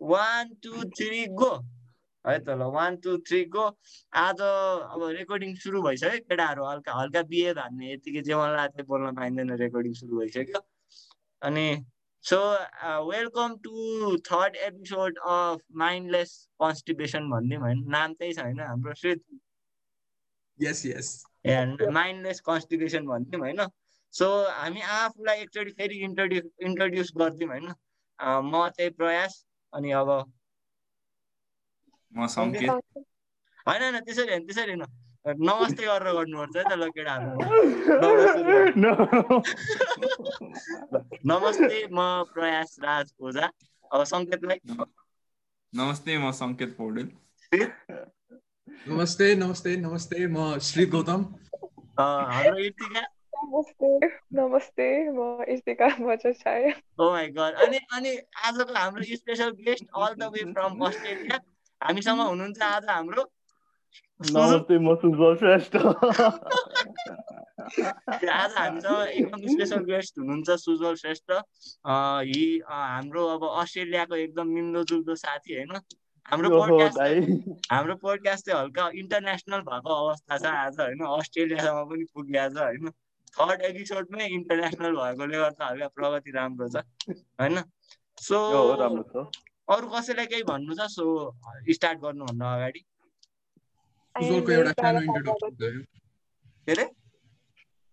One two three go है त ल वान टू थ्री गो आज अब रेकर्डिङ सुरु भइसक्यो केटाहरू हल्का हल्का बिहे धान्ने यतिकै जे मलाई लाग्थ्यो बोल्न पाइँदैन रेकर्डिङ सुरु भइसक्यो। अनि so welcome to third episode of mindless constipation भनिदिउँ होइन नाम त्यही छ होइन हाम्रो श्रित? यस यस माइन्डलेस कन्स्टिपेसन भनिदिउँ होइन सो हामी आफूलाई एकचोटि फेरि इन्ट्रोड्यु इन्ट्रोड्युस गरिदिउँ होइन। म चाहिँ प्रयास अनि अब म सङ्केत। होइन होइन त्यसरी होइन त्यसरी होइन। नमस्ते गरेर गर्नुपर्छ है त ल केटाहरू नमस्ते। म प्रयास राज ओझा अब सङ्केतलाई नमस्ते म सङ्केत पौडेल। नमस्ते नमस्ते नमस्ते म श्री गौतम। हाम्रो इर्तिका नमस्ते। नमस्ते म इस्तिका बजाचार्य ओ माई गड अनि अनि आजको हाम्रो special guest all the way from Australia हामीसँग हुनुहुन्छ आज हाम्रो नमस्ते म सुजल श्रेष्ठ। आज हामीसँग एकदम स्पेसल गेस्ट हुनुहुन्छ सुजल श्रेष्ठ। हि हाम्रो अब अस्ट्रेलियाको एकदम मिल्दोजुल्दो साथी होइन। हाम्रो पोडकास्ट हाम्रो पोडकास्ट चाहिँ हल्का इन्टरनेसनल भएको अवस्था छ आज होइन। अस्ट्रेलियासम्म पनि पुगिएको छ होइन। थर्ड एपिसोडमै इन्टरनेसनल भएकोले गर्दा हल्का प्रगति राम्रो छ होइन? सो अरू कसैलाई केही भन्नु छ? सो स्टार्ट गर्नुभन्दा अगाडि।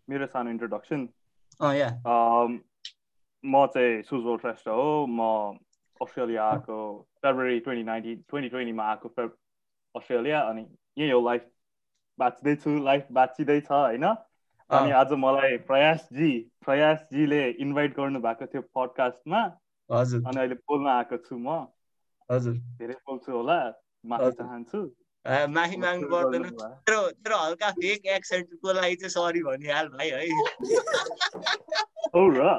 मेरो सानो इन्ट्रोडक्सन या। म चाहिँ सुजल श्रेष्ठ हो। म अस्ट्रेलिया आएको फेब्रुअरी ट्वेन्टी नाइन्टिन ट्वेन्टी ट्वेन्टीमा आएको फेब अस्ट्रेलिया अनि यही हो। लाइफ बाँच्दैछु लाइफ बाँचिँदैछ होइन? अनि आज मलाई प्रयासजी प्रयासजीले इन्भाइट गर्नु भएको थियो पडकास्टमा हजुर। अनि अहिले बोल्न आएको छु म। हजुर। धेरै बोल्छु होला माफी चाहन्छु। माफी माग्नु पर्दैन तेरो तेरो हल्का फेक एक्सेन्टको लागि चाहिँ सरी भनिहाल भाइ है। हो र।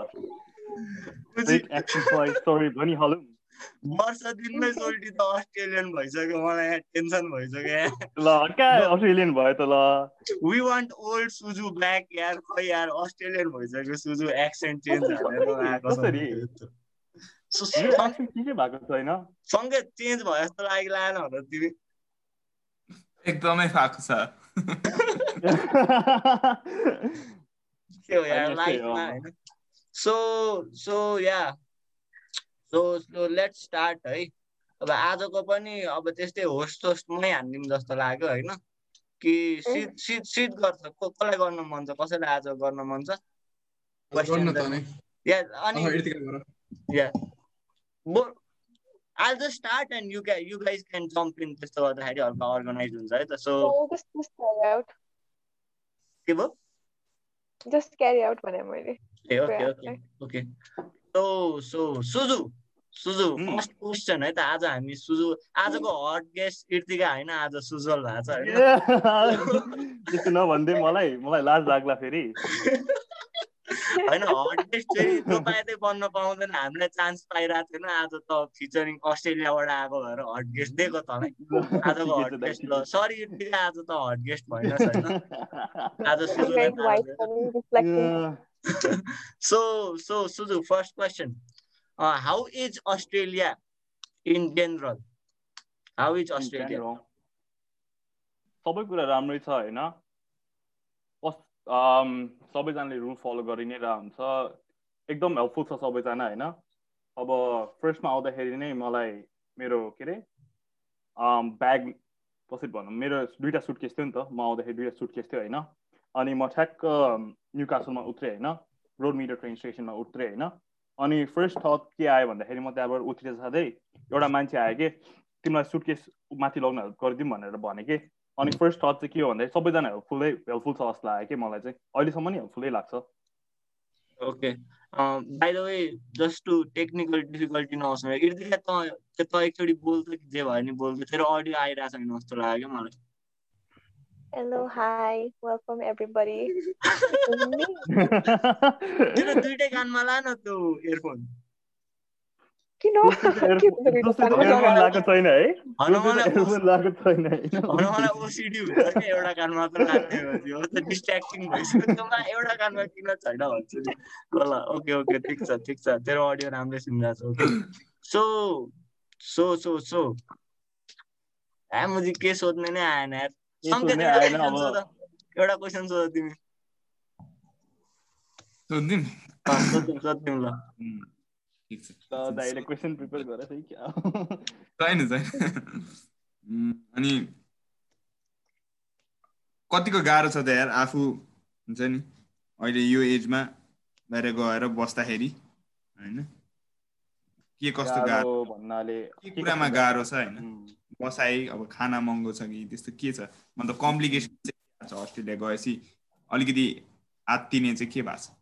फेक एक्सेन्टलाई सरी भनिहालौँ। वर्ष दिनमै सोल्टी त अस्ट्रेलियन भइसक्यो मलाई यहाँ टेन्सन भइसक्यो ल कहाँ अस्ट्रेलियन भयो त ल। We want old Suju back यार खै यार अस्ट्रेलियन भइसक्यो सुजु एक्सेन्ट चेन्ज भएको छैन सङ्गीत चेन्ज भयो जस्तो लागि होला तिमी। एकदमै भएको छ। के हो यार लाइफमा होइन। So so yeah. So so let start है। अब आजको पनि अब त्यस्तै होस्ट होस्टमै हानिदिउँ जस्तो लाग्यो होइन। कि सिट सिट सिट गर्छ को कसलाई गर्न मन छ कसैलाई आज गर्न मन छ? या या just start and you guys you guys can jump in त्यस्तो गर्दाखेरि हल्का अर्गनाइज हुन्छ है त। सो के भयो? जस्ट क्यारी आउट भने मैले। ए okay okay okay. So so Suju Suju first question है त आज हामी सुजु आजको हट गेस्ट इर्तिका होइन आज सुजल भएको छ त्यस्तो नभनिदिए मलाई मलाई लाज लाग्ला फेरि। होइन हट गेस्ट चाहिँ तपाईँले बन्न पाउँदैन। हामीलाई चान्स पाइरहेको थिएन। आज त फिचरिङ अस्ट्रेलियाबाट आएको भएर हट गेस्ट दिएको तँलाई आजको हट गेस्ट ल सरी आज त हट गेस्ट भएन आज so so Suju first question how is Australia in general how is Australia सबै कुरा राम्रै छ होइन? सबैजनाले रुल फलो गरि नै रह हुन्छ एकदम हेल्पफुल छ सबैजना होइन? अब फर्स्टमा आउँदाखेरि नै मलाई मेरो के अरे ब्याग कसरी भनौँ मेरो दुइटा सुटकेस थियो नि त म आउँदाखेरि दुइटा सुटकेस थियो होइन? अनि म ठ्याक्क न्यु कासलमा उत्रेँ होइन? रोड मिटर ट्रेन स्टेसनमा उत्रेँ होइन? अनि फर्स्ट थट के आयो भन्दाखेरि म त्यहाँबाट उत्रिएर साथै एउटा मान्छे आयो कि तिमीलाई सुटकेस माथि लग्न गरिदिउँ भनेर भने कि अनि फर्स्ट थट चाहिँ के हो भन्दाखेरि सबैजना हेल्पफुलै हेल्पफुल छ जस्तो लाग्यो कि मलाई चाहिँ। अहिलेसम्म नि हेल्पफुलै लाग्छ। Okay by the way just to technical difficulty नहोस् त त एकचोटि बोल्छ कि जे भयो नि बोल्छ। तेरो अडियो आइरहेको छैन जस्तो लाग्यो क्या मलाई। Hello, hi, welcome everybody. तेरो दुइटै कानमा ला न त्यो इयरफोन किन लागेको छैन है। लागेको छैन मलाई ओसिडी हुन्छ कि एउटा कान मात्र लाग्ने हो त डिस्ट्र्याक्टिङ भइसक्यो। एउटा कानमा किन छैन भन्छु नि। ल ओके ओके ठिक छ ठिक छ। तेरो अडियो राम्रै सुनिरहेको छ okay. So so so so. मुझे के सोध्ने नै आएन यार। एउटा क्वेसन सोध। तिमी। सोध्दिउँ सोध्दिउँ ल। छैन अनि कतिको गाह्रो छ त यार आफू हुन्छ नि? अहिले यो एजमा बाहिर गएर बस्दाखेरि होइन? के कस्तो गाह्रो भन्नाले के कुरामा गाह्रो छ होइन? बसाइ अब खाना महँगो छ कि त्यस्तो के छ? मतलब कम्प्लिकेसन चाहिँ अस्ट्रेलिया गएपछि अलिकति आत्तिने चाहिँ के भएको छ?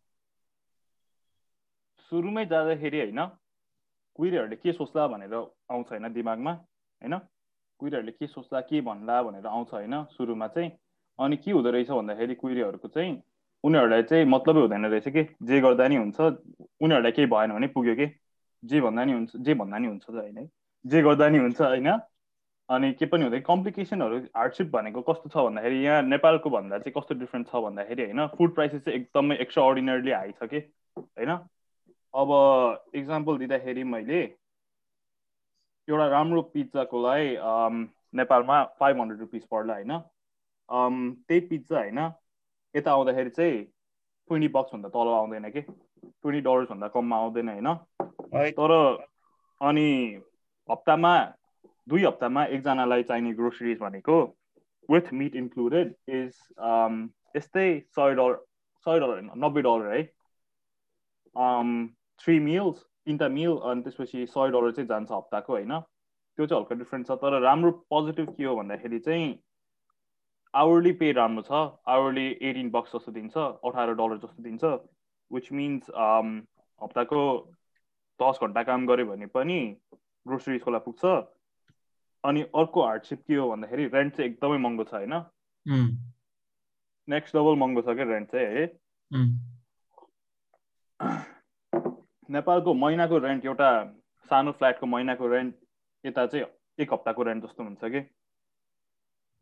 सुरुमै जाँदाखेरि होइन कुहिरेहरूले के सोच्ला भनेर आउँछ होइन दिमागमा होइन कुहिरेहरूले के सोच्ला के भन्ला भनेर आउँछ होइन सुरुमा चाहिँ। अनि के हुँदो रहेछ भन्दाखेरि कुहिरेहरूको चाहिँ उनीहरूलाई चाहिँ मतलबै हुँदैन रहेछ कि? जे गर्दा नि हुन्छ उनीहरूलाई केही भएन भने पुग्यो कि? जे भन्दा नि हुन्छ जे भन्दा नि हुन्छ होइन जे गर्दा नि हुन्छ होइन अनि के पनि हुँदैन कम्प्लिकेसनहरू हार्डसिप भनेको कस्तो छ भन्दाखेरि यहाँ नेपालको भन्दा चाहिँ कस्तो डिफ्रेन्ट छ भन्दाखेरि होइन फुड प्राइसेस चाहिँ एकदमै एक्स्ट्रा हाई छ कि? होइन अब इक्जाम्पल दिँदाखेरि मैले एउटा राम्रो पिज्जाको लागि अम, नेपालमा फाइभ हन्ड्रेड रुपिस पर्ला होइन? त्यही पिज्जा होइन? यता आउँदाखेरि चाहिँ ट्वेन्टी बक्सभन्दा तल आउँदैन कि? ट्वेन्टी डलर्सभन्दा कममा आउँदैन होइन? है तर अनि हप्तामा दुई हप्तामा एकजनालाई चाहिने ग्रोसरिज भनेको विथ मिट इन्क्लुडेड इज यस्तै सय डलर सय डलर होइन? नब्बे डलर है। थ्री मिल्स तिनवटा मिल अनि त्यसपछि सय डलर चाहिँ जान्छ हप्ताको होइन? त्यो चाहिँ हल्का डिफ्रेन्ट छ तर राम्रो पोजिटिभ के हो भन्दाखेरि चाहिँ आवरली पे राम्रो छ आवरली एटिन बक्स जस्तो दिन्छ अठार डलर जस्तो दिन्छ विच मिन्स हप्ताको दस घन्टा काम गऱ्यो भने पनि ग्रोसरिजको लागि पुग्छ। अनि अर्को हार्डसिप के हो भन्दाखेरि रेन्ट चाहिँ एकदमै महँगो छ होइन? नेक्स्ट डबल महँगो छ क्या रेन्ट चाहिँ है? नेपालको महिनाको रेन्ट एउटा सानो फ्ल्याटको महिनाको रेन्ट यता चाहिँ एक हप्ताको रेन्ट जस्तो हुन्छ कि?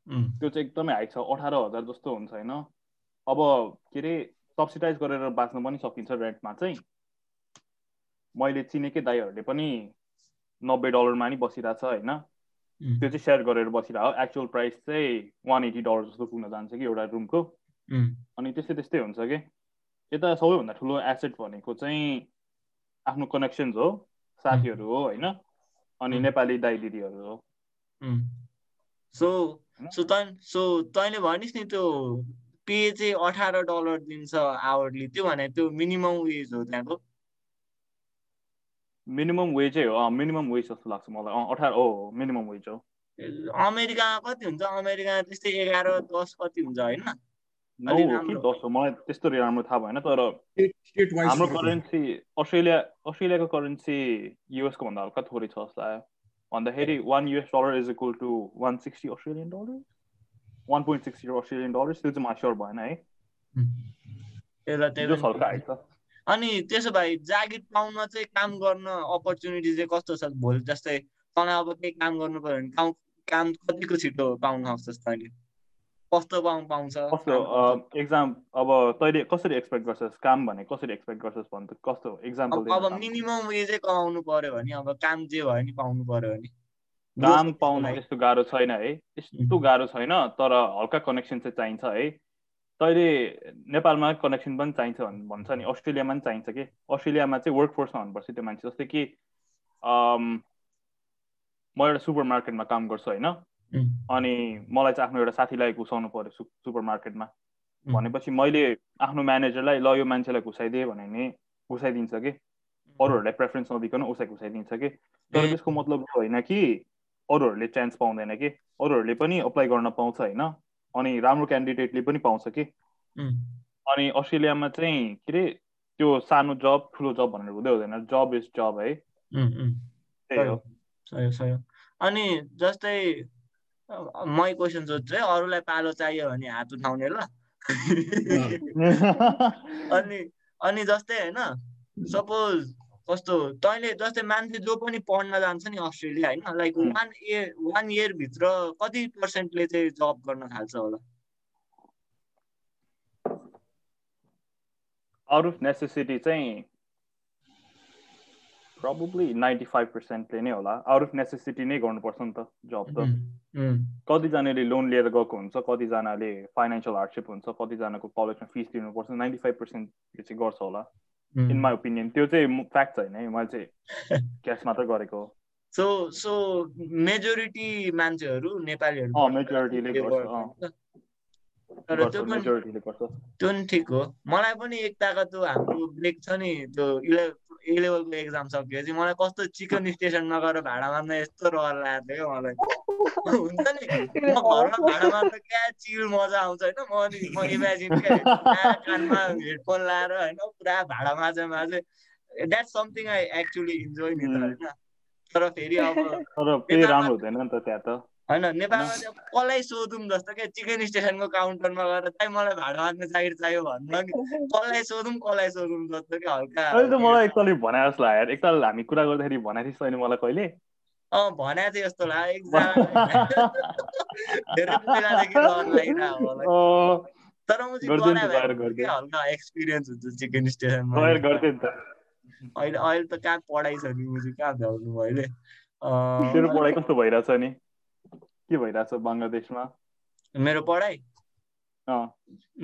त्यो चाहिँ एकदमै हाई छ अठार हजार जस्तो हुन्छ होइन। अब के अरे सब्सिडाइज गरेर बाँच्न पनि सकिन्छ रेन्टमा चाहिँ। मैले चिनेकै दाईहरूले पनि नब्बे डलरमा नि बसिरहेछ होइन। त्यो चाहिँ सेयर गरेर बसिरहेको एक्चुअल प्राइस चाहिँ वान एटी डलर जस्तो पुग्न जान्छ कि एउटा रुमको अनि त्यस्तै त्यस्तै हुन्छ कि। यता सबैभन्दा ठुलो एसेट भनेको चाहिँ आफ्नो कनेक्सन्स हो साथीहरू हो होइन? अनि. नेपाली दाइ दिदीहरू हो। सो सो सो तैँले भनिस् नि त्यो पे चाहिँ अठार डलर दिन्छ आवरली त्यो भने त्यो मिनिमम वेज हो त्यहाँको? मिनिमम वेजै हो मिनिमम वेज जस्तो लाग्छ मलाई। अठार हो मिनिमम वेज हो। अमेरिकामा कति हुन्छ? अमेरिकामा त्यस्तै एघार दस कति हुन्छ होइन? नौ हो कि राम्रो। दस हो मलाई त्यस्तो राम्रो थाहा भएन तर हाम्रो करेन्सी अस्ट्रेलिया अस्ट्रेलियाको करेन्सी युएसको भन्दा हल्का थोरै छ जस्तो लाग्यो भन्दाखेरि one US dollar is equal to one sixty Australian dollar one point sixty Australian dollar त्यो चाहिँ मलाई स्योर भएन है अनि त्यसो भए जागिर पाउन चाहिँ काम गर्न अपर्च्युनिटी चाहिँ कस्तो छ भोलि जस्तै तँलाई अब केही काम गर्नु पर्यो भने काम काम कतिको छिटो पाउन सक्छस् तैँले कस्तो पाउनु पाउँछ? कस्तो? एक्जाम अब तैँले कसरी एक्सपेक्ट गर्छस्? काम भने कसरी एक्सपेक्ट गर्छस् भन् त? कस्तो इक्जाम्पल अब मिनिमम वेजै कमाउनु पर्यो भने अब काम जे भयो नि पाउनु पर्यो भने। काम पाउन। त्यस्तो गाह्रो छैन है। त्यस्तो गाह्रो छैन तर हल्का कनेक्सन चाहिँ चाहिन्छ है। तैँले नेपालमा कनेक्सन पनि चाहिन्छ भन्- भन्छ नि। अस्ट्रेलियामा पनि चाहिन्छ कि? अस्ट्रेलियामा चाहिँ वर्क फोर्समा हुनुपर्छ त्यो मान्छे। जस्तै कि म एउटा सुपर मार्केटमा काम गर्छु होइन? अनि मलाई चाहिँ आफ्नो एउटा साथीलाई घुसाउनु पर्यो सु सुपर मार्केटमा भनेपछि मैले आफ्नो म्यानेजरलाई ल यो मान्छेलाई घुसाइदिएँ भने नि घुसाइदिन्छ कि? अरूहरूलाई प्रेफरेन्स नदिकन उसलाई घुसाइदिन्छ कि? तर। त्यसको मतलब यो होइन कि अरूहरूले चान्स पाउँदैन कि? अरूहरूले पनि अप्लाई गर्न पाउँछ होइन? अनि राम्रो क्यान्डिडेटले पनि पाउँछ कि? अनि अस्ट्रेलियामा चाहिँ के अरे त्यो सानो जब ठुलो जब भनेर हुँदै हुँदैन। जब इज जब है। अनि जस्तै मै क्वेसन सोध्छु है अरूलाई पालो चाहियो भने हात उठाउने ल। अनि अनि जस्तै होइन सपोज कस्तो तैँले जस्तै मान्छे जो पनि पढ्न जान्छ नि अस्ट्रेलिया होइन लाइक. वान इयर वान इयरभित्र कति पर्सेन्टले चाहिँ जब गर्न थाल्छ होला? आउट अफ नेसेसिटी चाहिँ प्रब्लली नाइन्टी फाइभ पर्सेन्टले नै होला। आउट अफ नेसेसिटी नै गर्नुपर्छ नि त जब त। उम्, कतिजनाले लोन लिएर गएको हुन्छ कतिजनाले फाइनेन्सियल हार्डसिप हुन्छ कतिजनाको कलेजमा फिस तिर्नुपर्छ नाइन्टी फाइभ पर्सेन्टले चाहिँ गर्छ होला। इन। माई ओपिनियन त्यो चाहिँ फ्याक्ट छैन है मैले चाहिँ क्यास मात्र गरेको हो। सो सो मेजोरिटी मान्छेहरू नेपालीहरू गर्छ। तर त्यो पनि त्यो ठिक हो। मलाई पनि एक ताका त्यो हाम्रो ब्रेक छ नि त्यो ए लेभलको एक्जाम सकिएपछि मलाई कस्तो चिकन स्टेसनमा गएर भाडा मार्न यस्तो रहर लागेको थियो क्या मलाई हुन्छ नि? म घरमा भाडा मार्दा क्या चिल मजा आउँछ होइन? म अनि म इमेजिन कानमा हेडफोन लाएर होइन पुरा भाडा माझे माझे that something I actually enjoy नि त. होइन। तर फेरि अब राम्रो हुँदैन नि त त्यहाँ त। होइन नेपालमा चाहिँ कसलाई सोधौँ जस्तो क्या? चिकन स्टेसनको काउन्टरमा गएर चाहिँ मलाई भाडा मार्ने जागिर चाहियो भन्दा नि। कसलाई सोधौँ कसलाई सोधौँ जस्तो क्या हल्का मलाई एकताल भने जस्तो लाग्यो यार। एकताल हामी कुरा गर्दाखेरि भनेको थिइस् तैँले मलाई कहिले? अँ भने चाहिँ जस्तो लाग्यो। एकजना तर म चाहिँ हल्का एक्सपिरियन्स हुन्छ चिकन स्टेसनमा। अहिले अहिले त कहाँ पढाइ छ नि? मुजी कहाँ भ्याउनु अहिले तेरो पढाइ कस्तो भइरहेछ नि? के भइरहेछ बङ्गलादेशमा? मेरो पढाइ?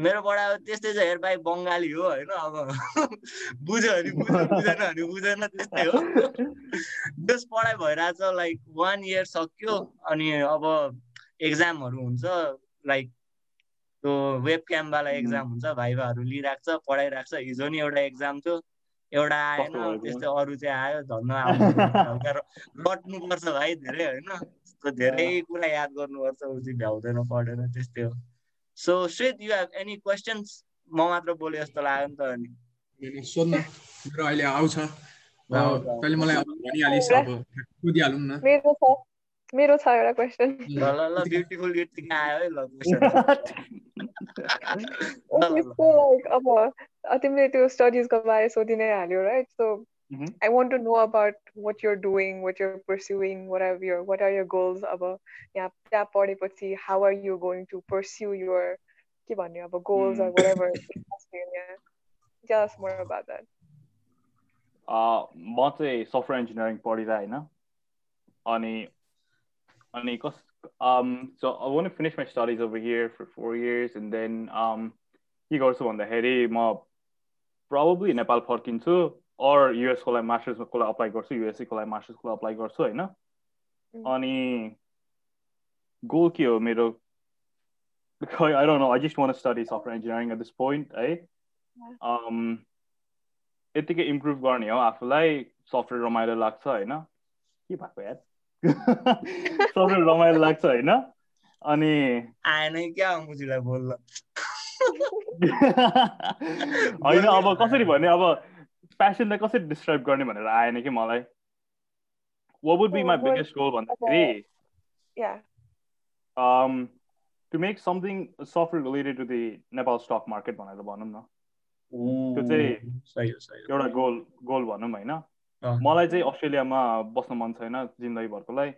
मेरो पढाइ त्यस्तै छ हेर भाइ बङ्गाली हो होइन? अब बुझ्यो भने बुझ्यो बुझेन भने बुझेन त्यस्तै हो। जस पढाइ भइरहेछ लाइक वान इयर सक्यो अनि अब एक्जामहरू हुन्छ लाइक त्यो वेब क्यामवाला Mm. एक्जाम हुन्छ भाइभाहरू लिइरहेको छ पढाइरहेको छ हिजो नि एउटा एक्जाम थियो एउटा आएन त्यस्तै अरू चाहिँ आयो झन् र- रट्नुपर्छ भाइ धेरै होइन? धेरै कुरा याद गर्नुपर्छ ऊ चाहिँ भ्याउँदैन पढेन त्यस्तै हो। सो श्वेत यु हेभ एनी क्वेसन्स म मात्र बोले जस्तो लाग्यो नि त अनि। सोध्न। मेरो अहिले आउँछ। तैँले मलाई भनिहालिस् अब सोधिहालौँ न। मेरो छ मेरो छ एउटा क्वेसन ल ल ल ब्युटिफुल यतिकै आयो है ल लाइक अब तिमीले त्यो स्टडिजको बारे सोधि नै हाल्यो right so Mhm. I want to know about what you're doing, what you're pursuing, what are your what are your goals अब यहाँ त्यहाँ पढेपछि how are you going to pursue your के भन्ने अब goals or Hmm. whatever in Australia. Tell us more about that. अँ, म चाहिँ सफ्टवेयर इन्जिनियरिङ पढिरहेँ होइन अनि अनि कस um, so I want to finish my studies over here for four years and then um, के गर्छु भन्दाखेरि म probably नेपाल फर्किन्छु Or युएसको लागि मास्टर्सको लागि अप्लाई गर्छु युएससीको लागि मास्टर्सको लागि अप्लाई गर्छु होइन? Mm. अनि गोल के हो मेरो? खै I don't know I just want study software engineering at this point है um, यतिकै इम्प्रुभ गर्ने हो आफूलाई सफ्टवेयर रमाइलो लाग्छ होइन? के भएको यार? सफ्टवेयर रमाइलो लाग्छ होइन? अनि आएन क्या मुजीलाई बोल्न? होइन अब कसरी भने अब प्यासनलाई कसरी डिस्क्राइब गर्ने भनेर आएन कि मलाई? What would be my biggest goal भन्दाखेरि Yeah. um, to make something software related to the Nepal stock market भनेर भनौँ न। त्यो चाहिँ सही हो सही हो। एउटा गोल गोल भनौँ होइन। मलाई चाहिँ अस्ट्रेलियामा बस्न मन छैन जिन्दगीभरकोलाई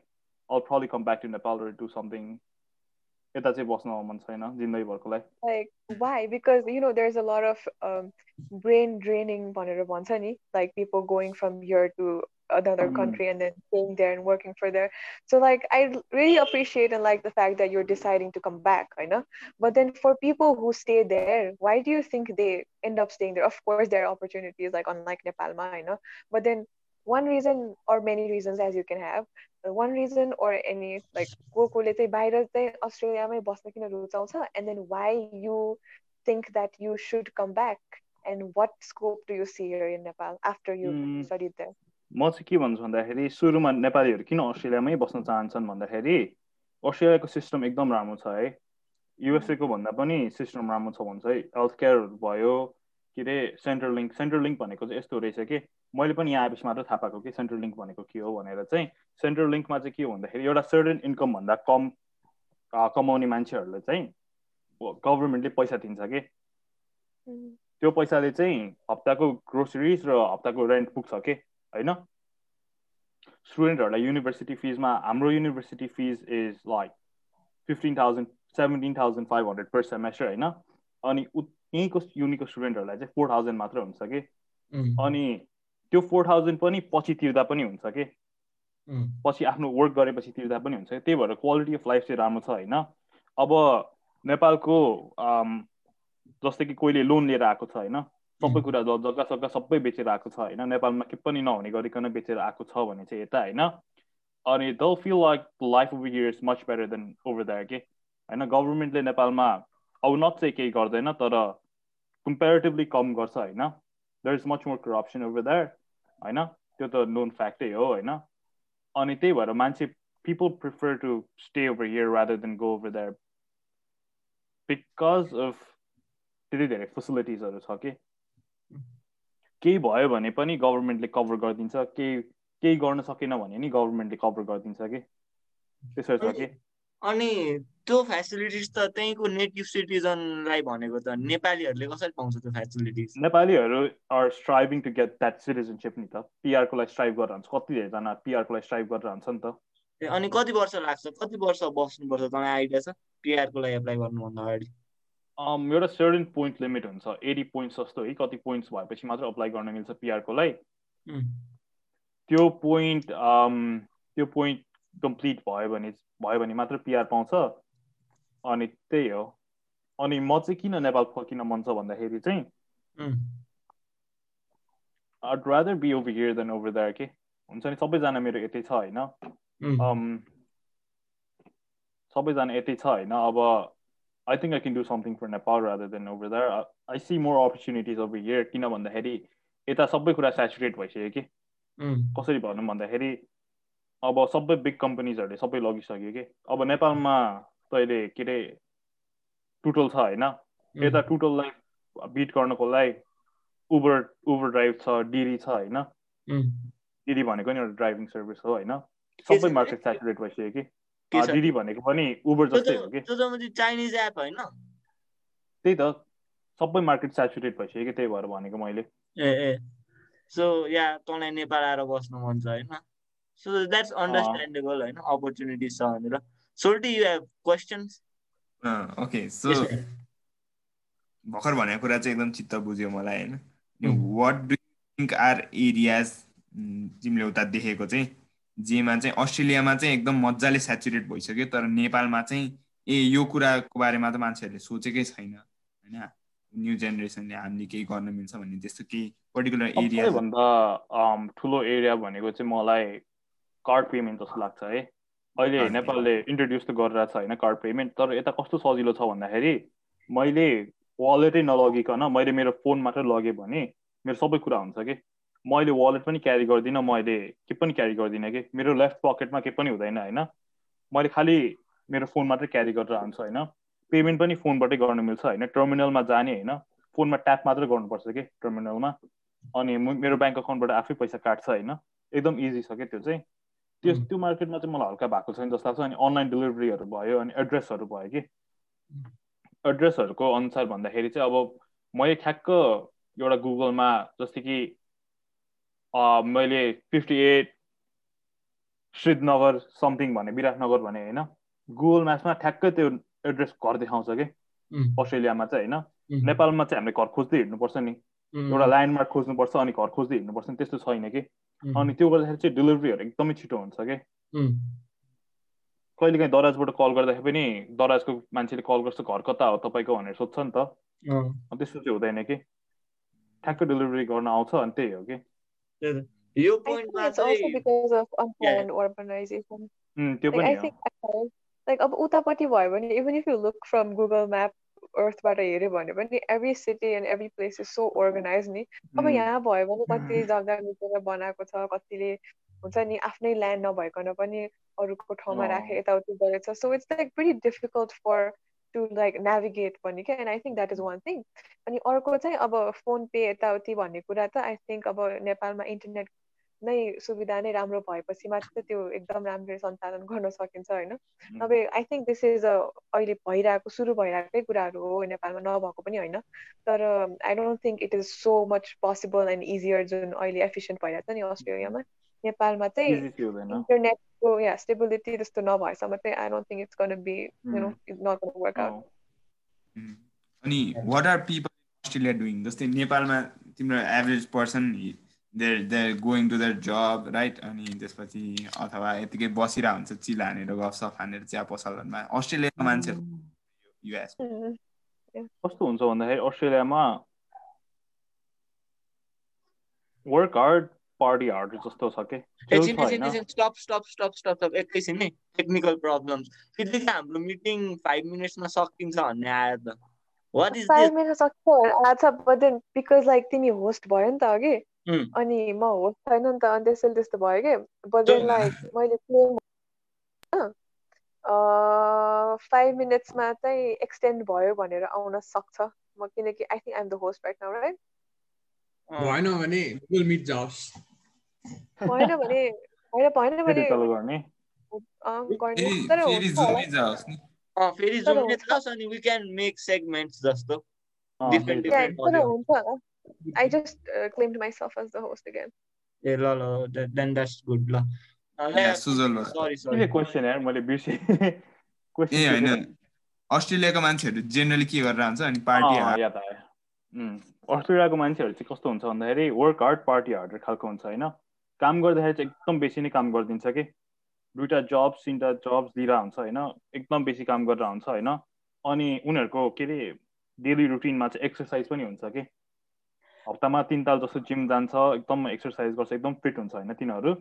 I'll probably come back to Nepal or do something यता चाहिँ बस्न मन छैन जिन्दगीभरकोलाई Like why? Because you know there's a lot of um, brain draining भनेर भन्छ नि like people going from here to another Mm. country and then staying there and working for there. So like I really appreciate and like the fact that you're deciding to come back, I know. But then for people who stay there, why do you think they end up staying there? Of course there are opportunities like unlike Nepal, I know. But then one reason or many reasons as you can have one reason or any like को कोले चाहिँ बाहिर चाहिँ अस्ट्रेलियामै बस्न किन रुचाउँछ then why you think that you should come back and what scope do you see here in Nepal after you Mm. studied there? म चाहिँ के भन्छु भन्दाखेरि सुरुमा नेपालीहरू किन अस्ट्रेलियामै बस्न चाहन्छन् भन्दाखेरि अस्ट्रेलियाको सिस्टम एकदम राम्रो छ है युएसएको भन्दा पनि सिस्टम राम्रो छ भन्छ है हेल्थ केयरहरू भयो के अरे सेन्ट्रल लिङ्क सेन्ट्रल लिङ्क भनेको चाहिँ यस्तो रहेछ कि मैले पनि यहाँ आएपछि मात्र थाहा पाएको कि सेन्ट्रल लिङ्क भनेको के हो भनेर चाहिँ सेन्ट्रल लिङ्कमा चाहिँ के हो भन्दाखेरि एउटा सर्टेन इन्कमभन्दा कम कमाउने मान्छेहरूलाई चाहिँ गभर्मेन्टले पैसा दिन्छ कि. त्यो पैसाले चाहिँ हप्ताको ग्रोसरिज र हप्ताको रेन्ट पुग्छ के होइन? स्टुडेन्टहरूलाई युनिभर्सिटी फिजमा हाम्रो university fee is like fifteen thousand seventeen thousand five hundred per semester होइन? अनि उ- यहीँको युनिको स्टुडेन्टहरूलाई चाहिँ फोर थाउजन्ड मात्र हुन्छ कि। अनि त्यो फोर थाउजन्ड पनि पछि तिर्दा पनि हुन्छ कि? पछि आफ्नो वर्क गरेपछि तिर्दा पनि हुन्छ। त्यही भएर क्वालिटी अफ लाइफ चाहिँ राम्रो छ होइन। अब नेपालको जस्तै कि कोहीले लोन लिएर आएको छ होइन। सबै कुरा जग्गा सग्गा सबै बेचेर आएको छ होइन। नेपालमा के पनि नहुने गरिकन बेचेर आएको छ भने चाहिँ यता होइन। अनि the feel like life over is much better than over there के? होइन गभर्मेन्टले नेपालमा अब नट चाहिँ केही गर्दैन तर कम्पेरिटिभली कम गर्छ होइन। There is much more corruption over there होइन? त्यो त नोन फ्याक्टै हो होइन? अनि त्यही भएर मान्छे people prefer to stay over here rather than go over there because of त्यति धेरै फेसिलिटिजहरू छ कि? केही भयो भने पनि गभर्मेन्टले कभर गरिदिन्छ केही केही गर्न सकेन भने नि गभर्मेन्टले कभर गरिदिन्छ कि? त्यसरी छ कि? अनि त्यो फेसिलिटिज त त्यहीँको नेटिभ सिटिजनलाई भनेको त नेपालीहरूले कसरी पाउँछ त्यो फेसिलिटिज नेपालीहरू are striving to get that citizenship नि त। पिआरको लागि स्ट्राइभ गरेर हुन्छ कति धेरैजना पिआरको लागि स्ट्राइभ गरेर हुन्छ नि त। अनि कति वर्ष लाग्छ? कति वर्ष बस्नुपर्छ? तपाईँ आइडिया छ? पिआरको लागि एप्लाई गर्नुभन्दा अगाडि। एउटा सर्टेन पोइन्ट लिमिट हुन्छ। एटी पोइन्ट्स जस्तो है कति पोइन्ट्स भएपछि मात्र अप्लाई गर्न मिल्छ पिआरको लागि। त्यो पोइन्ट त्यो पोइन्ट कम्प्लिट भयो भने भयो भने मात्र पिआर पाउँछ। अनि त्यही हो। अनि म चाहिँ किन नेपाल फर्किन मन छ भन्दाखेरि चाहिँ I'd rather be over here than over there के हुन्छ नि? सबैजना मेरो यतै छ होइन? सबैजना यतै छ होइन? अब I think I can do something for Nepal rather than over there I see more opportunities over here किन भन्दाखेरि यता सबै कुरा सेचुरेट भइसक्यो कि कसरी भनौँ भन्दाखेरि अब सबै बिग कम्पनीजहरूले सबै लगिसक्यो कि अब नेपालमा तैँले के अरे टुटल छ होइन? यता टुटललाई बिट गर्नको लागि उबर उबर ड्राइभ छ डिरी छ होइन? डिडी भनेको नि एउटा ड्राइभिङ सर्भिस हो होइन? सबै मार्केट सेचुरेट भइसक्यो कि? डिडी भनेको पनि उबर जस्तै हो कि? चाइनिज एप होइन? त्यही त। सबै मार्केट सेचुरेट भइसक्यो कि त्यही भएर भनेको मैले। ए ए। सो या तँलाई नेपाल आएर बस्नु मन छ होइन? सो द्याट्स अन्डरस्ट्यान्डेबल होइन अपर्च्युनिटिज छ भनेर। सोल्टी you have questions okay so भर्खर भनेको कुरा चाहिँ एकदम चित्त बुझ्यो मलाई होइन? What do think are areas तिमीले उता देखेको चाहिँ जेमा चाहिँ अस्ट्रेलियामा चाहिँ एकदम मजाले सेचुरेट भइसक्यो तर नेपालमा चाहिँ ए यो कुराको बारेमा त मान्छेहरूले सोचेकै छैन होइन? न्यू जेनेरेसनले हामीले केही गर्न मिल्छ भन्ने त्यस्तो केही पर्टिकुलर एरिया अम, ठुलो एरिया भनेको चाहिँ मलाई कार्ड पेमेन्ट जस्तो लाग्छ है? अहिले। नेपालले इन्ट्रोड्युस त गरिरहेको छ होइन कार्ड पेमेन्ट तर यता कस्तो सजिलो छ भन्दाखेरि मैले वालेटै नलगिकन मैले मेरो फोन मात्रै लगेँ भने मेरो सबै कुरा हुन्छ कि। मैले वालेट पनि क्यारी गर्दिनँ मैले के पनि क्यारी गर्दिनँ कि। मेरो लेफ्ट पकेटमा के पनि हुँदैन होइन। मैले खालि मेरो फोन मात्रै क्यारी गरेर हाल्छु होइन। पेमेन्ट पनि फोनबाटै गर्न मिल्छ होइन। टर्मिनलमा जाने होइन। फोनमा ट्याप मात्रै गर्नुपर्छ कि टर्मिनलमा अनि मेरो ब्याङ्क अकाउन्टबाट आफै पैसा काट्छ होइन। एकदम इजी छ क्या त्यो चाहिँ। त्यो. त्यो मार्केटमा चाहिँ मलाई हल्का भएको छैन जस्तो लाग्छ। अनि अनलाइन डेलिभरीहरू भयो अनि एड्रेसहरू भयो कि। एड्रेसहरूको अनुसार भन्दाखेरि चाहिँ अब मैले ठ्याक्क एउटा गुगलमा जस्तै कि मैले फिफ्टी एट श्रीदनगर समथिङ भने विराटनगर भने होइन। गुगल म्याप्समा ठ्याक्कै त्यो एड्रेस घर देखाउँछ कि। अस्ट्रेलियामा चाहिँ होइन। नेपालमा चाहिँ हामीले घर खोज्दै हिँड्नुपर्छ नि। एउटा ल्यान्डमार्क खोज्नुपर्छ अनि घर खोज्दै हिँड्नुपर्छ नि त्यस्तो छैन कि। अनि त्यो गर्दाखेरि चाहिँ डेलिभरीहरू एकदमै छिटो हुन्छ कि कहिलेकाहीँ दराजबाट कल गर्दाखेरि पनि दराजको मान्छेले कल गर्छ घर कता हो तपाईँको भनेर सोध्छ नि त। त्यस्तो चाहिँ हुँदैन कि। ठ्याक्कै डेलिभरी गर्न आउँछ अनि त्यही हो कि। यो पोइन्टमा चाहिँ त्यो पनि like अब उतापट्टि भयो भने even if you look from Google Map Earthबाट हेऱ्यो भने पनि every city and every place is so organized नि अब उम्, यहाँ भयो भने कतिले जग्गा मिचेर बनाएको छ कतिले हुन्छ नि आफ्नै ल्यान्ड नभइकन पनि अरूको ठाउँमा। राखेर यताउति गरेछ। So it's like pretty difficult for to like navigate पनि क्या। And I think that is one thing. अनि अर्को चाहिँ अब फोन पे यताउति भन्ने कुरा त आई थिङ्क अब नेपालमा इन्टरनेट नै सुविधा नै राम्रो भएपछि मात्र त्यो एकदम राम्ररी सञ्चालन गर्न सकिन्छ होइन? नभए I think this is a अहिले भइरहेको सुरु भइरहेकै कुराहरू हो नेपालमा नभएको पनि होइन। तर I don't think it is so much possible and easier जुन अहिले एफिसियन्ट भइरहेको छ नि अस्ट्रेलियामा। नेपालमा चाहिँ इन्टरनेटको या स्टेबिलिटी त्यस्तो नभएसम्म चाहिँ I don't think it's gonna be you know not work out. अनि what are people Australia doing जस्तै नेपालमा तिम्रो average person there there going to there job right अनि त्यसपछि अथवा यतिकै बसिरहेको हुन्छ चिल हानेर गफसफ हानेर चिया पसलहरूमा। अस्ट्रेलियाको मान्छेहरू युएस. कस्तो हुन्छ भन्दाखेरि अस्ट्रेलियामा वर्क हार्ड पार्टी हार्ड जस्तो छ कि? Stop stop stop stop stop एकैछिन नि टेक्निकल प्रब्लम्स फेरि चाहिँ हाम्रो मिटिङ फाइभ मिनट्समा सकिन्छ भन्ने आयो त। What is five this minute सक्छ आछ बट देन बिकज लाइक तिमी होस्ट भयो नि त अघि. अनि म होस्ट छैन नि त अनि त्यसैले त्यस्तो भयो कि बट देन लाइक मैले क्लेम फाइभ मिनट्समा चाहिँ एक्सटेन्ड भयो भनेर आउन सक्छ म किनकि I think I'm the host right now right भएन भने गुगल मिट जाओस् भएन भने होइन भएन भने गर्ने तर फेरि नि वी क्यान मेक सेगमेन्ट्स जस्तो डिफ्रेन्ट डिफ्रेन्ट हुन्छ I just uh, claimed myself as the host again. ए ल ल देन द्याट्स गुड ल। सरी क्वेसन यार मैले बिर्सेँ ए होइन अस्ट्रेलियाको मान्छेहरू जेनरली के गरेर हुन्छ अनि पार्टी याद आयो उम्, अस्ट्रेलियाको मान्छेहरू चाहिँ कस्तो हुन्छ भन्दाखेरि वर्क हार्ड पार्टी हार्ड खालको हुन्छ होइन काम गर्दाखेरि चाहिँ एकदम बेसी नै काम गरिदिन्छ कि दुइटा जब्स तिनवटा जब्स दिइरहेको हुन्छ होइन एकदम बेसी काम गरेर हुन्छ होइन अनि उनीहरूको के अरे डेली रुटिनमा चाहिँ एक्सर्साइज पनि हुन्छ कि हप्तामा तिन ताल जस्तो जिम जान्छ एकदम एक्सर्साइज गर्छ एकदम फिट हुन्छ होइन तिनीहरू?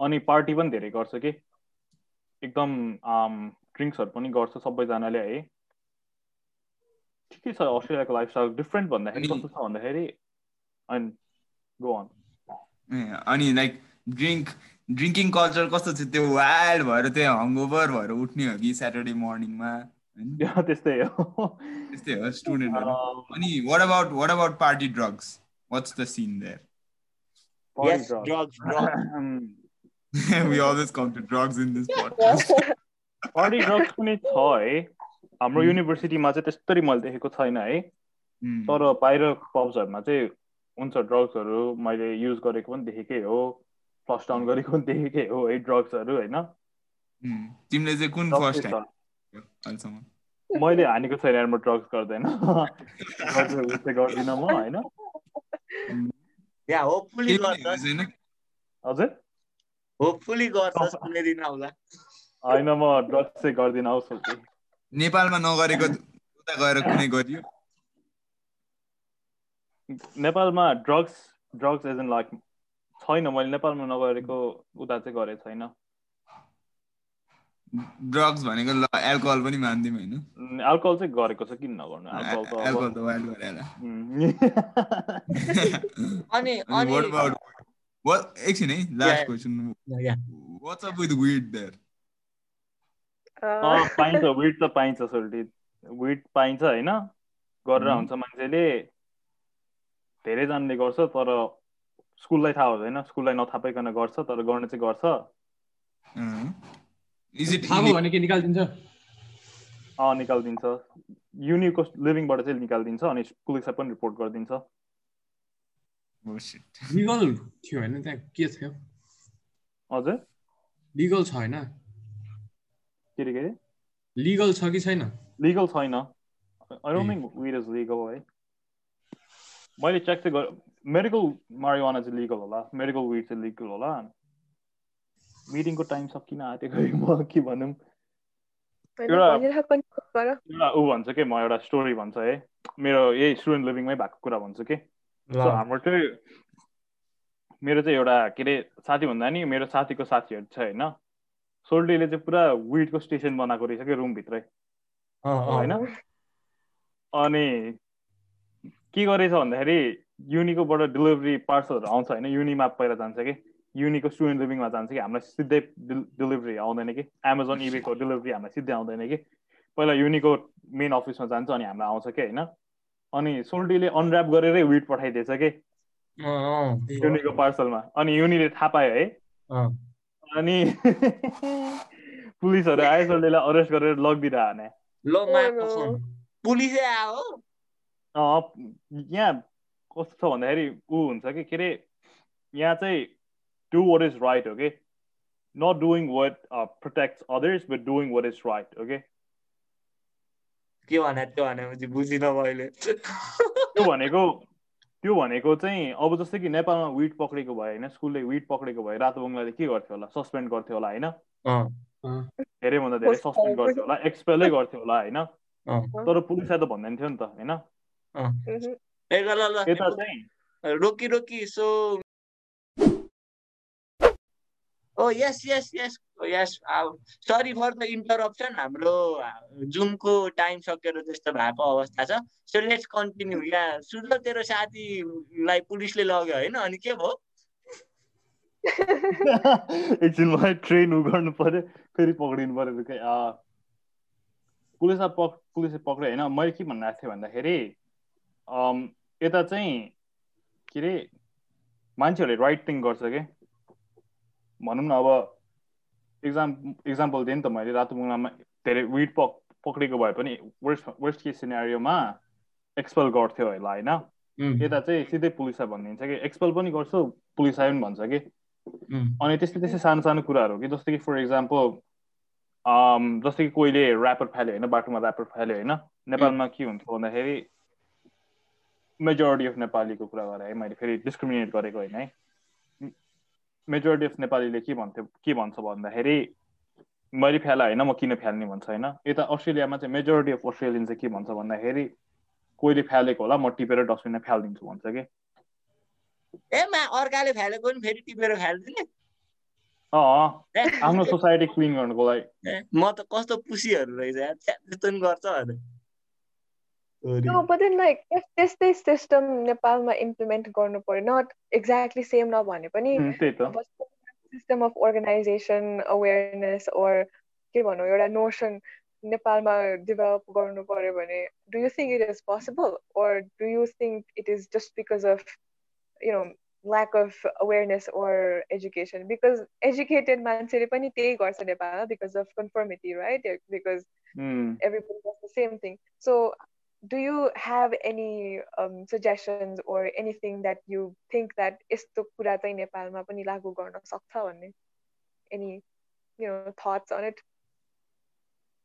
अनि पार्टी पनि धेरै गर्छ कि? एकदम ड्रिङ्क्सहरू पनि गर्छ सबैजनाले है। ठिकै छ अस्ट्रेलियाको लाइफस्टाइल डिफ्रेन्ट भन्दाखेरि कस्तो छ भन्दाखेरि अनि गो अन अनि लाइक ड्रिङ्क ड्रिङ्किङ कल्चर कस्तो छ? त्यो वाइल्ड भएर त्यो हङ्गओभर भएर उठ्ने हो कि स्याटरडे मर्निङमा त्यस्तै हो। त्यस्तै हो स्टुडेन्टहरू अम, अनि what about what about party drugs what's the scene there yes drugs. Drugs drugs we always come to drugs in this podcast. party drugs पनि छ है। हाम्रो युनिभर्सिटीमा चाहिँ त्यस्तरी मैले देखेको छैन है। Hmm. तर बाहिर पब्सहरूमा चाहिँ हुन्छ ड्रग्सहरू मैले युज गरेको पनि देखेकै हो। फ्लस डाउन गरेको पनि देखेकै हो है ड्रग्सहरू होइन। Hmm. तिमीले चाहिँ कुन फर्स्ट टाइम मैले हानेको छैन यार म ड्रग्स गर्दैन। गर्दिनँ म होइन? या होपफुली हजुर? कुनै दिन आउला होइन म ड्रग्स चाहिँ गर्दिनँ हौ सोचे नेपालमा नगरेको उता गएर कुनै गरियो? नेपालमा ड्रग्स ड्रग्स एज लाइक छैन मैले नेपालमा नगरेको उता चाहिँ गरेको छैन। ड्रग्स भनेको ल एल्कोहल पनि मान्दिउँ होइन। एल्कोहल चाहिँ गरेको छ किन नगर्नु? एल्कोहल त वाइल्ड गरेर अनि अनि what about what एकछिन है. Last question yeah what's up with weed there? Uh, अँ, पाइन्छ विट त पाइन्छ सोल्टी विट पाइन्छ होइन? गरेर. हुन्छ मान्छेले। धेरैजनाले गर्छ तर स्कुललाई थाहा हुँदैन। स्कुललाई नथापाइकन गर्छ तर गर्ने चाहिँ गर्छ। इज इट थाहा भयो भने के निकालिदिन्छ। अँ निकालिदिन्छ। युनिको लिभिङबाट चाहिँ निकालिदिन्छ अनि पुलिसलाई पनि रिपोर्ट गरिदिन्छ। लिगल थियो होइन त्यहाँ के थियो? हजुर? लिगल छ होइन? के अरे के अरे लिगल छ कि छैन? लिगल छैन। I don't weed is legal है। मैले चेक चाहिँ गरेँ मेडिकल मारिवाना चाहिँ लिगल होला। मेडिकल विड चाहिँ लिगल होला। मिटिङको टाइम सकिन आँटेको म के भनौँ। एउटा- ऊ भन्छ कि म एउटा स्टोरी भन्छ है। मेरो यही स्टुडेन्ट लिभिङमै भएको कुरा भन्छु कि। सो हाम्रो चाहिँ मेरो चाहिँ एउटा के अरे साथी भन्दा नि मेरो साथीको साथीहरू छ होइन। सोल्टीले चाहिँ पुरा विडको स्टेसन बनाएको रहेछ कि रुमभित्रै होइन। अनि के गरेछ भन्दाखेरि युनिकोबाट डेलिभरी पार्सलहरू आउँछ होइन। युनिमा पहिला जान्छ कि। युनिको स्टुडेन्ट लिभिङमा जान्छ कि हामीलाई सिधै डेलिभरी आउँदैन कि। एमाजोन इबेको डेलिभरी हामीलाई सिधै आउँदैन कि। पहिला युनिको मेन अफिसमा जान्छ अनि हामीलाई आउँछ कि होइन? अनि सोल्टीले अनऱ्याप गरेरै विड पठाइदिएछ कि। युनिको पार्सलमा अनि युनिले थाहा पायो है? अनि पुलिसहरू आयो सोल्टीलाई अरेस्ट गरेर लगिदिएर हाने ल no. पुलिसै आयो अँ, यहाँ कस्तो छ भन्दाखेरि ऊ हुन्छ कि के अरे यहाँ चाहिँ डु वाट इज राइट हो कि not doing what protect others but doing what is right okay के भने त्यो भने बुझिनँ मैले। त्यो भनेको त्यो भनेको चाहिँ अब जस्तै कि नेपालमा विट पक्रेको भए होइन स्कुलले विट पक्रेको भए रातो बङ्गलाले के गर्थ्यो होला? सस्पेन्ड गर्थ्यो होला होइन? धेरैभन्दा धेरै सस्पेन्ड गर्थ्यो होला एक्सपेलै गर्थ्यो होला होइन? तर पुलिसलाई त भन्दैन थियो नि त होइन? यता चाहिँ रोकी रोकी so oh yes yes yes yes sorry for the interruption हाम्रो जुमको टाइम सकेर जस्तो भएको अवस्था छ। सो लेट्स कन्टिन्यू या सुधर तेरो साथीलाई पुलिसले लग्यो होइन? अनि के भयो? एकछिन मलाई ट्रेन उ गर्नु पर्यो फेरि पक्रिनु पर्यो के पुलिसलाई पक पुलिसले पक्रियो। होइन मैले के भन्नु थिएँ भन्दाखेरि यता चाहिँ के अरे मान्छेहरूले राइट थिङ गर्छ कि? भनौँ न अब इक्जाम इक्जाम्पल दिएँ नि त मैले रातो बुङ्गामा धेरै विड पक पक्रेको भए पनि वेस्ट वेस्ट केस सिनेरियोमा एक्सपेल गर्थ्यो होला होइन? यता चाहिँ सिधै पुलिसलाई भनिदिन्छ कि एक्सपेल पनि गर्छु पुलिसलाई पनि भन्छ कि। अनि त्यस्तै त्यस्तै सानो सानो कुराहरू कि जस्तै कि फर इक्जाम्पल जस्तै कि कोहीले ऱ्यापर फाल्यो होइन बाटोमा ऱ्यापर फाल्यो होइन नेपालमा के हुन्थ्यो भन्दाखेरि मेजोरिटी अफ नेपालीको कुरा गरेँ है मैले फेरि डिस्क्रिमिनेट गरेको होइन है। मेजोरिटी अफ नेपालीले के भन्थ्यो के भन्छ भन्दाखेरि मैले फ्याला होइन म किन फ्याल्ने भन्छ होइन। यता अस्ट्रेलियामा चाहिँ मेजोरिटी अफ अस्ट्रेलियन चाहिँ के भन्छ भन्दाखेरि कोहीले फ्यालेको होला म टिपेर डस्टबिनमा फ्यालिदिन्छु भन्छ कि। अर्काले फ्यालेको पनि फेरि टिपेर फ्यालिदिने। आफ्नो सोसाइटी क्लिन गर्नुको लागि। म त कस्तो पुसीहरू रहेछ त्यस्तो पनि गर्छ No, but then like if त्यस्तै सिस्टम नेपालमा इम्प्लिमेन्ट गर्नु पर्यो नट एक्ज्याक्टली सेम नभने पनि system of organization awareness or के भनौँ एउटा नोसन नेपालमा डेभलप गर्नु पर्यो भने do you think it is possible or do you think it is just because of you know lack of awareness or education? Because educated मान्छेले पनि त्यही गर्छ नेपालमा because of conformity right? Because mm. everybody does the same thing. So do you have any um, suggestions or anything that you think that यस्तो कुरा चाहिँ नेपालमा पनि लागू गर्न सक्छ भन्ने? Any you know thoughts on it?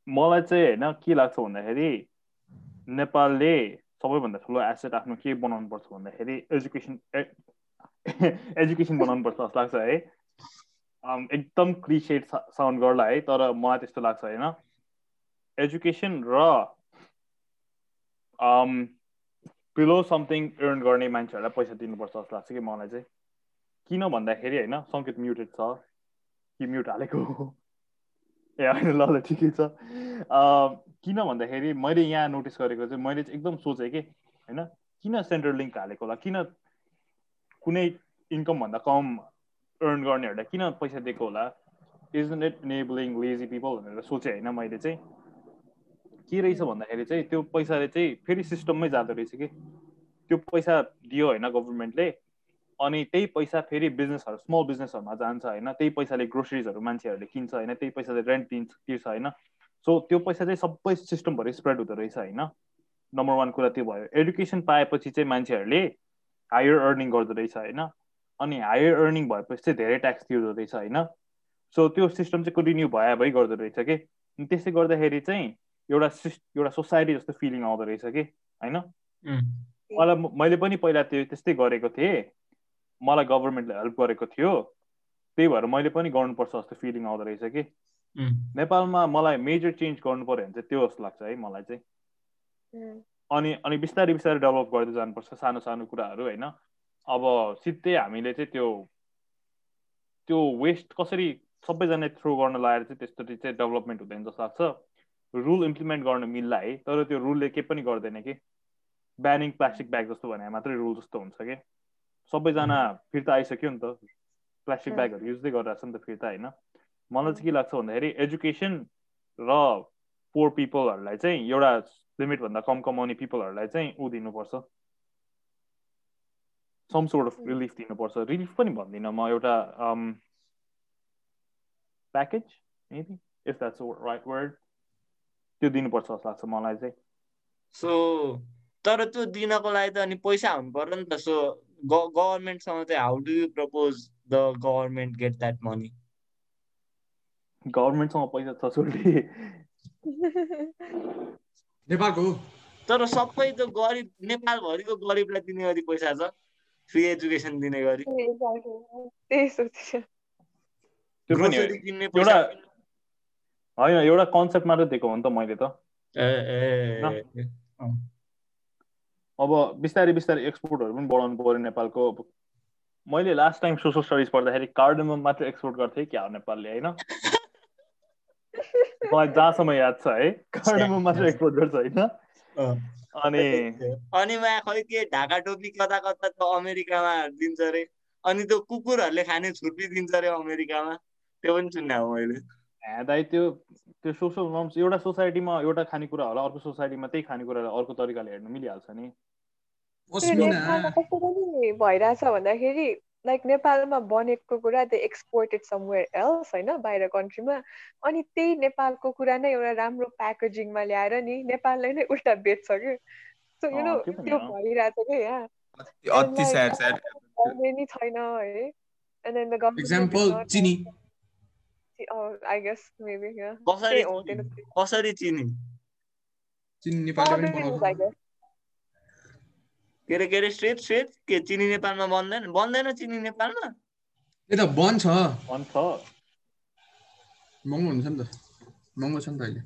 मलाई चाहिँ होइन के लाग्छ भन्दाखेरि नेपालले सबैभन्दा ठुलो एसेट आफ्नो के बनाउनु पर्छ भन्दाखेरि एजुकेसन एजुकेसन बनाउनु पर्छ जस्तो लाग्छ है। एकदम क्रिसेट साउन्ड गर्ला है तर मलाई त्यस्तो लाग्छ होइन। एजुकेसन र बिलो समथिङ अर्न गर्ने मान्छेहरूलाई पैसा दिनुपर्छ जस्तो लाग्छ कि मलाई चाहिँ। किन भन्दाखेरि होइन सङ्केत म्युटेड छ। कि म्युट हालेको ए होइन ल ल ठिकै छ। किन भन्दाखेरि मैले यहाँ नोटिस गरेको चाहिँ मैले चाहिँ एकदम सोचेँ कि होइन किन सेन्ट्रल लिङ्क हालेको होला? किन कुनै इन्कमभन्दा कम अर्न गर्नेहरूलाई किन पैसा दिएको होला? Is it enabling lazy people भनेर सोचेँ होइन मैले चाहिँ। के रहेछ भन्दाखेरि चाहिँ त्यो पैसाले चाहिँ फेरि सिस्टममै जाँदो रहेछ कि? त्यो पैसा दियो होइन गभर्मेन्टले अनि त्यही पैसा फेरि बिजनेसहरू स्मल बिजनेसहरूमा जान्छ होइन त्यही पैसाले ग्रोसरिजहरू मान्छेहरूले किन्छ होइन त्यही पैसाले रेन्ट दिन्छ तिर्छ होइन। सो त्यो पैसा चाहिँ सबै सिस्टमभरि स्प्रेड हुँदो रहेछ होइन। नम्बर वान कुरा त्यो भयो। एडुकेसन पाएपछि चाहिँ मान्छेहरूले हायर अर्निङ गर्दो रहेछ होइन अनि हायर अर्निङ भएपछि चाहिँ धेरै ट्याक्स तिर्दो रहेछ होइन। सो त्यो सिस्टम चाहिँ कन्टिन्यू भए भइ गर्दो रहेछ कि। त्यसले गर्दाखेरि चाहिँ एउटा एउटा सोसाइटी जस्तो फिलिङ आउँदो रहेछ कि होइन? मलाई मैले पनि पहिला त्यो त्यस्तै गरेको थिएँ। मलाई गभर्मेन्टले हेल्प गरेको थियो। त्यही भएर मैले पनि गर्नुपर्छ जस्तो फिलिङ आउँदो रहेछ कि। नेपालमा मलाई मेजर चेन्ज गर्नु पऱ्यो भने चाहिँ त्यो जस्तो लाग्छ है मलाई चाहिँ। अनि अनि बिस्तारै बिस्तारै डेभलप गर्दै जानुपर्छ सानो सानो कुराहरू होइन? अब सिधै हामीले चाहिँ त्यो त्यो वेस्ट कसरी सबैजना थ्रो गर्न लगाएर चाहिँ त्यस्तो चाहिँ डेभलपमेन्ट हुँदैन जस्तो लाग्छ। रुल इम्प्लिमेन्ट गर्न मिल्ला है तर त्यो रुलले केही पनि गर्दैन कि। ब्यानिङ प्लास्टिक ब्याग जस्तो भने मात्रै रुल जस्तो हुन्छ कि। सबैजना फिर्ता आइसक्यो नि त। प्लास्टिक ब्यागहरू युजै गरिरहेको छ नि त फिर्ता होइन? मलाई चाहिँ के लाग्छ भन्दाखेरि एजुकेसन र पोर पिपलहरूलाई चाहिँ एउटा लिमिटभन्दा कम कमाउने पिपलहरूलाई चाहिँ ऊ दिनुपर्छ। सम सोर्ट अफ रिलिफ दिनुपर्छ। रिलिफ पनि भन्दिनँ म एउटा package maybe if that's right word त्यो दिनुपर्छ जस्तो लाग्छ मलाई चाहिँ। सो तर त्यो दिनको लागि त अनि पैसा हुनु पर्यो नि त। सो गभर्मेन्टसँग चाहिँ how do you propose the government get that money गभर्मेन्टसँग पैसा छ छोडी नेपालको तर सबै त्यो गरिब नेपालभरिको गरिबलाई दिने गरी पैसा छ। फ्री एजुकेसन दिने गरी। त्यही सोच्छु त्यो पनि ग्रोसरी किन्ने पैसा। होइन एउटा कन्सेप्ट मात्रै दिएको हो नि त मैले त। ए ए अब बिस्तारै बिस्तारै एक्सपोर्टहरू पनि बढाउनु पऱ्यो नेपालको। अब मैले लास्ट टाइम सोसल स्टडिज पढ्दाखेरि कार्डमम मात्र एक्सपोर्ट गर्थेँ क्या हो नेपालले होइन? मलाई जहाँसम्म याद छ है? कार्डमम मात्र एक्सपोर्ट गर्छ होइन? अनि अनि मा खै के ढाका टोपी कता कता त अमेरिकामा दिन्छ अरे अनि त्यो कुकुरहरूले खाने छुर्पी दिन्छ अरे अमेरिकामा? त्यो पनि सुने हो मैले। दाइ त्यो त्यो सोसल नर्म्स एउटा सोसाइटीमा एउटा खानेकुरा होला अर्को सोसाइटीमा त्यही खानेकुरालाई अर्को तरिकाले हेर्नु मिलिहाल्छ नि। नेपालमा कस्तो पनि भइरहेछ भन्दाखेरि लाइक नेपालमा बनेको कुरा त्यो एक्सपोर्टेड समवेयर एल्स होइन बाहिर कन्ट्रीमा अनि त्यही नेपालको कुरा नै एउटा राम्रो प्याकेजिङमा ल्याएर नि नेपाललाई नै उल्टा बेच्छ कि? सो यु नो त्यो। भइरहेछ कि यहाँ गभर्मेन्ट छैन है। And then the government oh, I guess maybe yeah. कसरी। कसरी चिनी चिनी नेपालले पनि बनाउँछ. के अरे के अरे श्वेत श्वेत के चिनी नेपालमा बन्दैन बन्दैन चिनी नेपालमा त्यही त बन्द छ अन्त महँगो हुन्छ नि त महँगो छ नि त अहिले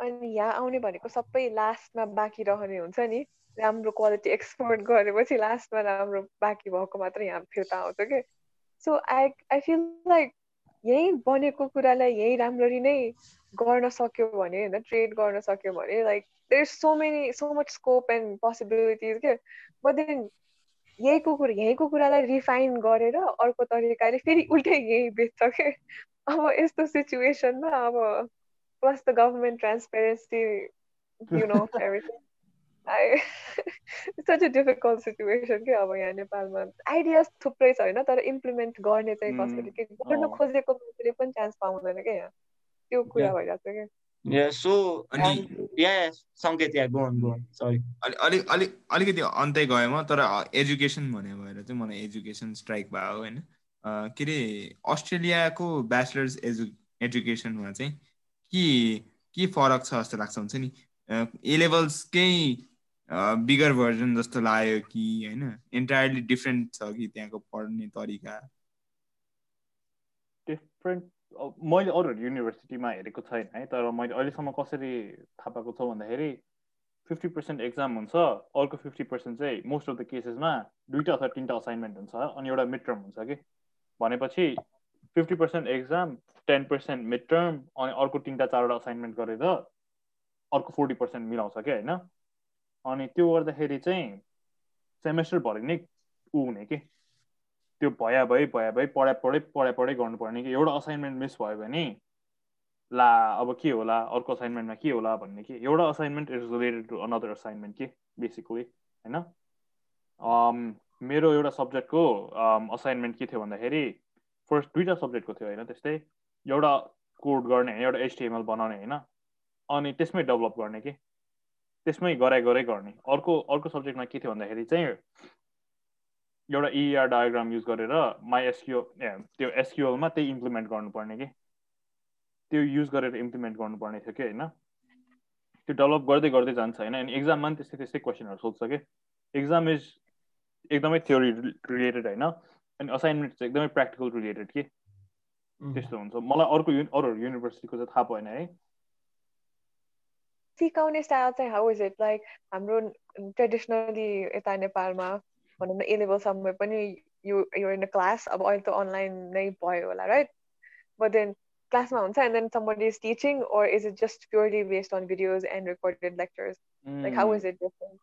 अनि यहाँ आउने भनेको सबै लास्टमा बाँकी रहने हुन्छ नि राम्रो क्वालिटी एक्सपोर्ट गरेपछि लास्टमा राम्रो बाँकी भएको मात्र यहाँ फिर्ता आउँछ कि so I I feel like यहीँ बनेको कुरालाई यहीँ राम्ररी नै गर्न सक्यो भने होइन ट्रेड गर्न सक्यो भने like there so many so much scope and possibilities के बट देन यहीँको कुरा यहीँको कुरालाई रिफाइन गरेर अर्को तरिकाले फेरि उल्टै यहीँ बेच्छ के अब यस्तो सिचुएसनमा अब plus the government transparency, you know, everything. It's such a difficult situation के अब यहाँ नेपालमा आइडियाज थुप्रै छ होइन तर इम्प्लिमेन्ट गर्ने चाहिँ कसरी के गर्न अँ। खोजेको मान्छेले पनि चान्स पाउँदैन क्या यहाँ? त्यो कुरा. भइरहेको छ क्या या सो अनि- या सङ्केत या गोन गोन सरी अलि अलिक अलिक अलिकति अन्तै गएँ म तर एजुकेसन भने भएर चाहिँ मलाई एजुकेसन स्ट्राइक भयो होइन? अ, के अरे अस्ट्रेलियाको ब्याचलर्स एजु एजुकेसनमा चाहिँ के के फरक छ जस्तो लाग्छ हुन्छ नि? ए लेभल्सकै बिगर भर्जन जस्तो लाग्यो कि होइन? इन्टायरली डिफ्रेन्ट छ कि त्यहाँको पढ्ने तरिका? डिफ्रेन्ट मैले अरूहरू युनिभर्सिटीमा हेरेको छैन है तर मैले अहिलेसम्म कसरी थाहा पाएको छ भन्दाखेरि फिफ्टी पर्सेन्ट एक्जाम हुन्छ अर्को फिफ्टी पर्सेन्ट चाहिँ मोस्ट अफ द केसेसमा दुईवटा अथवा तिनवटा असाइनमेन्ट हुन्छ अनि एउटा मिड टर्म हुन्छ कि? भनेपछि fifty percent exam ten percent mid term अनि अर्को तिनवटा चारवटा असाइनमेन्ट गरेर अर्को फोर्टी पर्सेन्ट मिलाउँछ क्या होइन? अनि त्यो गर्दाखेरि चाहिँ सेमेस्टरभरि नै ऊ हुने कि? त्यो भया भए भया भए पढाइ पढै पढाइ पढाइ गर्नुपर्ने कि? एउटा असाइनमेन्ट मिस भयो भने ला अब के होला? अर्को असाइनमेन्टमा के होला भन्ने कि? एउटा assignment is related to another assignment के? बेसिकली होइन? अम, मेरो एउटा सब्जेक्टको असाइनमेन्ट के थियो भन्दाखेरि फर्स्ट दुईवटा सब्जेक्टको थियो होइन? त्यस्तै एउटा कोड गर्ने होइन एउटा एचटिएमएल बनाउने होइन? अनि त्यसमै डेभलप गर्ने कि? त्यसमै गराइ गराइ गर्ने। अर्को अर्को सब्जेक्टमा के थियो भन्दाखेरि चाहिँ एउटा इआर डायग्राम युज गरेर माई एसक्यु त्यो एसक्युएलमा त्यही इम्प्लिमेन्ट गर्नुपर्ने कि? त्यो युज गरेर इम्प्लिमेन्ट गर्नुपर्ने थियो कि होइन? त्यो डेभलप गर्दै गर्दै जान्छ होइन? अनि एक्जाममा पनि त्यस्तै त्यस्तै क्वेसनहरू सोध्छ कि? एक्जाम इज एकदमै थ्योरी रिलेटेड होइन? अनि असाइनमेन्ट चाहिँ एकदमै प्र्याक्टिकल रिलेटेड कि? त्यस्तो हुन्छ। मलाई अर्को युनि अरूहरू युनिभर्सिटीको चाहिँ थाहा भएन है। सिकाउने स्टाइल चाहिँ हाउ इज इट लाइक हाम्रो ट्रेडिसनली यता नेपालमा भनौँ न ए पनि यो यो इन क्लास अब अहिले त अनलाइन नै भयो होला राइट बट देन क्लासमा हुन्छ and then somebody is teaching or is it just purely based on videos and recorded lectures like how is it different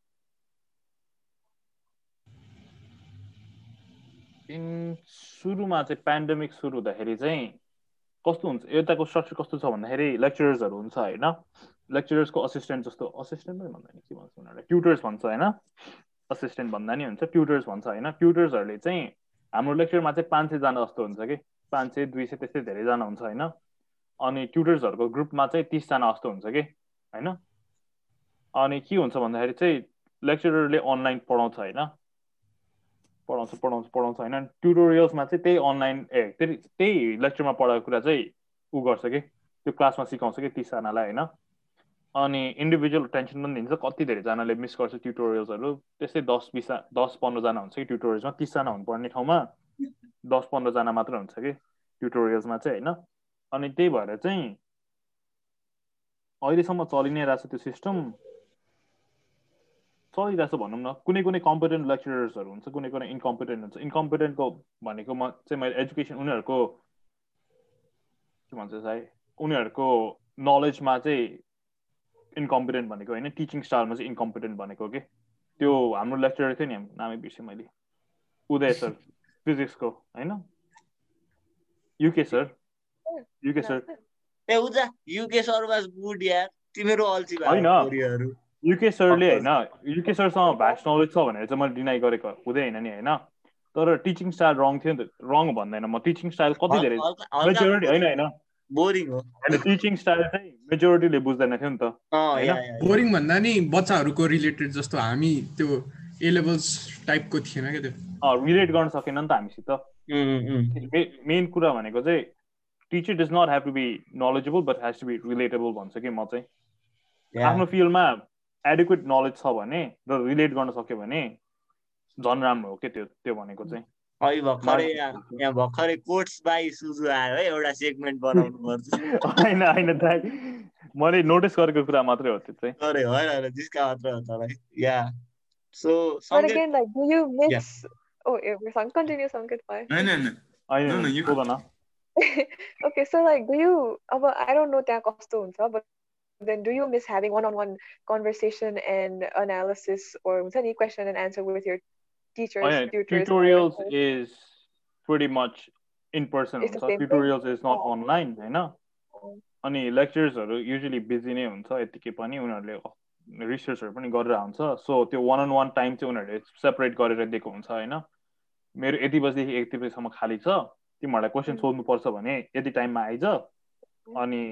in सुरुमा चाहिँ पेन्डेमिक सुरु हुँदाखेरि चाहिँ कस्तो हुन्छ? यताको स्ट्रक्चर कस्तो छ भन्दाखेरि लेक्चरर्सहरू हुन्छ होइन? लेक्चरर्सको असिस्टेन्ट जस्तो असिस्टेन्ट पनि भन्दैन के भन्छ उनीहरूले? ट्युटर्स भन्छ होइन? असिस्टेन्ट भन्दा नि हुन्छ ट्युटर्स भन्छ होइन? ट्युटर्सहरूले चाहिँ हाम्रो लेक्चरमा चाहिँ पाँच सयजना जस्तो हुन्छ कि? पाँच सय दुई सय त्यस्तै धेरैजना हुन्छ होइन? अनि ट्युटर्सहरूको ग्रुपमा चाहिँ तिसजना जस्तो हुन्छ कि? होइन? अनि के हुन्छ भन्दाखेरि चाहिँ लेक्चररले अनलाइन पढाउँछ होइन? पढाउँछ पढाउँछ पढाउँछ होइन? ट्युटोरियल्समा चाहिँ त्यही अनलाइन ए त्यही त्यही लेक्चरमा पढाएको कुरा चाहिँ ऊ गर्छ कि? त्यो क्लासमा सिकाउँछ कि तिसजनालाई होइन? अनि इन्डिभिजुअल टेन्सन पनि दिन्छ। कति धेरैजनाले मिस गर्छ ट्युटोरियल्सहरू त्यस्तै दस बिस दस पन्ध्रजना हुन्छ कि ट्युटोरियल्समा तिसजना हुनुपर्ने ठाउँमा दस पन्ध्रजना मात्र हुन्छ कि ट्युटोरियल्समा चाहिँ होइन? अनि त्यही भएर चाहिँ अहिलेसम्म चलि नै रहेछ त्यो सिस्टम चलिरहेछ भनौँ न। कुनै कुनै कम्पिटेन्ट लेक्चरर्सहरू हुन्छ कुनै कुनै इन्कम्पिटेन्ट हुन्छ। इन्कम्पिटेन्टको भनेको म चाहिँ मैले एजुकेसन उनीहरूको के भन्छ साई उनीहरूको नलेजमा चाहिँ इन्कम्पिटेन्ट भनेको होइन। टिचिङ स्टाइलमा चाहिँ इन्कम्पिटेन्ट भनेको कि? त्यो हाम्रो लेक्चरर थियो नि नामै बिर्सेँ मैले। उदय सर फिजिक्सको होइन? युके सर युके सर ए उजा युके सर वाज गुड यार। तिमीहरू अल्छी होइन। युके सरले होइन युके सरसँग भ्यास्ट नलेज छ भनेर चाहिँ मैले डिनाइ गरेको हुँदैन नि होइन तर टिचिङ स्टाइल रङ थियो नि त रङ भन्दैन म टिचिङ स्टाइल कति धेरै मेजोरिटी होइन होइन बोरिङ हो होइन टिचिङ स्टाइल चाहिँ मेजोरिटीले बुझ्दैन थियो नि त बोरिङ भन्दा नि बच्चाहरूको रिलेटेड जस्तो हामी त्यो ए लेभल्स टाइपको थिएन क्या त्यो रिलेट गर्न सकेन नि त हामीसित मेन कुरा भनेको चाहिँ teacher does not have to be knowledgeable but has to be relatable भन्छु कि म चाहिँ आफ्नो फिल्डमा एडुकेट नलेज छ भने र रिलेट गर्न सक्यो भने झन् राम्रो हो क्या त्यो त्यो भनेको चाहिँ अहिले भर्खरै यहाँ भर्खरै कोट्स बाई सुजु आयो है एउटा सेगमेन्ट बनाउनु पर्छ होइन होइन दाइ मैले नोटिस गरेको कुरा मात्रै हो त्यो चाहिँ अरे होइन होइन जिस्का मात्रै हो तर yeah so again, like, do you? Oh, yeah. Continue. होइन okay, so like, do you? अब I don't know त्यहाँ कस्तो हुन्छ, but then do you miss having one-on-one conversation and analysis or हुन्छ नि question and answer with your teachers, होइन tutors? Tutorials is pretty much in person It's the हुन्छ same thing? Tutorials is not Oh. Online होइन Oh. अनि लेक्चर्सहरू usually busy नै हुन्छ यतिकै पनि उनीहरूले रिसर्चहरू पनि गरेर हुन्छ सो त्यो वान अन वान टाइम चाहिँ उनीहरूले सेपरेट गरेर दिएको हुन्छ होइन मेरो यति बजीदेखि यति बजीसम्म खाली छ तिमीहरूलाई क्वेसन Mm. सोध्नुपर्छ भने यति टाइममा आइज अनि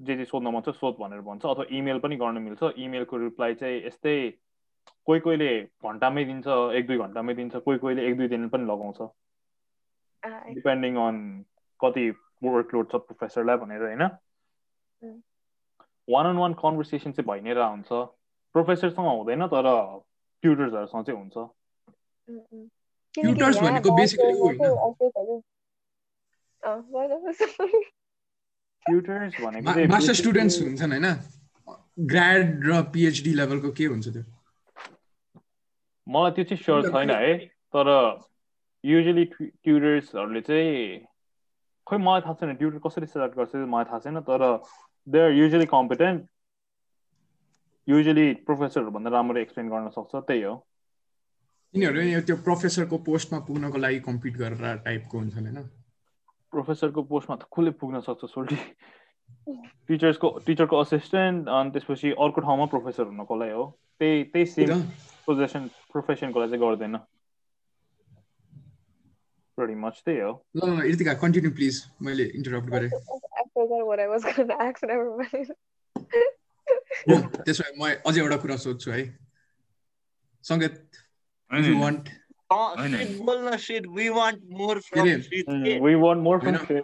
जे जे सोध्न मन छ सोध भनेर भन्छ अथवा इमेल पनि गर्न मिल्छ। इमेलको रिप्लाई चाहिँ यस्तै कोही कोहीले घन्टामै दिन्छ एक दुई घन्टामै दिन्छ कोही कोहीले एक दुई दिन पनि लगाउँछ। डिपेन्डिङ अन कति वर्कलोड छ प्रोफेसरलाई भनेर होइन. वान अन वान कन्भर्सेसन चाहिँ भइ नै रहेको हुन्छ प्रोफेसरसँग हुँदैन तर ट्युटर्सहरूसँग चाहिँ हुन्छ। किनकि भनेको यहाँ ट्युटर्स भनेको चाहिँ मास्टर स्टुडेन्ट्स हुन्छन् होइन? ग्राड र पिएचडी लेभलको के हुन्छ त्यो? मलाई त्यो चाहिँ स्योर छैन है। तर युजली ट्युटर्सहरूले चाहिँ खै मलाई थाहा छैन ट्युटर कसरी सेलेक्ट गर्छ मलाई थाहा छैन तर they are usually competent usually प्रोफेसरहरूभन्दा राम्ररी एक्सप्लेन गर्न सक्छ त्यही हो। तिनीहरू यो त्यो प्रोफेसरको पोस्टमा पुग्नको लागि कम्पिट गरेर टाइपको हुन्छन् होइन? प्रोफेसरको पोस्टमा त कसले पुग्न सक्छ सोल्टी टिचर्सको टिचरको असिस्टेन्ट अनि त्यसपछि अर्को ठाउँमा प्रोफेसर हुनको लागि हो? त्यही त्यही सेम पोजिसन प्रोफेसनको लागि चाहिँ गर्दैन। Pretty much त्यही हो। ल इर्तिका कन्टिन्यू प्लिज मैले इन्टरप्ट गरेँ। I forgot what I was gonna ask. Never mind. त्यसो भए म अझै एउटा कुरा सोध्छु है। सङ्गीत यु। वान्ट होइन। सिट बोल्न sit we want more from के अरे? सिट वी वान्ट मोर होइन। फ्रम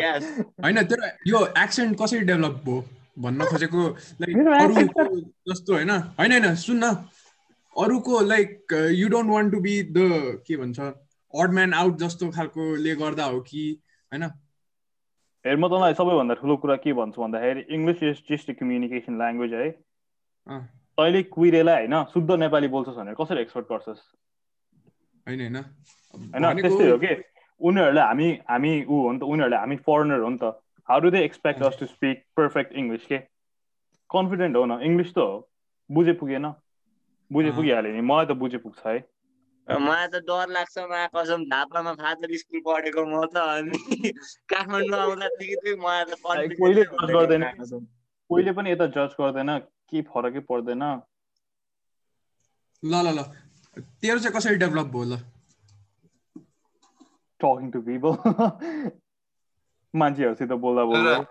यस होइन तर यो एक्सेन्ट कसरी डेभलप भयो? भन्न खोजेको लाइक अरूको जस्तो होइन? होइन होइन सुन्न। अरूको like you don't want to be the के भन्छ अड म्यान आउट जस्तो खालकोले गर्दा हो कि होइन? हेर म तँलाई सबैभन्दा ठुलो कुरा के भन्छु भन्दाखेरि English is just communication language है? तैँले कुहिरेलाई होइन शुद्ध नेपाली बोल्छस् भनेर कसरी एक्सपेक्ट गर्छस्? होइन होइन? होइन त्यस्तै हो कि? उनीहरूलाई हामी हामी ऊ हो नि त उनीहरूलाई हामी फरेनर हो नि त। How do they expect us to speak perfect English के कन्फिडेन्ट हो न? इङ्ग्लिस त हो। बुझे पुगेन बुझे। पुगिहाल्यो नि। मलाई त बुझे पुग्छ है मलाई त डर लाग्छ मा कसम झापामा फादर स्कुल पढेको म त अनि काठमाडौँ त कोहीले जज गर्दैन। कोहीले पनि यता जज गर्दैन के फरकै पर्दैन। ल ल ल। तेरो चाहिँ कसरी डेभलप भयो ल टकिङ टु पिपल मान्छेहरूसित बोल्दा बोल्दा तर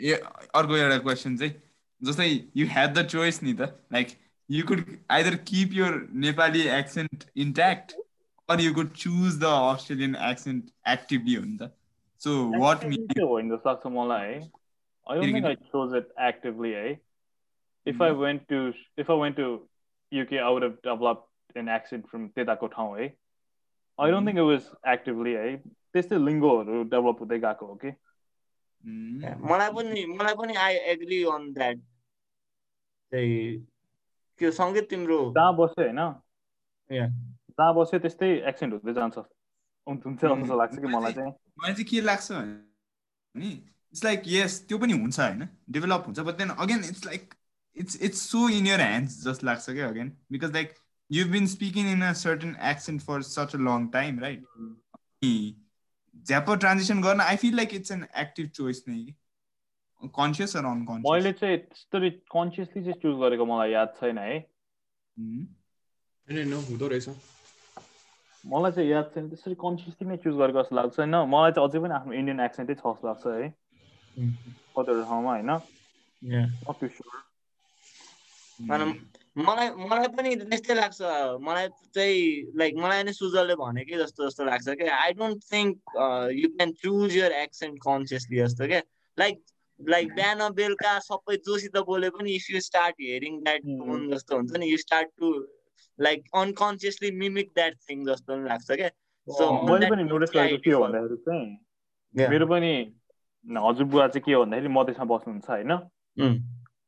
ए अर्को एउटा क्वेसन चाहिँ जस्तै यु ह्याड द चोइस नि त like you could either keep your Nepali accent intact or you could choose the Australian accent actively हो नि त सो वाट Actually, त्यो होइन जस्तो लाग्छ मलाई है I don't think I chose it actively है if I went to if I went to UK, I would have developed an accent from त्यताको ठाउँ है I don't think it was actively है त्यस्तै लिङ्गोहरू डेभलप हुँदै गएको हो कि. मलाई पनि मलाई पनि आई एग्री अन द्याट त्यो सङ्गीत तिम्रो जहाँ बस्यो होइन. जहाँ बस्यो त्यस्तै एक्सेन्ट हुँदै जान्छ हुन्- हुन्छ जस्तो लाग्छ कि मलाई चाहिँ मलाई चाहिँ के लाग्छ भने इट्स लाइक यस त्यो पनि हुन्छ होइन? डेभलप हुन्छ but then again it's like it's it's so in your hands जस्तो लाग्छ क्या again because like you been speaking in a certain accent for such a long time right झ्याप ट्रान्जेक्सन गर्न I feel like it's an active choice नै conscious or मैले unconscious चाहिँ त्यस्तरी consciously चाहिँ चुज गरेको मलाई याद छैन है। होइन हुँदो रहेछ। मलाई चाहिँ याद छैन त्यसरी कन्सियसली नै चुज गरेको जस्तो लाग्छ होइन? मलाई चाहिँ अझै पनि आफ्नो इन्डियन एक्सेन्टै छ जस्तो लाग्छ है। कतिवटा ठाउँमा होइन? मलाई मलाई पनि त्यस्तै लाग्छ मलाई चाहिँ लाइक मलाई नै सुजलले भनेकै जस्तो जस्तो लाग्छ क्या I don't think you can choose your accent consciously जस्तो क्या लाइक लाइक बिहान बेलुका सबै जोसित बोले पनि if you start hearing that. Tone जस्तो हुन्छ नि you start to like unconsciously mimic that thing जस्तो पनि लाग्छ क्या on मैले पनि नोटिस गरेको के हो भन्दाखेरि चाहिँ. मेरो पनि हजुरबुवा चाहिँ के हो भन्दाखेरि मधेसमा बस्नुहुन्छ होइन Mm.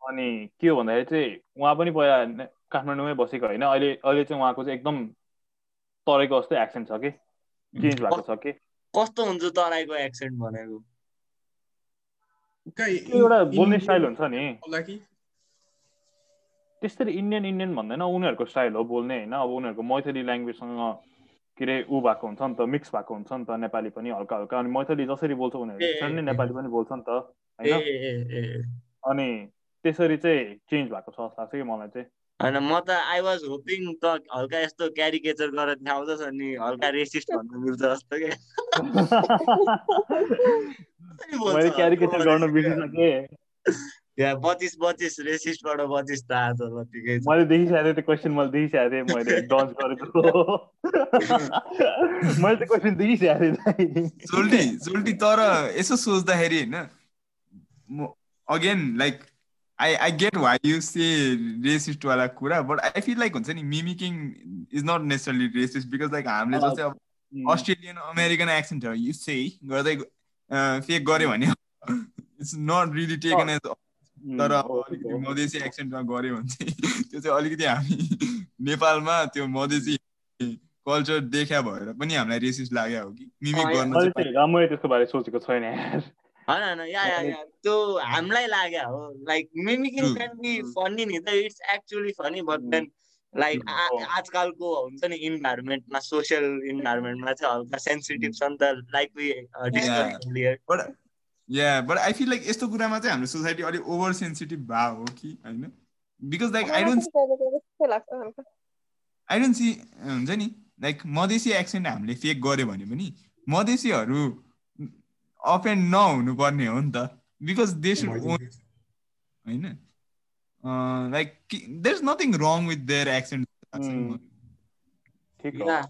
अनि के हो भन्दाखेरि चाहिँ उहाँ पनि पहिला ने- काठमाडौँमै बसेको होइन। अहिले अहिले चाहिँ उहाँको चाहिँ एकदम तराईको जस्तै एक्सेन्ट छ कि? चेन्ज भएको छ कि? कस्तो हुन्छ तराईको एक्सेन्ट भनेको? एउटा बोल्ने इन्डियन स्टाइल हुन्छ नि। त्यस्तरी इन्डियन इन्डियन भन्दैन। उनीहरूको स्टाइल हो बोल्ने होइन। अब उनीहरूको मैथली ल्याङ्ग्वेजसँग के अरे ऊ भएको हुन्छ नि त मिक्स भएको हुन्छ नि त नेपाली पनि हल्का हल्का। अनि मैथली जसरी बोल्छ उनीहरू त्यसरी नेपाली पनि बोल्छ नि त ए होइन ए ए। अनि त्यसरी चाहिँ चेन्ज भएको छ जस्तो लाग्छ कि मलाई चाहिँ। होइन म त आई वाज होपिङ त हल्का यस्तो क्यारिकेचर गरेर देखाउँछस् अनि हल्का रेसिस्ट भन्नु मिल्छ जस्तो के। मैले क्यारिकेचर गर्न बिर्सिसकेँ या पच्चिस पच्चिस रेसिस्टबाट पच्चिस त आज ल ठिकै छ। मैले देखिसकेको थिएँ त्यो क्वेसन मैले देखिसकेको थिएँ मैले डज गरेको। मैले त्यो क्वेसन देखिसकेको थिएँ। सोल्टी सोल्टी तर यसो सोच्दाखेरि होइन again like I I get why you say रेसिस्टवाला कुरा बट आई फिल लाइक हुन्छ नि mimicking is not necessarily racist because like हामीले जस्तै अब अस्ट्रेलियन अमेरिकन एक्सेन्टहरू युज चाहिँ गर्दै फेक गऱ्यो भने it's not really taken as तर अब अलिकति मधेसी एक्सेन्टमा गऱ्यो भने चाहिँ त्यो चाहिँ अलिकति हामी नेपालमा त्यो मधेसी कल्चर देखा भएर पनि हामीलाई रेसिस्ट लाग्यो हो कि मिमिक गर्न राम्ररी त्यसको बारे सोचेको छैन होइन होइन या या या। त्यो हामीलाई लाग्यो हो like mimicking. Can be funny नि त it's actually funny but then like. आजकलको हुन्छ नि इन्भाइरोमेन्टमा सोसियल इन्भाइरोमेन्टमा चाहिँ हल्का सेन्सिटिभ छ नि त like we discuss but yeah but I feel like यस्तो कुरामा चाहिँ हाम्रो सोसाइटी अलिक ओभर सेन्सिटिभ भए हो कि होइन because like I don't I don't see हुन्छ नि? लाइक मधेसी एक्सेन्ट हामीले फेक गऱ्यो भने पनि मधेसीहरू अफेन्ड नहुनुपर्ने हो नि त. बिकज दे सुड ओन होइन? Like there is nothing wrong with their accent. ठिक हो Yeah.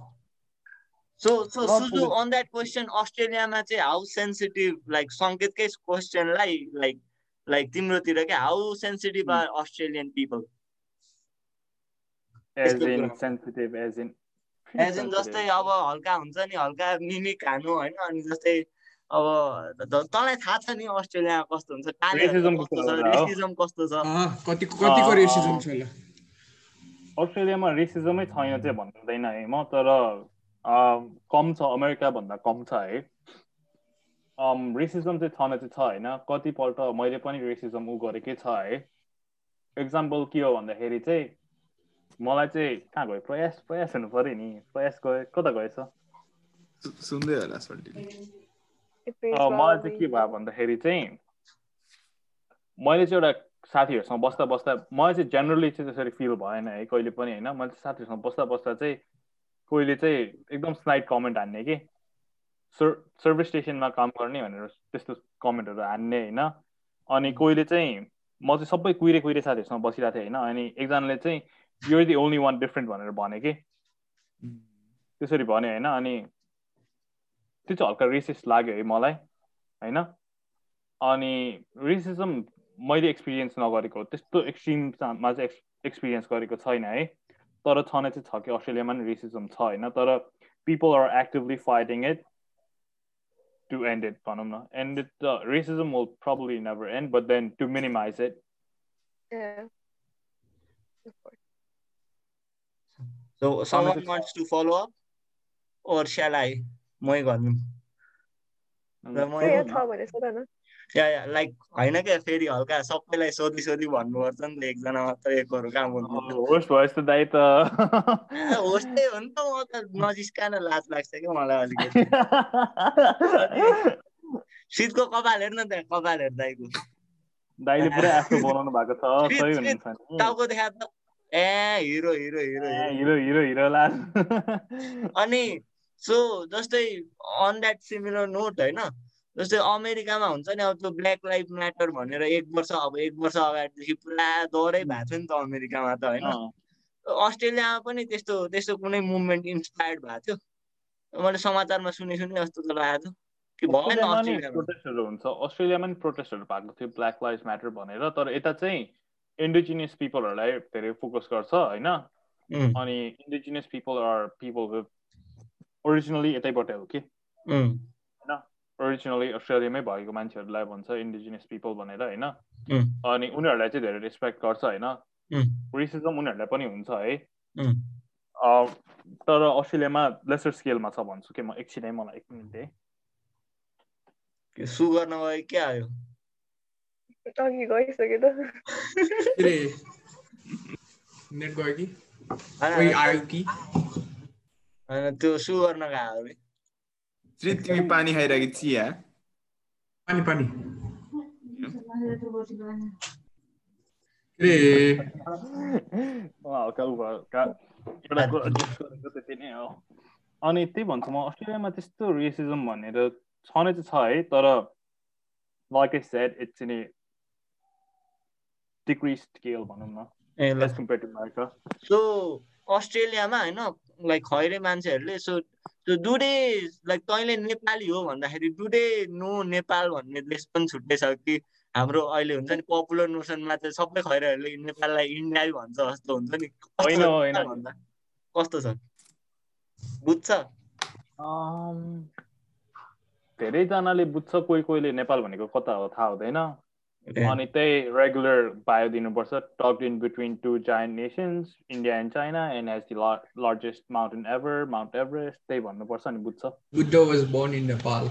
So, so Not Suzu, fully. on that question, अस्ट्रेलियामा चाहिँ हाउ सेन्सिटिभ लाइक सङ्केतकै क्वेसनलाई लाइक लाइक तिम्रोतिर क्या how sensitive are Australian people as in जस्तै अब हल्का हुन्छ नि हल्का मिमिक खानु होइन अनि जस्तै अब त- तँलाई थाहा छ नि अस्ट्रेलिया कस्तो हुन्छ कस्तो छ होला हो? रेसिजम कस्तो छ? अँ, कति कतिको अँ, रेसिजम अँ। छ होला? अस्ट्रेलियामा रेसिजमै छैन चाहिँ भन्दैन है म तर कम छ अमेरिका भन्दा कम छ है। रेसिजम चाहिँ छन चाहिँ छ होइन कतिपल्ट मैले पनि रेसिजम उ गरेकै छ है। एक्जाम्पल के हो भन्दाखेरि चाहिँ मलाई चाहिँ कहाँ गयो? प्रयास प्रयास हुनु पऱ्यो नि प्रयास गयो कता गएछ? सुन्दै होला मलाई चाहिँ के भयो भन्दाखेरि चाहिँ मैले चाहिँ एउटा साथीहरूसँग बस्दा बस्दा मलाई चाहिँ जेनरली चाहिँ त्यसरी फिल भएन है कहिले पनि होइन? मैले चाहिँ साथीहरूसँग बस्दा बस्दा चाहिँ कोहीले चाहिँ एकदम स्लाइड कमेन्ट हान्ने कि सर सर्भिस स्टेसनमा काम गर्ने भनेर त्यस्तो कमेन्टहरू हान्ने होइन? अनि कोहीले चाहिँ म चाहिँ सबै कुहिरे कुहिरे साथीहरूसँग बसिरहेको थिएँ होइन? अनि एकजनाले चाहिँ you're the only one different भनेर भने कि। त्यसरी भन्यो होइन? अनि त्यो चाहिँ हल्का रेसिस्ट लाग्यो है मलाई होइन अनि रेसिजम मैले एक्सपिरियन्स नगरेको त्यस्तो एक्सट्रिममा चाहिँ एक्सपिरियन्स गरेको छैन है तर छन चाहिँ छ कि अस्ट्रेलियामा पनि रेसिजम छ होइन तर people are actively fighting it to end it भनौँ न and it the racism will probably never end but then to minimize it So someone wants to follow up? Or shall I? मै गर्नु र मै या या like होइन क्या फेरि हल्का सबैलाई सोधी सोधी भन्नुपर्छ नि त एकजना मात्र एकहरू काम हुनु होस्ट भयो जस्तो दाइ त होस्टै हो नि त म त नजिस्कान लाज लाग्छ क्या मलाई अलिकति शीतको कपाल हेर्न त्यहाँ कपाल हेर दाइको दाइले पुरै आफ्नो बनाउनु भएको छ सही हुनुहुन्छ टाउको देखा त ए hero hero hero hero hero hero ला अनि सो जस्तै अन द्याट सिमिलर नोट होइन? जस्तै अमेरिकामा हुन्छ नि अब त्यो ब्ल्याक लाइफ म्याटर भनेर एक वर्ष अब एक वर्ष अगाडिदेखि पुरा दौडै भएको थियो नि त अमेरिकामा त होइन? अस्ट्रेलियामा पनि त्यस्तो त्यस्तो कुनै मुभमेन्ट इन्सपायर्ड भएको थियो? मैले समाचारमा सुने सुने जस्तो त लागेको थियो। प्रोटेस्टहरू हुन्छ। अस्ट्रेलियामा नि प्रोटेस्टहरू भएको थियो ब्ल्याक लाइफ म्याटर भनेर। तर यता चाहिँ इन्डिजिनियस पिपलहरूलाई धेरै फोकस गर्छ होइन? अनि indigenous people are people with originally यतैबाट हो कि उम्, ओरिजिनली अस्ट्रेलियामै भएको मान्छेहरूलाई भन्छ इन्डिजिनियस पिपल भनेर होइन? अनि उनीहरूलाई चाहिँ धेरै रेस्पेक्ट गर्छ होइन? रेसिजम उनीहरूलाई पनि हुन्छ है? तर अस्ट्रेलियामा लेसर स्केलमा छ भन्छु कि म एकछिनै मलाई एक मिनट है? के सु गर्न गयो के आयो? गइसक्यो त। नेट गयो कि? होइन, आयो कि? होइन त्यो सु गर्न अरे श्री तिमी पानी खाइरहेको चिया। पानी पानी। अँ, हल्का उ हल्का एउटा त्यति नै हो। अनि त्यही भन्छु म अस्ट्रेलियामा त्यस्तो रेसिजम भनेर छनै चाहिँ छ है तर like I said it's in a decrease scale भनौँ न a as compare to America so अस्ट्रेलियामा होइन लाइक खैरे मान्छेहरूले सो त्यो डुडे लाइक तैँले नेपाली हो भन्दाखेरि डुडे नो नेपाल भन्ने देश पनि छुट्टै छ कि हाम्रो अहिले हुन्छ नि पपुलर नोसनमा चाहिँ सबै खैरेहरूले नेपाललाई इन्डिया भन्छ जस्तो हुन्छ नि। होइन, होइन। भन्दा? कस्तो छ? बुझ्छ? धेरैजनाले बुझ्छ कोही कोहीले नेपाल भनेको कता हो थाहा हुँदैन। अनि त्यही रेगुलर बायो दिनुपर्छ talk in between two giant nations India and China and has the largest mountain ever Mount Everest त्यही भन्नुपर्छ अनि बुझ्छ Buddha was born in Nepal.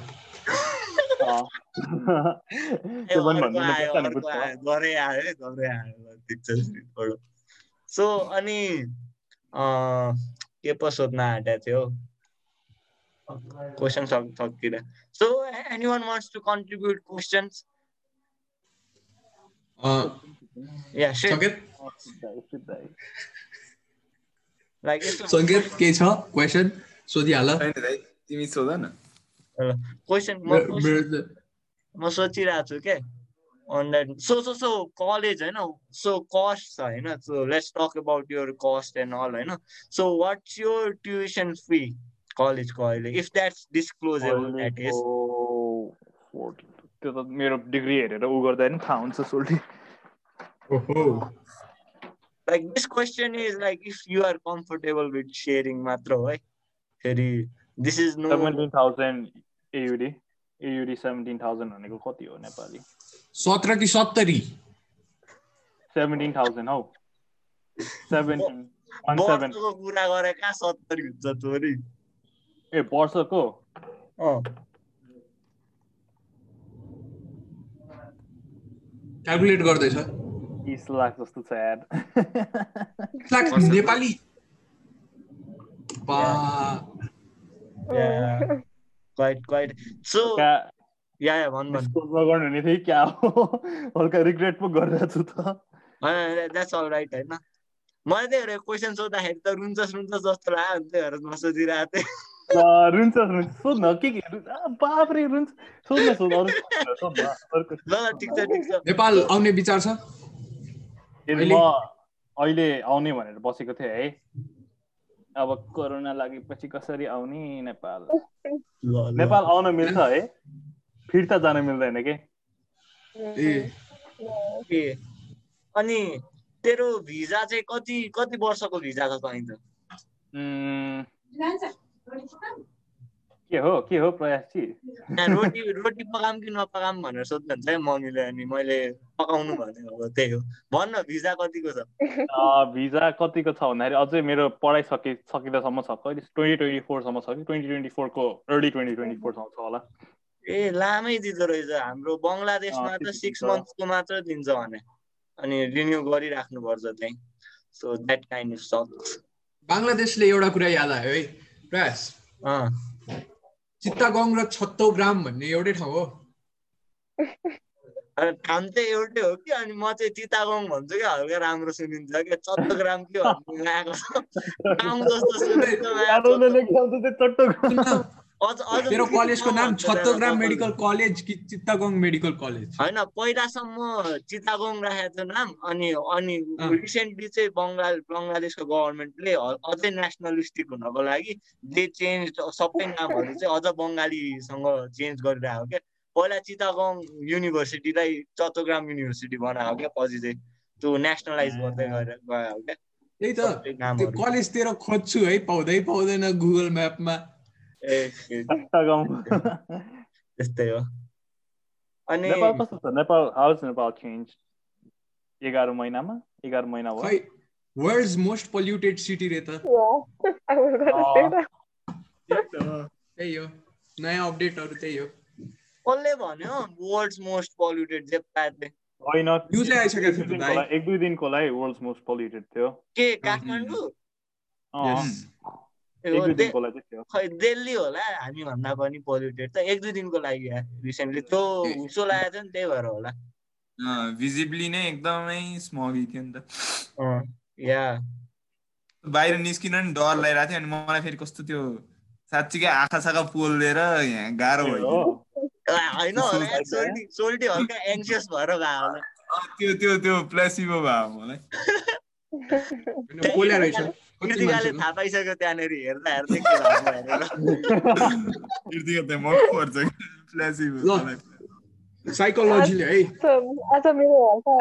So अनि के पो सोध्न आँटेको थियो? Question so anyone wants to contribute questions yeah Sanket like Sanket के छ क्वेसन सोधिहाल तिमी सोध न क्वेसन म सोचिरहेको छु के online so so so college होइन सो कस्ट छ होइन so let's talk about your cost and all होइन so what's your tuition fee कलेजको अहिले if that's disclosable that is त्यो त मेरो डिग्री हेरेर ऊ गर्दा नि थाहा हुन्छ सोल्टी। ओहो। Like this question is like if you are comfortable with sharing मात्र हो है। फेरि this is no seventeen thousand AUD AUD seventeen thousand भनेको कति हो नेपाली? सत्र कि सत्तरी? सेभेन्टिन थाउजन्ड हौ। सेभेन्टिन वर्षको कुरा गरे कहाँ सत्तरी हुन्छ छोरी ए वर्षको? क्यालकुलेट गर्दैछ। बिस लाख जस्तो छ यार। लाख नेपाली। बा। Yeah. क्वाइट क्वाइट सो क्या या या भन भन। डिस्क्लोज नगर्नु हुने थियो क्या हो? हल्का रिग्रेट पो गरिरहेको छु त। द्याट्स अल राइट होइन। मलाई त्यही क्वेसन सोद्धाखेरि त रुन्छस् रुन्छस् जस्तो लाग्यो नि त्यही भएर नसोधिरहेको थिएँ। रुन्छ रुन्छ सोध्न के के बाफ्रे रुन्छ सोध्न सोध्न अरू सोध्न, सोध्न अर्को ल ल ठिक छ ठिक छ नेपाल आउने विचार छ म अहिले आउने भनेर बसेको थिएँ है अब कोरोना लागेपछि कसरी आउने नेपाल। नेपाल आउन मिल्छ है फिर्ता जान मिल्दैन के ए अनि तेरो भिजा चाहिँ कति कति वर्षको भिजा छ चाहिन्छ उम्, के हो के हो प्रयासजी यहाँ रोटी रोटी पकाऊँ कि नपकाऊँ भनेर सोध्नुहुन्छ है मम्मीले अनि मैले पकाउनु भने अब त्यही हो। भन्न भिजा कतिको छ? अँ, भिजा कतिको छ भन्दाखेरि अझै मेरो पढाइ सकि सकिँदासम्म छ। कहिले ट्वेन्टी ट्वेन्टी फोरसम्म छ कि ट्वेन्टी ट्वेन्टी फोरको अर्ली ट्वेन्टी ट्वेन्टी फोरसम्म छ होला। ए लामै दिँदो रहेछ। हाम्रो बङ्गलादेशमा त सिक्स। मन्थको मात्र दिन्छ भने। अनि रिन्यू गरिराख्नुपर्छ त्यहीँ। So that kind of sucks बङ्गलादेशले एउटा कुरा याद आयो है। प्रयास चित्तागङ र छत्तौग्राम भन्ने एउटै ठाउँ हो। अनि ठाउँ चाहिँ एउटै हो कि? अनि म चाहिँ चितागङ भन्छु क्या हल्का राम्रो सुनिन्छ क्या। चट्टग्राम के भन्नु? आएको बेसी कलेजको नाम छत्तौग्राम। मेडिकल कलेज कि चित्तागङ मेडिकल कलेज? होइन पहिलासम्म चितागङ राखेको थियो नाम अनि अनि। रिसेन्टली चाहिँ बङ्गाल बङ्गलादेशको गभर्मेन्टले अझै नेसनलिस्टिक हुनको लागि दे चेन्ज सबै नामहरू चाहिँ अझ बङ्गालीसँग चेन्ज गरिरहेको क्या। पहिला चितागङ युनिभर्सिटीलाई चट्टग्राम युनिभर्सिटी बनाएको क्या पछि चाहिँ त्यो नेसनलाइज गर्दै गएर गयो क्या। त्यही त कलेजतिर खोज्छु है पाउँदै पाउँदैन गुगल म्यापमा त्यस्तै हो अनि नेपाल कस्तो छ नेपाल हाउस नेपाल चेन्ज एघार महिनामा एघार महिना भयो खै वर्ल्ड मोस्ट पोल्युटेड सिटी रे त was gonna say Oh. that. त्यही हो नयाँ अपडेटहरू त्यही हो कसले भन्यो वर्ल्ड्स मोस्ट पोल्युटेड जेप्पाले होइन न्युजै आइसकेको थियो त। लागि- एक दुई दिनको लागि वर्ल्ड मोस्ट पोल्युटेड थियो के काठमाडौँ खै दिल्ली होला हामी भन्दा पनि पोल्युटेड त एक दुई दिनको लागि रिसेन्टली त्यो हुसो लागेको थियो नि त्यही भएर होला। भिजिबली नै एकदमै स्मगी थियो नि त। या। बाहिर निस्किन नि डर लागिरहेको थियो अनि मलाई फेरि कस्तो त्यो साँच्चीकै आँखा साखा पोलिदिएर यहाँ गाह्रो भयो हो। होइन सोल्टी हल्का एङ्सियस भएर भयो होला। त्यो त्यो त्यो प्लेसिबो भयो मलाई कृतिकाले थाहा पाइसक्यो त्यहाँनिर हेर्दा हेर्दै के भएको हेरेर यतिको त मक्क पर्छ प्लेसिबो ल। साइकोलोजीले है So, आज मेरो हल्का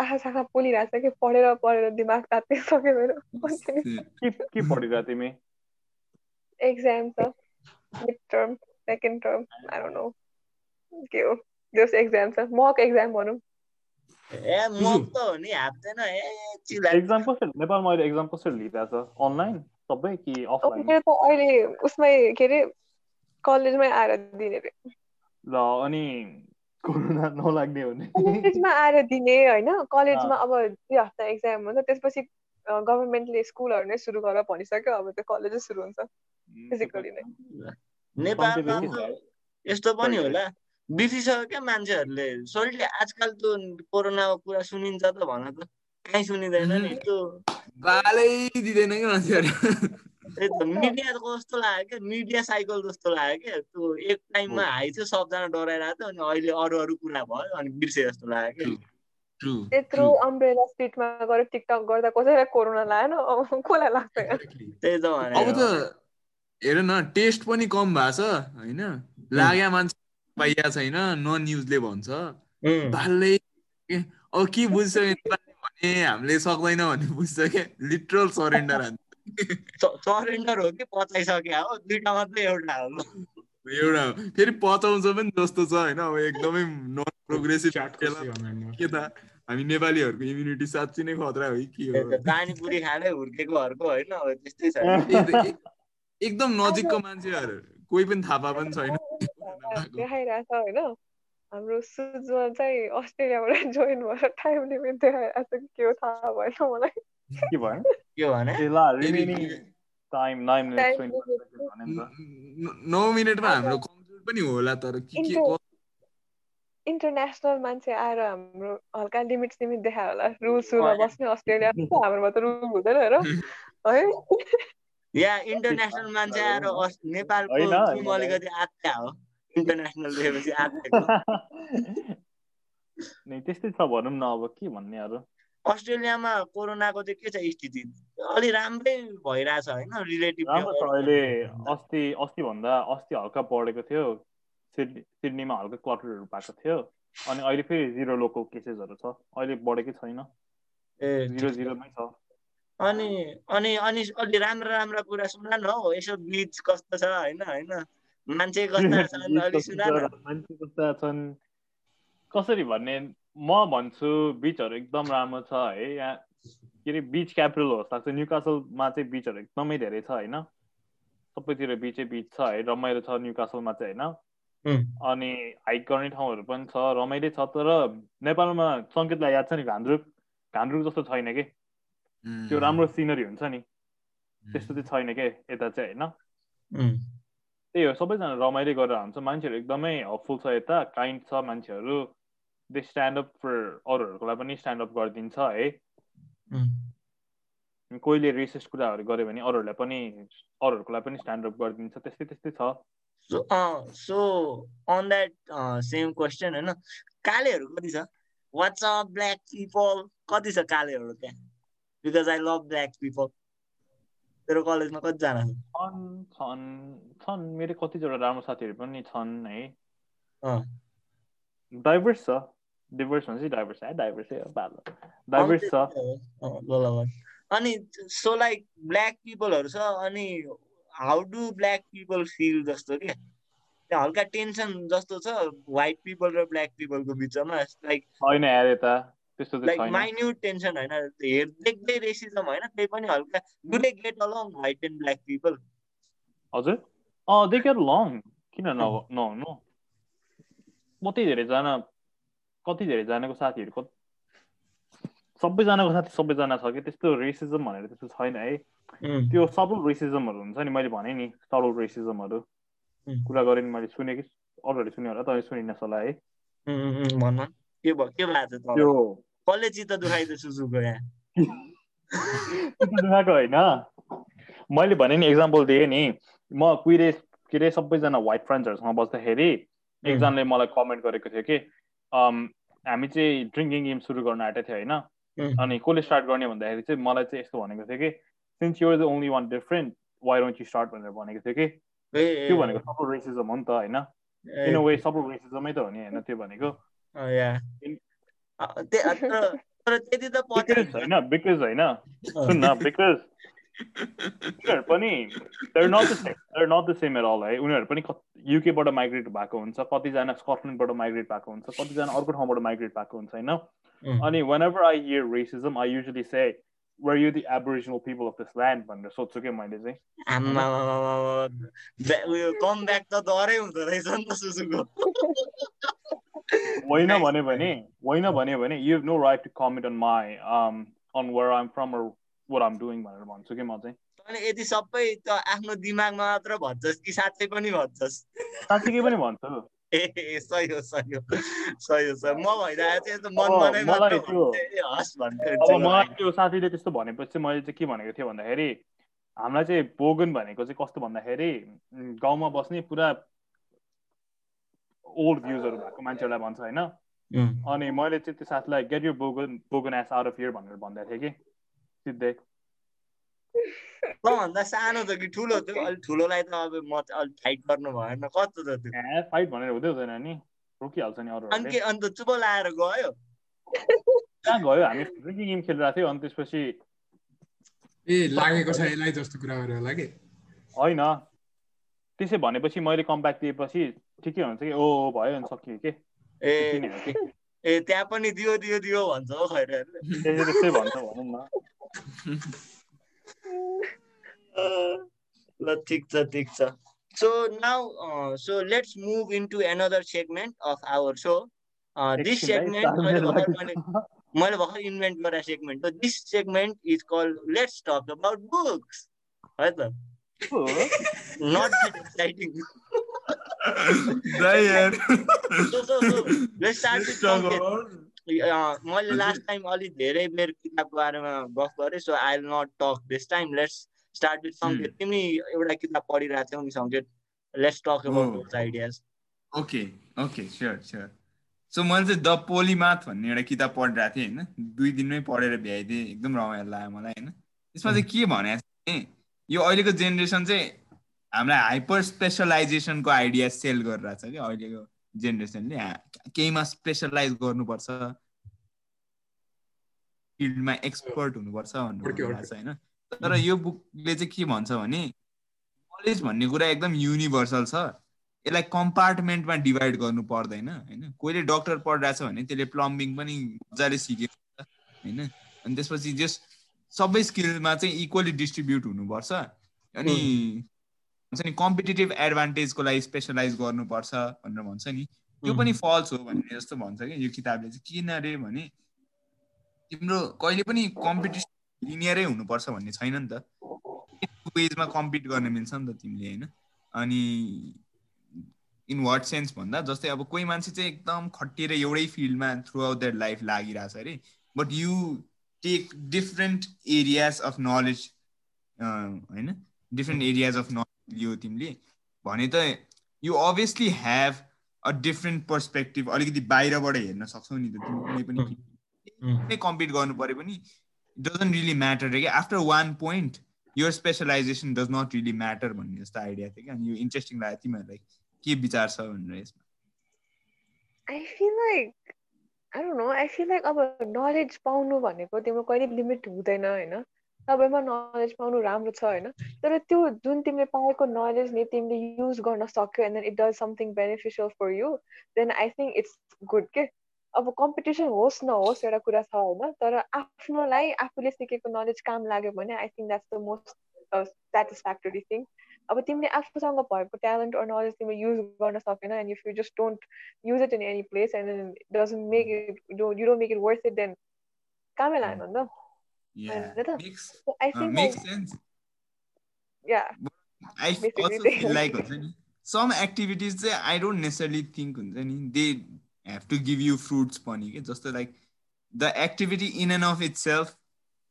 आँखा साखा पोलिरहेको छ कि पढेर पढेर दिमाग तातिसक्यो मेरो के के पढिरहेको तिमी एक्जाम छ mid term second term I don't know के हो जस एक्जाम छ मक एक्जाम भनौँ ए म त हो नि हाप्दैन ए चिला एक्जाम कसरी नेपालमा अहिले एक्जाम कसरी लिइरहेछ अनलाइन सबै कि अफलाइन मेरो त अहिले उसमै के अरे कलेजमै आएर दिने रे। ल अनि कोरोना नलाग्ने हो भने? कलेजमा आएर दिने होइन? कलेजमा अब दुई हप्ता एक्जाम हुन्छ त्यसपछि गभर्मेन्टले स्कुलहरू नै सुरु गरेर भनिसक्यो। अब त्यो कलेजै सुरु हुन्छ फिजिकली नै। नेपालमा यस्तो पनि होला। बिर्सिसक्यो क्या मान्छेहरूले। सोल्टी आजकल त कोरोनाको कुरा सुनिन्छ त भन त। कहीँ सुनिँदैन नि त्यो गालै दिँदैन कि मान्छेहरू। त्यही त मिडिया कस्तो लाग्यो क्या? मिडिया साइकल जस्तो लाग्यो क्या। त्यो एक टाइममा हाई थियो सबजना डराइरहेको थियो अनि अहिले अरू अरू कुरा भयो अनि बिर्से जस्तो लाग्यो क्या। ट्रु त्यत्रो अम्ब्रेला स्ट्रिटमा गएर टिकटक गर्दा कसैलाई कोरोना लागेन? अब कसलाई लाग्छ? त्यही त अब त हेर न टेस्ट पनि कम भएको छ होइन? लाग्या मान्छे। पाइया छैन न न्युजले भन्छ। ए, अब के? बुझ्छ नेपाली भने हामीले सक्दैन भने बुझ्छ क्या लिटरल सरेन्डर हान्छ सरेन्डर हो कि पचाइसक्यो? हो दुइटा मात्रै एउटा हो। एउटा फेरि पचाउँछ पनि जस्तो छ होइन? अब एकदमै नन प्रोग्रेसिभ। के त? हामी नेपालीहरूको इम्युनिटी साँच्ची नै खतरा हो कि हो? पानीपुरी खाँदै हुर्केकोहरूको होइन? त्यस्तै छ। एकदम नजिकको मान्छेहरू। कोही पनि थाहा पनि छैन। देखाइरहेछ होइन हाम्रो सुजल चाहिँ अस्ट्रेलियाबाट जोइन भएर टाइम लिमिट देखाइरहेछ कि के हो थाहा भएन मलाई के भयो के भने ए ल remaining time nine minute Time भने नि मिनटमा हाम्रो कमजोर पनि होला तर के के इन्टरनेसनल मान्छे आएर हाम्रो हल्का लिमिट सिमिट देखायो होला रुल सुलमा बस्ने अस्ट्रेलिया हाम्रोमा त रुल हुँदैन हेर है या इन्टरनेसनल मान्छे आएर नेपालको टिम। अलिकति आत्या हो इन्टरनेसनल देखेपछि आत्याको नै त्यस्तै छ भनौँ न अब के भन्ने अरू अस्ट्रेलियामा कोरोनाको चाहिँ के छ स्थिति अलि राम्रै भइरहेछ होइन रिलेटिभ अहिले अस्ति अस्ति भन्दा अस्ति हल्का बढेको थियो सिडनी सिडनीमा हल्का क्लटरहरू भएको थियो अनि अहिले फेरि जिरो लोकल केसेसहरू छ अहिले बढेकै छैन ए जिरो जिरोमै छ अनि अनि अनि अलि राम्रा राम्रा कुरा सुन्ला न हौ यसो बिच कस्तो छ होइन होइन। मान्छे कस्ता छन् अलि सुना मान्छे कस्ता छन्। कसरी भन्ने म भन्छु बिचहरू एकदम राम्रो छ है यहाँ के अरे बिच क्यापिटल हो जस्तो लाग्छ। न्युकासलमा चाहिँ बिचहरू एकदमै धेरै छ होइन। सबैतिर बिचै बिच छ है रमाइलो छ न्युकासलमा चाहिँ होइन। अनि हाइक गर्ने ठाउँहरू पनि छ रमाइलो छ तर नेपालमा सङ्केतलाई याद छ नि घान्द्रुक। घान्द्रुक जस्तो छैन कि? त्यो राम्रो सिनरी हुन्छ नि। त्यस्तो चाहिँ छैन के यता चाहिँ होइन। उम्, त्यही हो सबैजना रमाइलो गरेर हुन्छ। मान्छेहरू एकदमै हपफुल छ यता काइन्ड छ मान्छेहरू। दे स्ट्यान्ड अप फर अरूहरूकोलाई पनि स्ट्यान्ड अप गरिदिन्छ है। कोहीले रेसिस्ट कुराहरू गर्यो भने अरूहरूलाई पनि अरूहरूकोलाई पनि स्ट्यान्ड अप गरिदिन्छ। त्यस्तै त्यस्तै छ। So so on that same question होइन। कालेहरू कति छ? वाट्सअप ब्ल्याक पिपल कति छ कालेहरू त्यहाँ? Because I love black people तेरो कलेजमा कतिजना छन् छन् छन्। मेरो कतिजना राम्रो साथीहरू पनि छन् है। डाइभर्स छ। डिभर्स भन्छ डाइभर्स है। डाइभर्सै हो बाल। डाइभर्स छ। अनि सो लाइक ब्ल्याक पिपलहरू छ अनि how do black people feel जस्तो के? हल्का टेन्सन जस्तो छ वाइट पिपल र ब्ल्याक पिपलको बिचमा लाइक छैन यार यता। त्यस्तो लाइक माइन्युट टेन्सन होइन। देख्दै रेसिजम होइन त्यही पनि हल्का। Do they get along white and black people हजुर। अँ दे गेट लङ किन न नहुनु कति धेरैजना कति धेरैजनाको साथीहरू कति सबैजनाको साथी सबैजना छ कि? त्यस्तो रेसिजम भनेर त्यस्तो छैन है। त्यो सबल रेसिजमहरू हुन्छ नि मैले भनेँ नि सबल रेसिजमहरू. कुरा गरेँ नि मैले सुनेँ कि अरूहरूले सुन्यो होला तपाईँ सुनिन होला है। के भयो? के भएको छ त्यो कसले चित्त दुखाइदियो सुजुको यहाँ दुखाएको होइन। मैले भने नि इक्जाम्पल दिएँ नि। म कुहिरे के अरे सबैजना वाइट फ्रेन्ड्सहरूसँग बस्दाखेरि एकजनाले मलाई कमेन्ट गरेको थियो कि अम, हामी चाहिँ ड्रिङ्किङ गेम सुरु गर्न आँटेको थियो होइन. अनि कसले स्टार्ट गर्ने भन्दाखेरि चाहिँ मलाई चाहिँ यस्तो भनेको थियो कि since you're the only one different why don't you start भनेर भनेको थियो कि। त्यो भनेको सबै रेसिजम हो नि त होइन। इन अ वे सबै रेसिजमै त हो नि होइन त्यो भनेको। या। तर त्यति त बिकज होइन बिकज होइन। सुन न बिकज उनीहरू पनि they're not the same they're not the same at all है। उनीहरू पनि युकेबाट माइग्रेट भएको हुन्छ कतिजना स्कटल्यान्डबाट माइग्रेट भएको हुन्छ कतिजना अर्को ठाउँबाट माइग्रेट भएको हुन्छ होइन। उम्. अनि whenever I hear racism I usually say were you the aboriginal people of this land भनेर सोध्छु क्या मैले चाहिँ। आम्मामामामा। ब्या- उयो कम ब्याक त डरै हुँदो रहेछ नि त सुजुको होइन भन्यो भने होइन भन्यो भने you have no right to comment on my on where I'm from where I'm doing भनेर भन्छु कि म चाहिँ तैँले यति सबै त आफ्नो दिमागमा मात्र भन्छस् कि साँच्चै पनि भन्छस्? साँच्चीकै पनि भन्छु। ए सही हो सही हो सही हो सही म भइरहेको चाहिँ मलाई त्यो- मलाई त्यो साथीले त्यस्तो भनेपछि मैले चाहिँ के भनेको थिएँ भन्दाखेरि हामीलाई चाहिँ बोगन भनेको चाहिँ कस्तो भन्दाखेरि उम्, गाउँमा बस्ने पुरा ओल्ड भ्युजहरू भएको मान्छेहरूलाई भन्छ होइन. अनि मैले चाहिँ त्यो साथीलाई get you bogan bogan ass out of here भनेर भन्दै थिएँ कि सिधै तँभन्दा सानो छ कि ठुलो थियो? अलिक ठुलोलाई त अब म चाहिँ अलिक फाइट गर्नु भएन कस्तो छ त्यो? ए फाइट भनेर हुँदै हुँदैन नि रोकिहाल्छ नि अनि अरूहरूले के अन्त चुप लाएर गयो? कहाँ गयो? हामी ड्रिङ्किङ गेम खेलिरहेको थियो अनि त्यसपछि ए लागेको छ यसलाई जस्तो कुरा गरेर होला कि? होइन। त्यसै भनेपछि मैले कमब्याक दिएपछि ठिकै हुन्छ कि? ओ भयो अनि सकियो कि? ए ए त्यहाँ पनि दियो दियो दियो भन्छ हो खैर त्यसै त्यस्तै भन्छ भनौँ न। ल ठिक छ ठिक छ। So now so let's move into another segment of our so this segment मैले भर्खर लागेको मैले मैले भर्खर इन्भेन्ट गरेर segment this segment is called let's talk about books है त? So so so let's start with about- अँ, मैले लास्ट टाइम अलिक धेरै बेर किताबको बारेमा गफ गरेँ so I will not talk this time let's start with Sanket तिमी एउटा किताब पढिरहेको थियौ नि Sanket let's talk about Oh. Those ideas okay okay sure sure so मैले चाहिँ द पोलिमाथ भन्ने एउटा किताब पढिरहेको थिएँ होइन? दुई दिनमै पढेर भ्याइदिएँ। एकदम रमाइलो लाग्यो मलाई होइन? यसमा चाहिँ के भने भने यो अहिलेको जेनेरेसन चाहिँ हामीलाई हाइपर स्पेसलाइजेसनको आइडिया सेल गरिरहेछ कि अहिलेको जेनेरेसनले। केहीमा स्पेसलाइज गर्नुपर्छ। फिल्डमा एक्सपर्ट हुनुपर्छ भनेर छ होइन? तर यो बुकले चाहिँ के भन्छ भने नलेज भन्ने कुरा एकदम युनिभर्सल छ। यसलाई कम्पार्टमेन्टमा डिभाइड गर्नु पर्दैन होइन? कोहीले डक्टर पढिरहेछ भने त्यसले प्लम्बिङ पनि मजाले सिकेको छ होइन? अनि त्यसपछि जस सबै स्किलमा चाहिँ इक्वली डिस्ट्रिब्युट हुनुपर्छ। अनि भन्छ नि कम्पिटेटिभ एडभान्टेजको लागि स्पेसलाइज गर्नुपर्छ भनेर भन्छ नि। त्यो पनि फल्स हो भन्ने जस्तो भन्छ कि यो किताबले चाहिँ। किन अरे भने तिम्रो कहिले पनि कम्पिटिसन लिनियरै हुनुपर्छ भन्ने छैन नि त। वेजमा कम्पिट गर्न मिल्छ नि त तिमीले होइन? अनि इन वाट सेन्स भन्दा जस्तै अब कोही मान्छे चाहिँ एकदम खटिएर एउटै फिल्डमा थ्रु आउट देयर लाइफ लागिरहेछ अरे। But you take different areas of knowledge होइन? डिफ्रेन्ट एरियाज अफ नलेज लियो तिमीले। भने त you obviously have a different perspective अलिकति बाहिरबाट हेर्न सक्छौ नि त तिमी। कुनै पनि कम्पिट गर्नु पऱ्यो पनि डजन्ट रियली म्याटर कि आफ्टर वान पोइन्ट यो specialization does not really matter भन्ने जस्तो आइडिया थियो कि अनि यो इन्ट्रेस्टिङ लाग्यो तिमीहरूलाई। के विचार छ भनेर यसमा? I feel like I don't know I feel like अब नलेज पाउनु भनेको तिम्रो कहिले लिमिट हुँदैन होइन? सबैमा नलेज पाउनु राम्रो छ होइन? तर त्यो जुन तिमीले पाएको नलेज नि तिमीले युज गर्न सक्यो and then it does something beneficial for you then I think it's good के अब कम्पिटिसन होस् नहोस् एउटा कुरा छ होइन? तर आफ्नोलाई आफूले सिकेको नलेज काम लाग्यो भने I think that's the most satisfactory thing अब तिमीले आफूसँग भएको ट्यालेन्ट अर नलेज तिमीले युज गर्न सकेन and if you just don't use it in any place and then doesn't make it you don't make it worth it then कामै लागेन नि त। आई थिङ्क या लाइक हुन्छ नि सम एक्टिभिटिज चाहिँ आई डोन्ट नेसरली थिङ्क हुन्छ नि they have to give you fruits पनि कि जस्तो like the activity in and of itself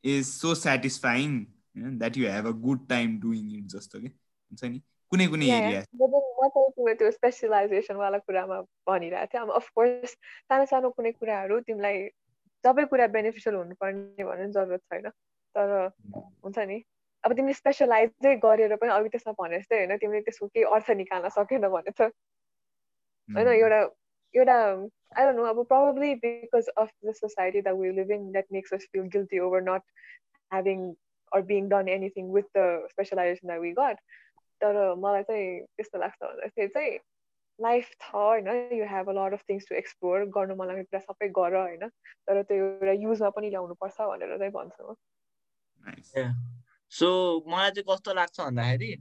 is so satisfying that you have a good time doing it जस्तो कि हुन्छ नि? कुनै कुनै एरिया म त्यो स्पेसलाइजेसनवाला कुरामा भनिरहेको थिएँ। अब अफकोर्स सानो सानो कुनै कुराहरू तिमीलाई सबै कुरा बेनिफिसियल हुनुपर्ने भन्ने जरुरत छैन। तर हुन्छ नि? अब तिमीले स्पेसलाइजै गरेर पनि अघि त्यसमा भने जस्तै होइन तिमीले त्यसको केही अर्थ निकाल्न सकेन भने त। होइन एउटा एउटा I don't know, but probably because of the society that we're living that makes us feel guilty over not having or being done anything with the specialization that we got. तर मलाई चाहिँ त्यस्तो लाग्छ भन्दाखेरि चाहिँ लाइफ छ होइन? You have a lot of things to explore गर्नु मन लाग्ने कुरा सबै गर होइन? तर त्यो एउटा युजमा पनि ल्याउनु पर्छ भनेर चाहिँ भन्छु सो मलाई चाहिँ कस्तो लाग्छ भन्दाखेरि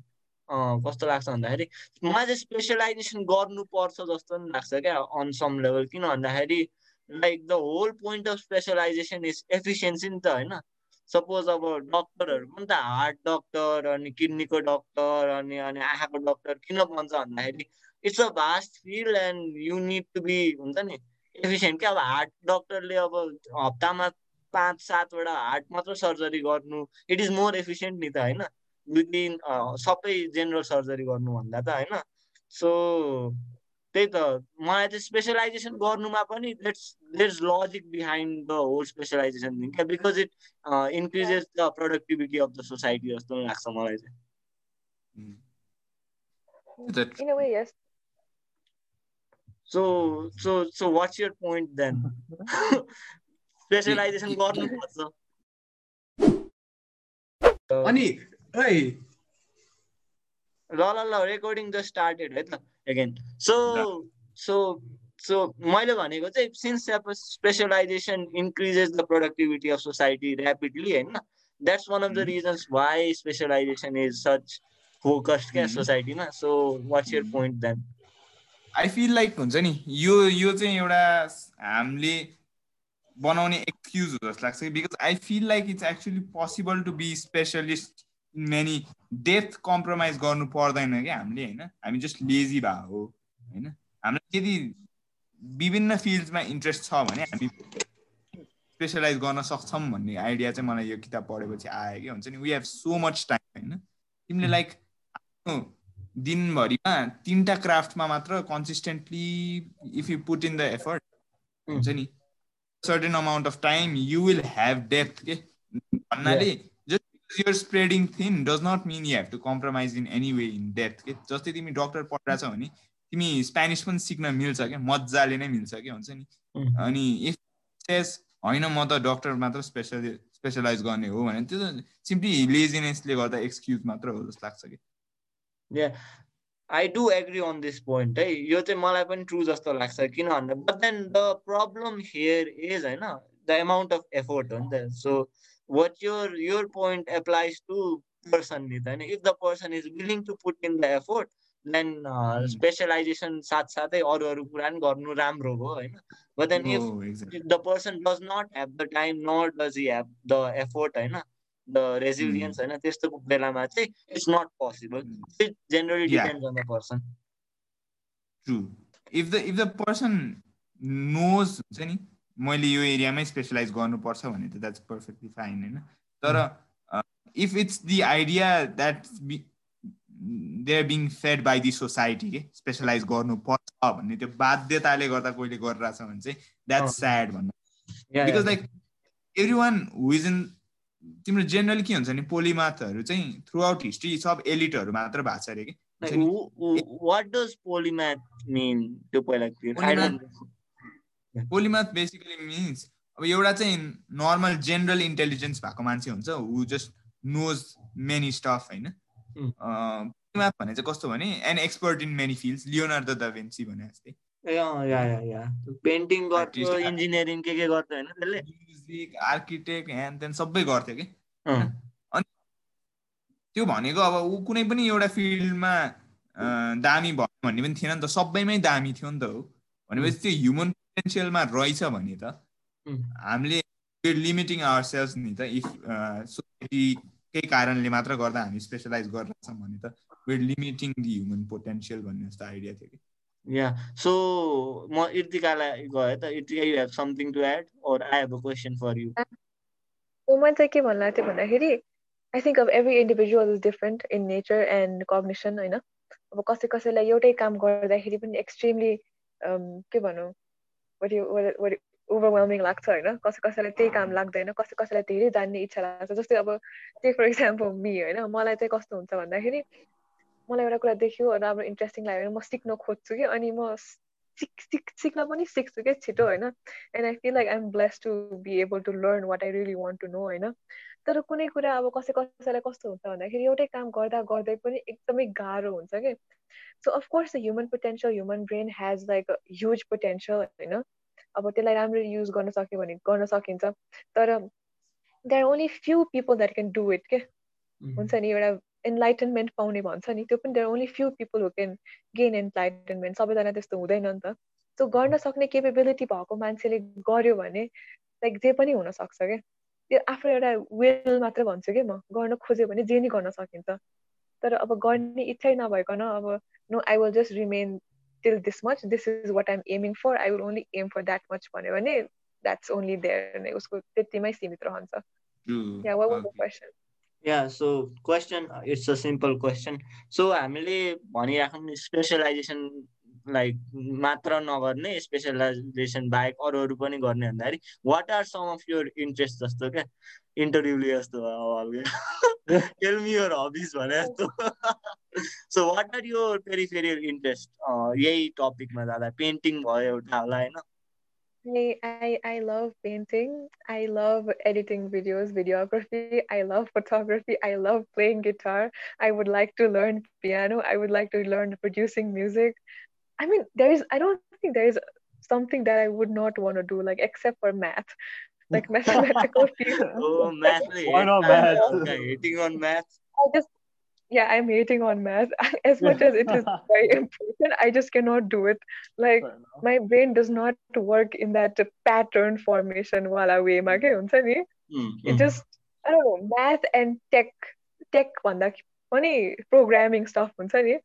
कस्तो लाग्छ भन्दाखेरि मलाई चाहिँ स्पेसलाइजेसन गर्नुपर्छ जस्तो पनि लाग्छ क्या अन सम लेभल किन भन्दाखेरि like the whole point of specialization is efficiency नि त होइन? सपोज अब डक्टरहरू पनि त हार्ट डक्टर अनि किडनीको डक्टर अनि अनि आँखाको डक्टर किन भन्छ भन्दाखेरि it's a vast field and you need to be हुन्छ नि एफिसियन्ट क्या? अब हार्ट डक्टरले अब हप्तामा पाँच सातवटा हार्ट मात्र सर्जरी गर्नु इट इज मोर एफिसियन्ट नि त होइन? विदिन सबै जेनरल सर्जरी गर्नुभन्दा त होइन? सो त्यही त। मलाई चाहिँ स्पेसलाइजेसन गर्नुमा पनि let's let's logic behind the whole specialization thing क्या? Because it increases the productivity of the society जस्तो लाग्छ मलाई चाहिँ। So so so what's your point then specialization गर्नुपर्छ। अनि ल ल ल रेकर्डिङ जस्ट स्टार्टेड है त। Again. So so so मैले भनेको चाहिँ since specialization increases the productivity of society rapidly होइन that's one of the reasons why specialization is such focused क्या सोसाइटीमा so what's your point then I feel like हुन्छ नि यो यो चाहिँ एउटा हामीले बनाउने एक्सक्युज हो जस्तो लाग्छ because I feel like it's actually possible to be specialist many death compromise गर्नु पर्दैन क्या हामीले होइन? हामी जस्ट लेजी भए हो होइन? हामीलाई यदि विभिन्न फिल्डमा इन्ट्रेस्ट छ भने हामी स्पेसलाइज गर्न सक्छौँ भन्ने आइडिया चाहिँ मलाई यो किताब पढेपछि आयो कि। हुन्छ नि? We have so much time होइन? तिमीले लाइक आफ्नो दिनभरिमा तिनवटा क्राफ्टमा मात्र consistently if you put in the effort हुन्छ नि? Certain amount of time you will have depth के? भन्नाले you're spreading thin does not mean you have to compromise in any way in depth के जस्तै तिमी डक्टर पढिरहेछौ भने तिमी Spanish पनि सिक्न मिल्छ क्या? मजाले नै मिल्छ क्या? हुन्छ नि? अनि इफ सेस होइन म त डक्टर मात्र स्पेसल स्पेसलाइज गर्ने हो भने त्यो त सिम्पली लेजिनेसले गर्दा एक्सक्युज मात्र हो जस्तो लाग्छ कि I do agree on this point है? यो चाहिँ मलाई पनि ट्रु जस्तो लाग्छ किन भन्दा but then the problem here is होइन द एमाउन्ट अफ एफोर्ट हो नि त so what your your point applies to person नि त होइन if the person is willing to put in the effort then specialization साथसाथै अरू अरू कुरा पनि गर्नु राम्रो हो होइन but then if the person does not have the time not does he have the effort होइन द रेजिलियन्स होइन त्यस्तो बेलामा चाहिँ it's not possible it generally depend on the person true if the if the person knows हुन्छ नि मैले यो एरियामै specialise गर्नुपर्छ भने त द्याट्स पर्फेक्टली फाइन होइन? तर if it's the idea that they are being fed by the society के स्पेसलाइज गर्नुपर्छ भन्ने त्यो बाध्यताले गर्दा कोहीले गरिरहेछ भने चाहिँ द्याट्स स्याड भन्नु because like every one who is तिम्रो जेनरली के हुन्छ नि पोलिमाथहरू चाहिँ थ्रु आउट हिस्ट्री सब एलिटहरू मात्र भएको छ अरे कि वाट डज पोलिमाथ मिन त्यो पहिला पोलिमाथ बेसिकली मिन्स अब एउटा चाहिँ नर्मल जेनरल इन्टेलिजेन्स भएको मान्छे हुन्छ who just knows many stuff होइन? पोलिमाथ भने चाहिँ कस्तो भने an expert in many fields Leonardo da Vinci भने जस्तै। पेन्टिङ गर्थ्यो इन्जिनियरिङ के के गर्थ्यो होइन त्यसले? म्युजिक आर्किटेक्ट ह्यान त्यहाँ सबै गर्थ्यो कि? अनि त्यो भनेको अब ऊ कुनै पनि एउटा फिल्डमा दामी भयो भन्ने पनि थिएन नि त सबैमै दामी थियो नि त हो। भनेपछि त्यो ह्युमन पोटेन्सियलमा रहेछ भने त हामीले लिमिटिङ आवर सेल्स नि त इफ सोसाइटी केही कारणले मात्र गर्दा हामी स्पेसलाइज गरिरहेछौँ भने त we're limiting the human potential भन्ने जस्तो आइडिया थियो कि। Yeah. So, म इर्तिकालाई गएँ त Irtika you have something to add or I have a question for you म चाहिँ के भन्नु थियो भन्दाखेरि आई थिङ्क अब every individual is different in nature and cognition होइन? अब कसै कसैलाई एउटै काम गर्दाखेरि पनि एक्सट्रिमली के भनौँ ओभरवेल्मिङ लाग्छ होइन कसै कसैलाई त्यही काम लाग्दैन कसै कसैलाई धेरै जान्ने इच्छा लाग्छ। जस्तै अब त्यही फर इक्जाम्पल मी होइन? मलाई चाहिँ कस्तो हुन्छ भन्दाखेरि मलाई एउटा कुरा देख्यो राम्रो इन्ट्रेस्टिङ लाग्यो भने म सिक्न खोज्छु कि अनि म सिक सिक सिक्न पनि सिक्छु क्या छिटो होइन? And I feel like I am blessed to be able to learn what I really want to know होइन? तर कुनै कुरा अब कसै कसैलाई कस्तो हुन्छ भन्दाखेरि एउटै काम गर्दा गर्दै पनि एकदमै गाह्रो हुन्छ कि? So of course the human potential human brain has like huge potential होइन? अब त्यसलाई राम्ररी युज गर्न सक्यो भने गर्न सकिन्छ। तर there only few people that can do it के? हुन्छ नि एउटा एनलाइटनमेन्ट पाउने भन्छ नि। त्यो पनि there only few people who can gain enlightenment सबैजना त्यस्तो हुँदैन नि त। सो गर्न सक्ने केपेबिलिटी भएको मान्छेले गर्यो भने लाइक जे पनि हुनसक्छ क्या त्यो आफ्नो एउटा विल मात्र भन्छु कि म। गर्न खोज्यो भने जे नि गर्न सकिन्छ। तर अब गर्ने इच्छै नभइकन अब no I will just remain till this much this is what I'm aiming for I will only aim for that much भन्यो भने द्याट्स ओन्ली देयर उसको त्यतिमै सीमित रहन्छ। Yeah what question yeah so question it's a simple question so हामीले भनिराखौँ specialisation like मात्र नगर्ने स्पेसलाइजेसन बाहेक अरू अरू पनि गर्ने भन्दाखेरि what are some of your interest जस्तो क्या इन्टरभ्यू लिए जस्तो हल्का टेलमी योर हबिज भने जस्तो so what are your peripheral interest यही टपिकमा जाँदा पेन्टिङ भयो एउटा होला होइन I, I I love painting. I love editing videos, videography. I love photography. I love playing guitar. I would like to learn piano. I would like to learn producing music. I mean, there is I don't think there is something that I would not want to do, like except for math. Like mathematical field. oh, math. Why not math? Hating on math. I just yeah i'm hating on math as much as it is very important i just cannot do it like my brain does not work in that pattern formation while i weigh my it just i don't know math and tech tech भन्दा पनि programming stuff हुन्छ नि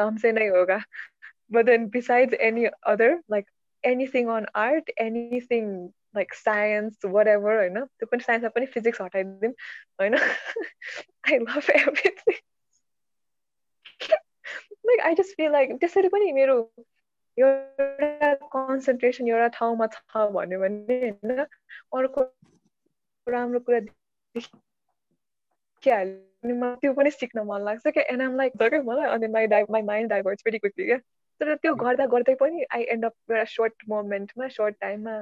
हमसे नै होगा but then besides any other like anything on art anything like science whatever होइन त्यो पनि साइन्समा पनि फिजिक्स हटाइदिउँ होइन I love everything. Like I just feel like त्यसरी पनि मेरो एउटा कन्सन्ट्रेसन एउटा ठाउँमा छ भन्यो भने होइन अर्को राम्रो कुरा देखिहाल्यो त्यो पनि सिक्न मन लाग्छ क्या एन्ड आम लाइक क्या मलाई अनि my die my mind diverse very quickly क्या तर त्यो गर्दा गर्दै पनि आई एन्ड अप एउटा सर्ट मोमेन्टमा सर्ट टाइममा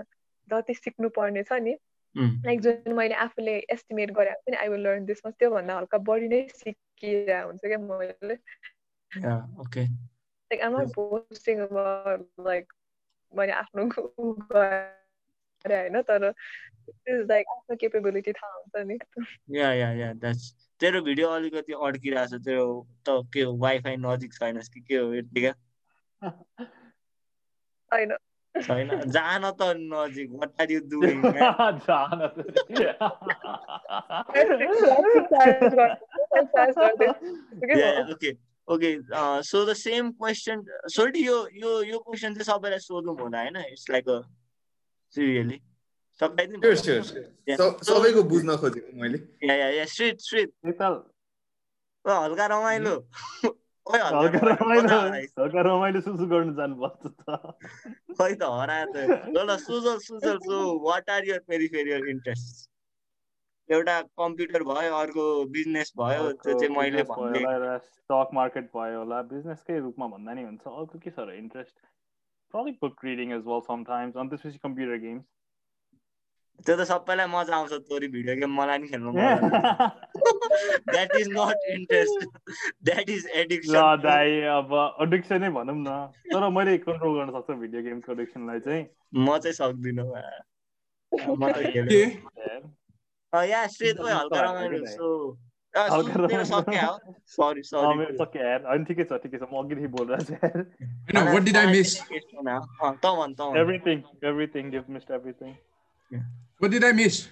जति सिक्नु पर्ने छ नि लाइक जुन मैले आफूले एस्टिमेट गरेको पनि आई विल लर्न दिसमा त्योभन्दा हल्का बढी नै सिकिरहेको हुन्छ क्या मैले। Like um not boasting like मैले आफ्नो गरेँ होइन तर लाइक आफ्नो केपेबिलिटी थाहा हुन्छ नि। या या या द्याट्स तेरो भिडियो अलिकति अड्किरहेको छ तेरो त के वाइफाई नजिक छैनस् कि के हो यतिका? होइन छैन जान त नजिक वाट आर यु डुइङ जान okay okay so the same question सोल्टी यो यो यो क्वेसन चाहिँ सबैलाई सोधौँ होला होइन इट्स लाइक अ सिरियली सबैको बुझ्न खोजेको मैले हल्का रमाइलो हल्का रमाइलो सुसु गर्नु जानुपर्छ त। खै त हरायो त। ल Sujal Sujal so what are your peripheral interest एउटा कम्प्युटर भयो अर्को बिजनेस भयो त्यो चाहिँ मैले स्टक मार्केट भयो होला बिजनेसकै रूपमा भन्दा नि हुन्छ। अर्को के छ र interest problem book reading as well sometimes अनि त्यसपछि कम्प्युटर गेम्स त्यो त सबैलाई मजा आउँछ तोरी भिडियो गेम मलाई नि खेल्नु that is not interest that is addiction ल दाइ अब एडिक्सन भनौँ न। तर मैले कन्ट्रोल गर्न सक्छु भिडियो गेमको एडिक्सनलाई चाहिँ? म चाहिँ सक्दिनँ म त खेल्छु या श्रेत हल्का रमाइलो सो सरी सरी सक्यो यार होइन ठिकै छ ठिकै छ। म अघिदेखि बोलिरहेको छु होइन what did I miss?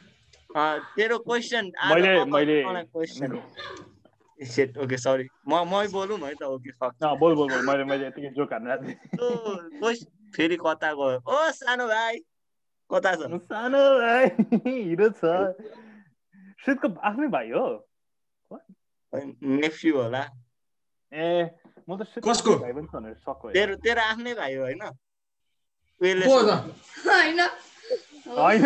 Miss तेरो क्वेसन मैले मैले सेट ओके सरी म मै बोलौँ है त ओके फक बोल बोल बोल मैले मैले यतिकै जोक हान्न फेरि कता गयो? ओ सानो भाइ। कता छ? सानो भाइ हिरो छ। सुटको आफ्नै भाइ हो। नेफ्यू होला। ए म त कसको? भाइ पनि तेरो तेरो आफ्नै भाइ हो होइन? लजाउनु तँलाई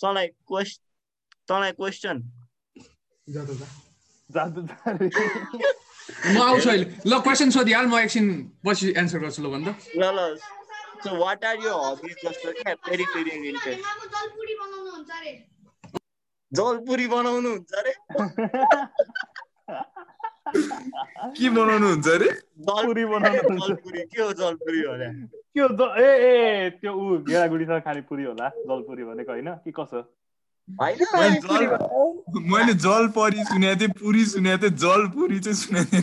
तँलाई क्वेस तँलाई क्वेसन जादु म आउँछु अहिले। ल क्वेसन सोधिहाल म एकछिन पछि एन्सर गर्छु ल भन्दा। ल ल so what are your hobbies जस्तो क्या पेरिफेरी इन्ट्रेस्ट। जलपुरी बनाउनु हुन्छ अरे के बनाउनु हुन्छ अरे जलपुरी बनाउनु जलपुरी। के हो जलपुरी भने? के हो ए ए त्यो ऊ गेडागुडीसँग खाने पुरी होला जलपुरी भनेको होइन? कि कसो? मैले जल परी सुनेको थिएँ पुरी सुनेको थिएँ जल पुरी चाहिँ सुनेको थिएँ।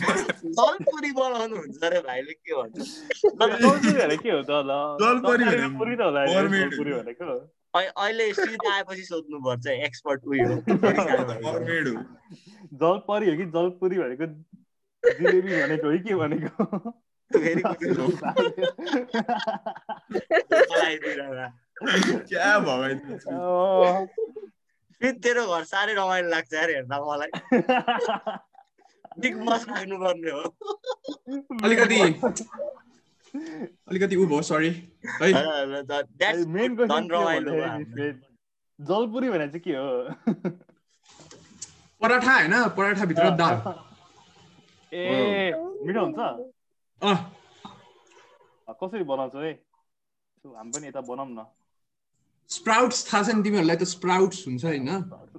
जलपुरी बनाउनु हुन्छ अरे भाइले के भन्छ? जलपुरी भने के हो? त ल जलपरी पुरी त होला जलपुरी भनेको। अहिले सिधा आएपछि सोध्नु पर्छ एक्सपर्ट उयो जलपरी हो कि जलपुरी भनेको जिलेबी भनेको हो के भनेको? फेरि तेरो घर साह्रै रमाइलो लाग्छ यार हेर्दा मलाई। बिग बस पर्ने हो। अलिकति अलिकति ऊ भयो सरी है। जलपुरी भने चाहिँ के हो? पराठा होइन पराठा भित्र दाल। ए मिठो हुन्छ? अँ। कसरी बनाउँछौ है हामी पनि यता बनाऊँ न। स्प्राउट्स थाहा छ नि तिमीहरूलाई त स्प्राउट्स हुन्छ होइन?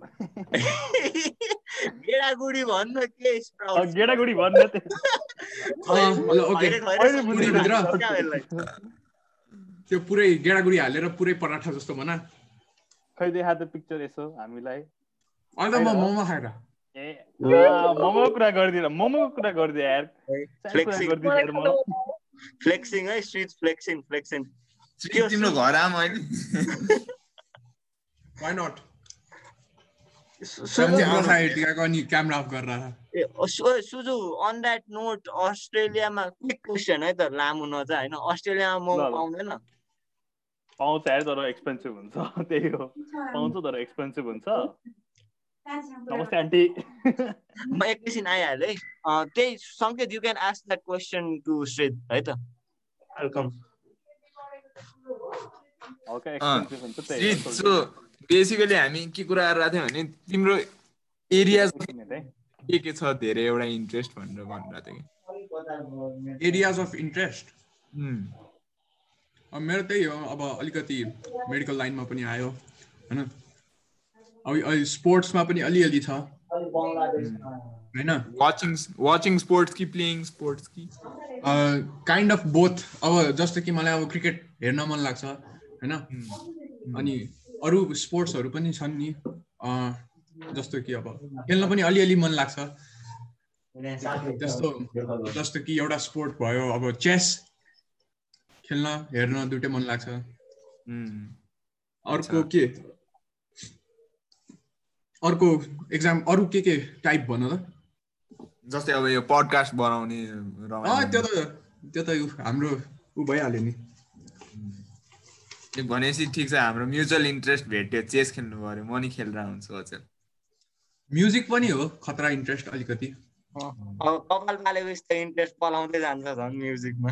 गेडागुडी भन्न के स्प्राउट गेडागुडी भन्न त्यो। पुरै गेडागुडी हालेर पुरै पराठा जस्तो भन। खै देखा त पिक्चर यसो हामीलाई। अहिले म मोमो खाएर। ए मोमोको कुरा गरिदिएर मोमोको कुरा गरिदिए यार। फ्लेक्सिङ है स्ट्रिट फ्लेक्सिङ फ्लेक्सिङ तिम्रो घर आम अहिले Why not? अनि क्यामेरा अफ गरेर सुजु अन द्याट नोट अस्ट्रेलियामा क्विक क्वेसन है त लामो नजा होइन? अस्ट्रेलियामा मोमो पाउँदैन। पाउँछ यार तर एक्सपेन्सिभ हुन्छ त्यही हो। पाउँछ तर एक्सपेन्सिभ हुन्छ। नमस्ते आन्टी। म एकैछिन आइहालेँ। है त्यही Sanket you can ask that question to श्रेद है त? वेलकम बेसिकली हामी के कुरा गरेर थियौँ भने तिम्रो एरिया के के छ धेरै एउटा इन्ट्रेस्ट भनेर भनिरहेको थियो कि एरियाज अफ इन्ट्रेस्ट अब मेरो त्यही हो अब अलिकति मेडिकल लाइनमा पनि आयो होइन अब स्पोर्ट्समा पनि अलिअलि छ होइन वाचिङ वाचिङ स्पोर्ट्स कि प्लेइङ स्पोर्ट्स कि काइन्ड अफ बोथ अब जस्तो कि मलाई अब क्रिकेट हेर्न मन लाग्छ होइन? अनि अरू स्पोर्ट्सहरू पनि छन् नि। जस्तो कि अब खेल्न पनि अलिअलि मन लाग्छ। त्यस्तो जस्तो कि एउटा स्पोर्ट भयो अब चेस खेल्न हेर्न दुइटै मन लाग्छ। अर्को के? अर्को एक्जाम अरू के के टाइप भन त? जस्तै अब यो पडकास्ट बनाउने त्यो त त्यो त हाम्रो ऊ भइहाल्यो नि। भनेपछि ठिक छ हाम्रो म्युचुअल इन्ट्रेस्ट भेट्यो चेस खेल्नु पऱ्यो म नि खेलेर हुन्छु अचेल। म्युजिक पनि हो खतरा इन्ट्रेस्ट अलिकति। अब कपाल पालेको यस्तो इन्ट्रेस्ट पलाउँदै जान्छ झन् म्युजिकमा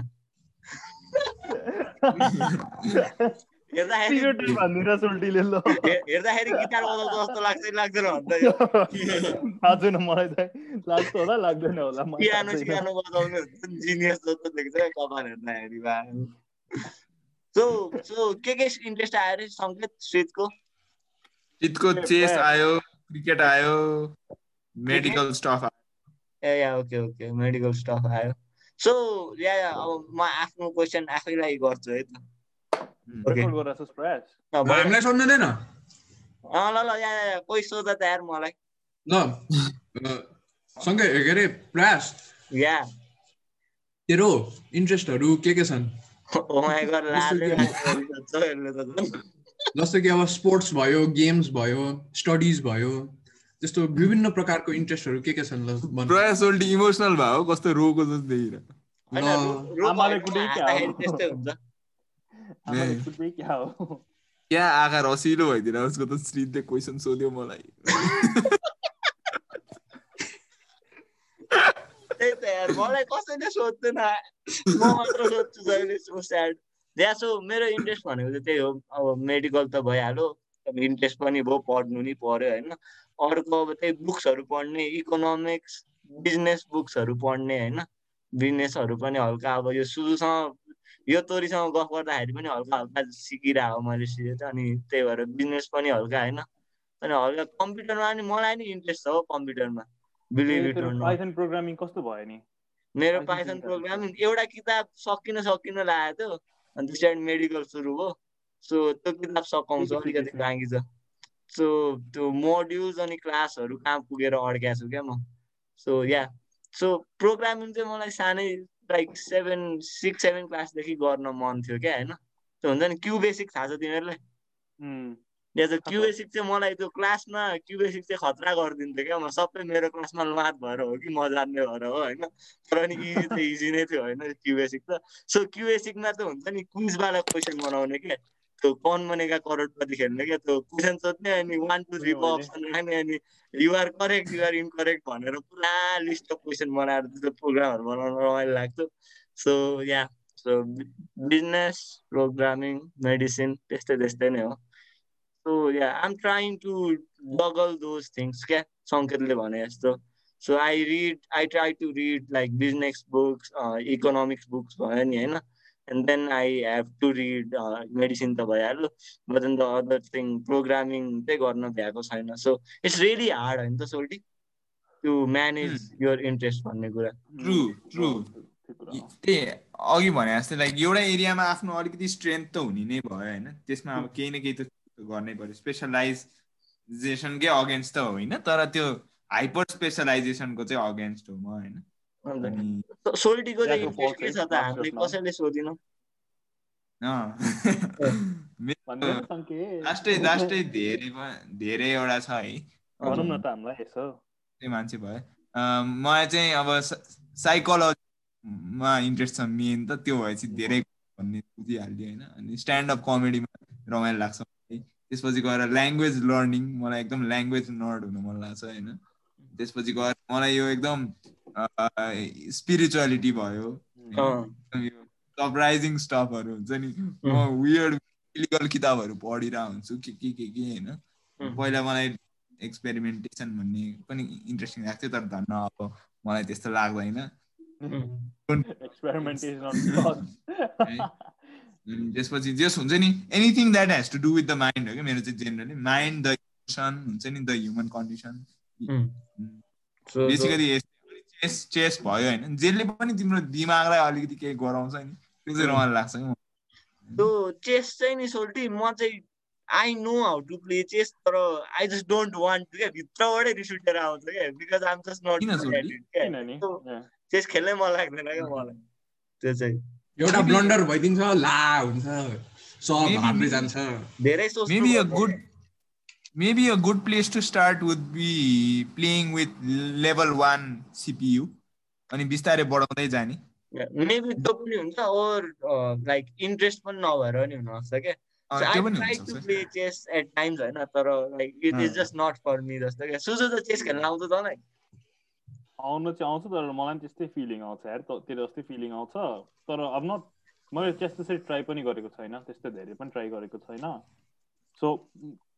हेर्दाखेरि गिटार बजाउँछ जस्तो लाग्छ लाग्दैन मलाई लाग्छ होला लाग्दैन होला पियानो बजाउने जिनियस जस्तो देख्छ कपाल सो सो के के इन्ट्रेस्ट आयो अरे सङ्केत चेस आयो क्रिकेट आयो मेडिकल स्टफ आयो। ए yeah okay okay medical stuff आयो। सो या या, अब म आफ्नो क्वेसन आफैलाई गर्छु है त। हामीलाई ल ल या कोही सोध त यार मलाई। ल अ, सँगै के अरे प्रयास। या। तेरो इन्ट्रेस्टहरू के के छन्? जस्तो कि अब स्पोर्ट्स भयो गेम्स भयो स्टडिज भयो त्यस्तो विभिन्न प्रकारको इन्ट्रेस्टहरू के के छन् ल इमोसनल भयो कस्तो रोको जस्तो देखिरहेको क्या आकार रसिलो भइदिएर उसको त श्रीले क्वेसन सोध्यो मलाई त्यही त मलाई म मात्र सोध्छु जहिले स्याड या सो मेरो इन्ट्रेस्ट भनेको चाहिँ त्यही हो अब मेडिकल त भइहाल्यो इन्ट्रेस्ट पनि भयो पढ्नु नि पर्यो होइन अर्को अब त्यही बुक्सहरू पढ्ने इकोनोमिक्स बिजनेस बुक्सहरू पढ्ने होइन बिजनेसहरू पनि हल्का अब यो सुरुसँग यो तोरीसँग गफ गर्दाखेरि पनि हल्का हल्का सिकिरहेको मैले त अनि त्यही भएर बिजनेस पनि हल्का होइन अनि हल्का कम्प्युटरमा पनि मलाई नि इन्ट्रेस्ट छ हो कम्प्युटरमा believe it not Python programming कस्तो भयो नि? मेरो पाइथन प्रोग्रामिङ एउटा किताब सकिन सकिन लागेको थियो। अनि त्यसरी मेडिकल सुरु भयो सो त्यो किताब सकाउँछु अलिकति बाँकी छ सो त्यो मोड्युल्स अनि क्लासहरू कहाँ पुगेर अड्क्याएको छु क्या म। सो या सो प्रोग्रामिङ चाहिँ मलाई सानै लाइक सेभेन सिक्स सेभेन क्लासदेखि गर्न मन थियो क्या होइन? त्यो हुन्छ नि क्यु बेसिक थाहा छ तिमीहरूलाई? उम्, या त थाहा छ। क्यु बेसिक चाहिँ मलाई त्यो क्लासमा क्यु बेसिक चाहिँ खतरा गरिदिन्थ्यो क्या। म सबै मेरो क्लासमा लात भएर हो कि म जान्ने भएर हो होइन? तर नि इजी त इजी नै थियो होइन क्यु बेसिक त। सो क्यु बेसिकमा त हुन्छ नि क्विजवाला क्वेसन बनाउने क्या त्यो कौन बनेगा करोडपति खेल्ने क्या त्यो क्वेसन सोध्ने अनि वान टू थ्रीको। अप्सन राख्ने अनि युआर करेक्ट युआर इनकरेक्ट भनेर पुरा लिस्ट अफ क्वेसन बनाएर त्यो प्रोग्रामहरू बनाउन रमाइलो लाग्थ्यो। So yeah so business programming medicine त्यस्तै त्यस्तै नै हो। So yeah um trying to juggle those things क्या? सङ्केतले भने जस्तो so I read I try to read like business books economics books भयो नि होइन? And then I have to read medicine त भइहाल्यो। But then the other thing programming चाहिँ गर्न भ्याएको छैन। सो इट्स रियली हार्ड होइन त सोल्टी? टु म्यानेज यर इन्ट्रेस्ट भन्ने कुरा। ट्रु ट्रु कुरा हो। त्यही अघि भने जस्तै लाइक एउटा एरियामा आफ्नो अलिकति स्ट्रेन्थ त हुने नै भयो होइन? त्यसमा अब केही न केही त गर्नै पर्यो स्पेसलाइजेसनकै अगेन्स्ट त होइन तर त्यो हाइपर स्पेसलाइजेसनको चाहिँ अगेन्स्ट हो म होइन। लास्टै लास्टै धेरै धेरैवटा छ है। भनौँ न त हामीलाई यसो। त्यही मान्छे भयो। मलाई चाहिँ अब साइकोलोजीमा इन्ट्रेस्ट छ मेन त त्यो भएपछि धेरै भन्ने बुझिहाल्यो होइन। अनि स्ट्यान्डअप कमेडीमा रमाइलो लाग्छ। त्यसपछि गएर ल्याङ्ग्वेज लर्निङ मलाई एकदम ल्याङ्ग्वेज नर्ड हुनु मन लाग्छ होइन। त्यसपछि गएर मलाई यो एकदम स्पिरिचुअलिटी भयो। यो सरप्राइजिङ स्टफहरू हुन्छ नि। म वियर्ड इलिगल किताबहरू पढिरहेको हुन्छु के के के के होइन. पहिला मलाई एक्सपेरिमेन्टेसन भन्ने पनि इन्ट्रेस्टिङ लाग्थ्यो तर धन्न अब मलाई त्यस्तो लाग्दैन। त्यसपछि जस हुन्छ नि anything that has to do with the mind हो क्या मेरो चाहिँ जेनरली माइन्ड द इमोसन हुन्छ नि the human condition basically chess chess भयो होइन। जसले पनि तिम्रो दिमागलाई अलिकति केही गराउँछ नि त्यो चाहिँ रमाइलो लाग्छ कि त्यो चेस चाहिँ नि सोल्टी म चाहिँ I know how to play chess तर I just don't want to क्या भित्रबाटै रिस उठेर आउँछ क्या because I'm just not chess खेल्नै मन लाग्दैन क्या मलाई। त्यो चाहिँ। एउटा ब्लन्डर भइदिन्छ ला हुन्छ। सब हार्दै जान्छ। धेरै पर्छ good क्या। maybe a good place to start would be playing with level 1 CPU अनि बिस्तारै बढाउँदै जाने। मेबी त्यो पनि हुन्छ ओर लाइक इन्ट्रेस्ट पनि नभएर नि हुनसक्छ क्या। अँ, chess at times होइन तर it is अँ। just not for me जस्तो क्या। सुजु त चेस खेल्न आउँछ तँलाई? आउनु चाहिँ आउँछ तर मलाई पनि त्यस्तै फिलिङ आउँछ। यार त- तेरो जस्तै फिलिङ आउँछ। तर अब नट मैले चेस त्यसरी ट्राई पनि गरेको छैन त्यस्तो धेरै पनि ट्राई गरेको छैन। सो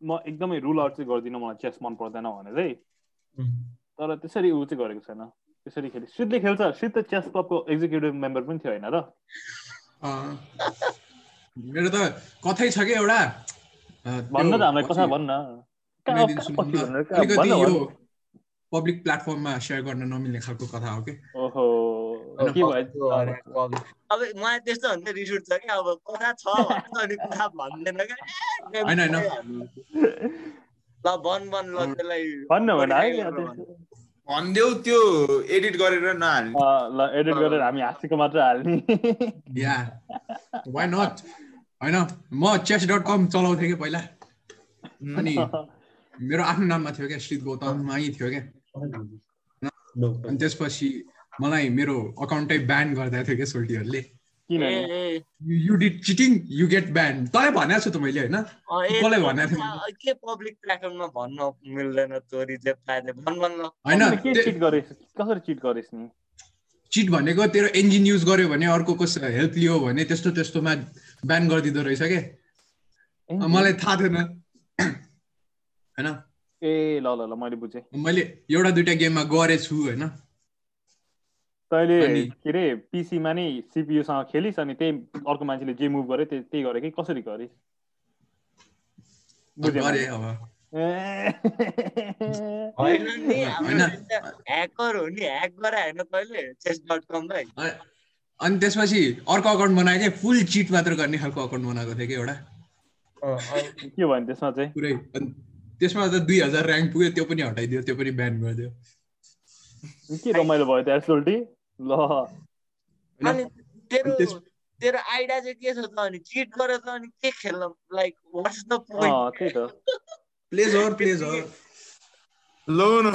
म एकदमै रुल आउट चाहिँ गर्दिनँ मलाई चेस मन पर्दैन भनेरै। तर त्यसरी ऊ चाहिँ गरेको छैन। त्यसरी खेले सिद्धले खेल्छ। सिद्ध चेस क्लबको एक्जिक्युटिभ मेम्बर पनि थियो होइन र। मेरो त कथै छ कि एउटा? भन्न त हामीलाई कथा? भन्न। पब्लिक प्लेटफर्ममा सेयर गर्न नमिल्ने खालको कथा हो कि? ओहो अब के भयो कस्तो अरे, कवि। अब मलाई त्यस्तो भने रिस उठ्छ कि अब कथा छ भन्छ अनि कथा भन्दैन क्या। ए, होइन, होइन। ल भन भन ल अब- त्यसलाई भन्न भन है modify गरेर भन। भनिदेऊ त्यो एडिट गरेर नहाल्ने। ल एडिट गरेर हामी हाँसेको मात्र हाल्ने। या वाइ नट होइन म चेस डट कम चलाउँथेँ कि पहिला। अनि मेरो आफ्नो नाममा थियो क्या श्रीत गौतममै थियो क्या। अनि त्यसपछि मलाई मेरो अकाउन्टै ब्यान गर्दा थियो क्या सोल्टीहरूले। You did cheating you get ban तँलाई भनेको छु त मैले होइन त्यो भनेको कथा के पब्लिक प्लेटफर्ममा भन्न मिल्दैन तोरी जे पाए भन भन ल। होइन तिमीले के चिट गरिस् कसरी चिट गरिस् नि? चिट भनेको तेरो इन्जिन युज गर्यो भने अर्को कसो हेल्प लियो भने त्यस्तो त्यस्तोमा ब्यान गरिदिँदो रहेछ क्या अब मलाई थाहा थिएन। होइन? ए ल ल ल मैले बुझेँ। मैले एउटा दुइटा गेममा गरेछु होइन। तैँले के अरे पिसीमा नै सिपियुसँग खेलिस् अनि त्यही अर्को मान्छेले जे मुभ गर्यो त्यही त्यही गरे कि कसरी गरिस् बुझेँ गरे गरे अनि त्यसपछि अर्को अकाउन्ट बनाएँ क्या फुल चिट मात्र गर्ने खालको अकाउन्ट बनाएको थिएँ कि एउटा। के भयो नि त्यसमा चाहिँ? पुरै अनि त्यसमा त दुई हजार ऱ्याङ्क पुग्यो त्यो पनि हटाइदियो त्यो पनि ब्यान गरिदियो। के रमाइलो भयो त्यहाँ सोल्टी ल। होइन? अनि तेरो तेरो आइडिया चाहिँ के छ त? अनि चिट गरेर त अनि के खेल्न like what's the uh, point त्यही त। प्लेजर प्लेजर लो न।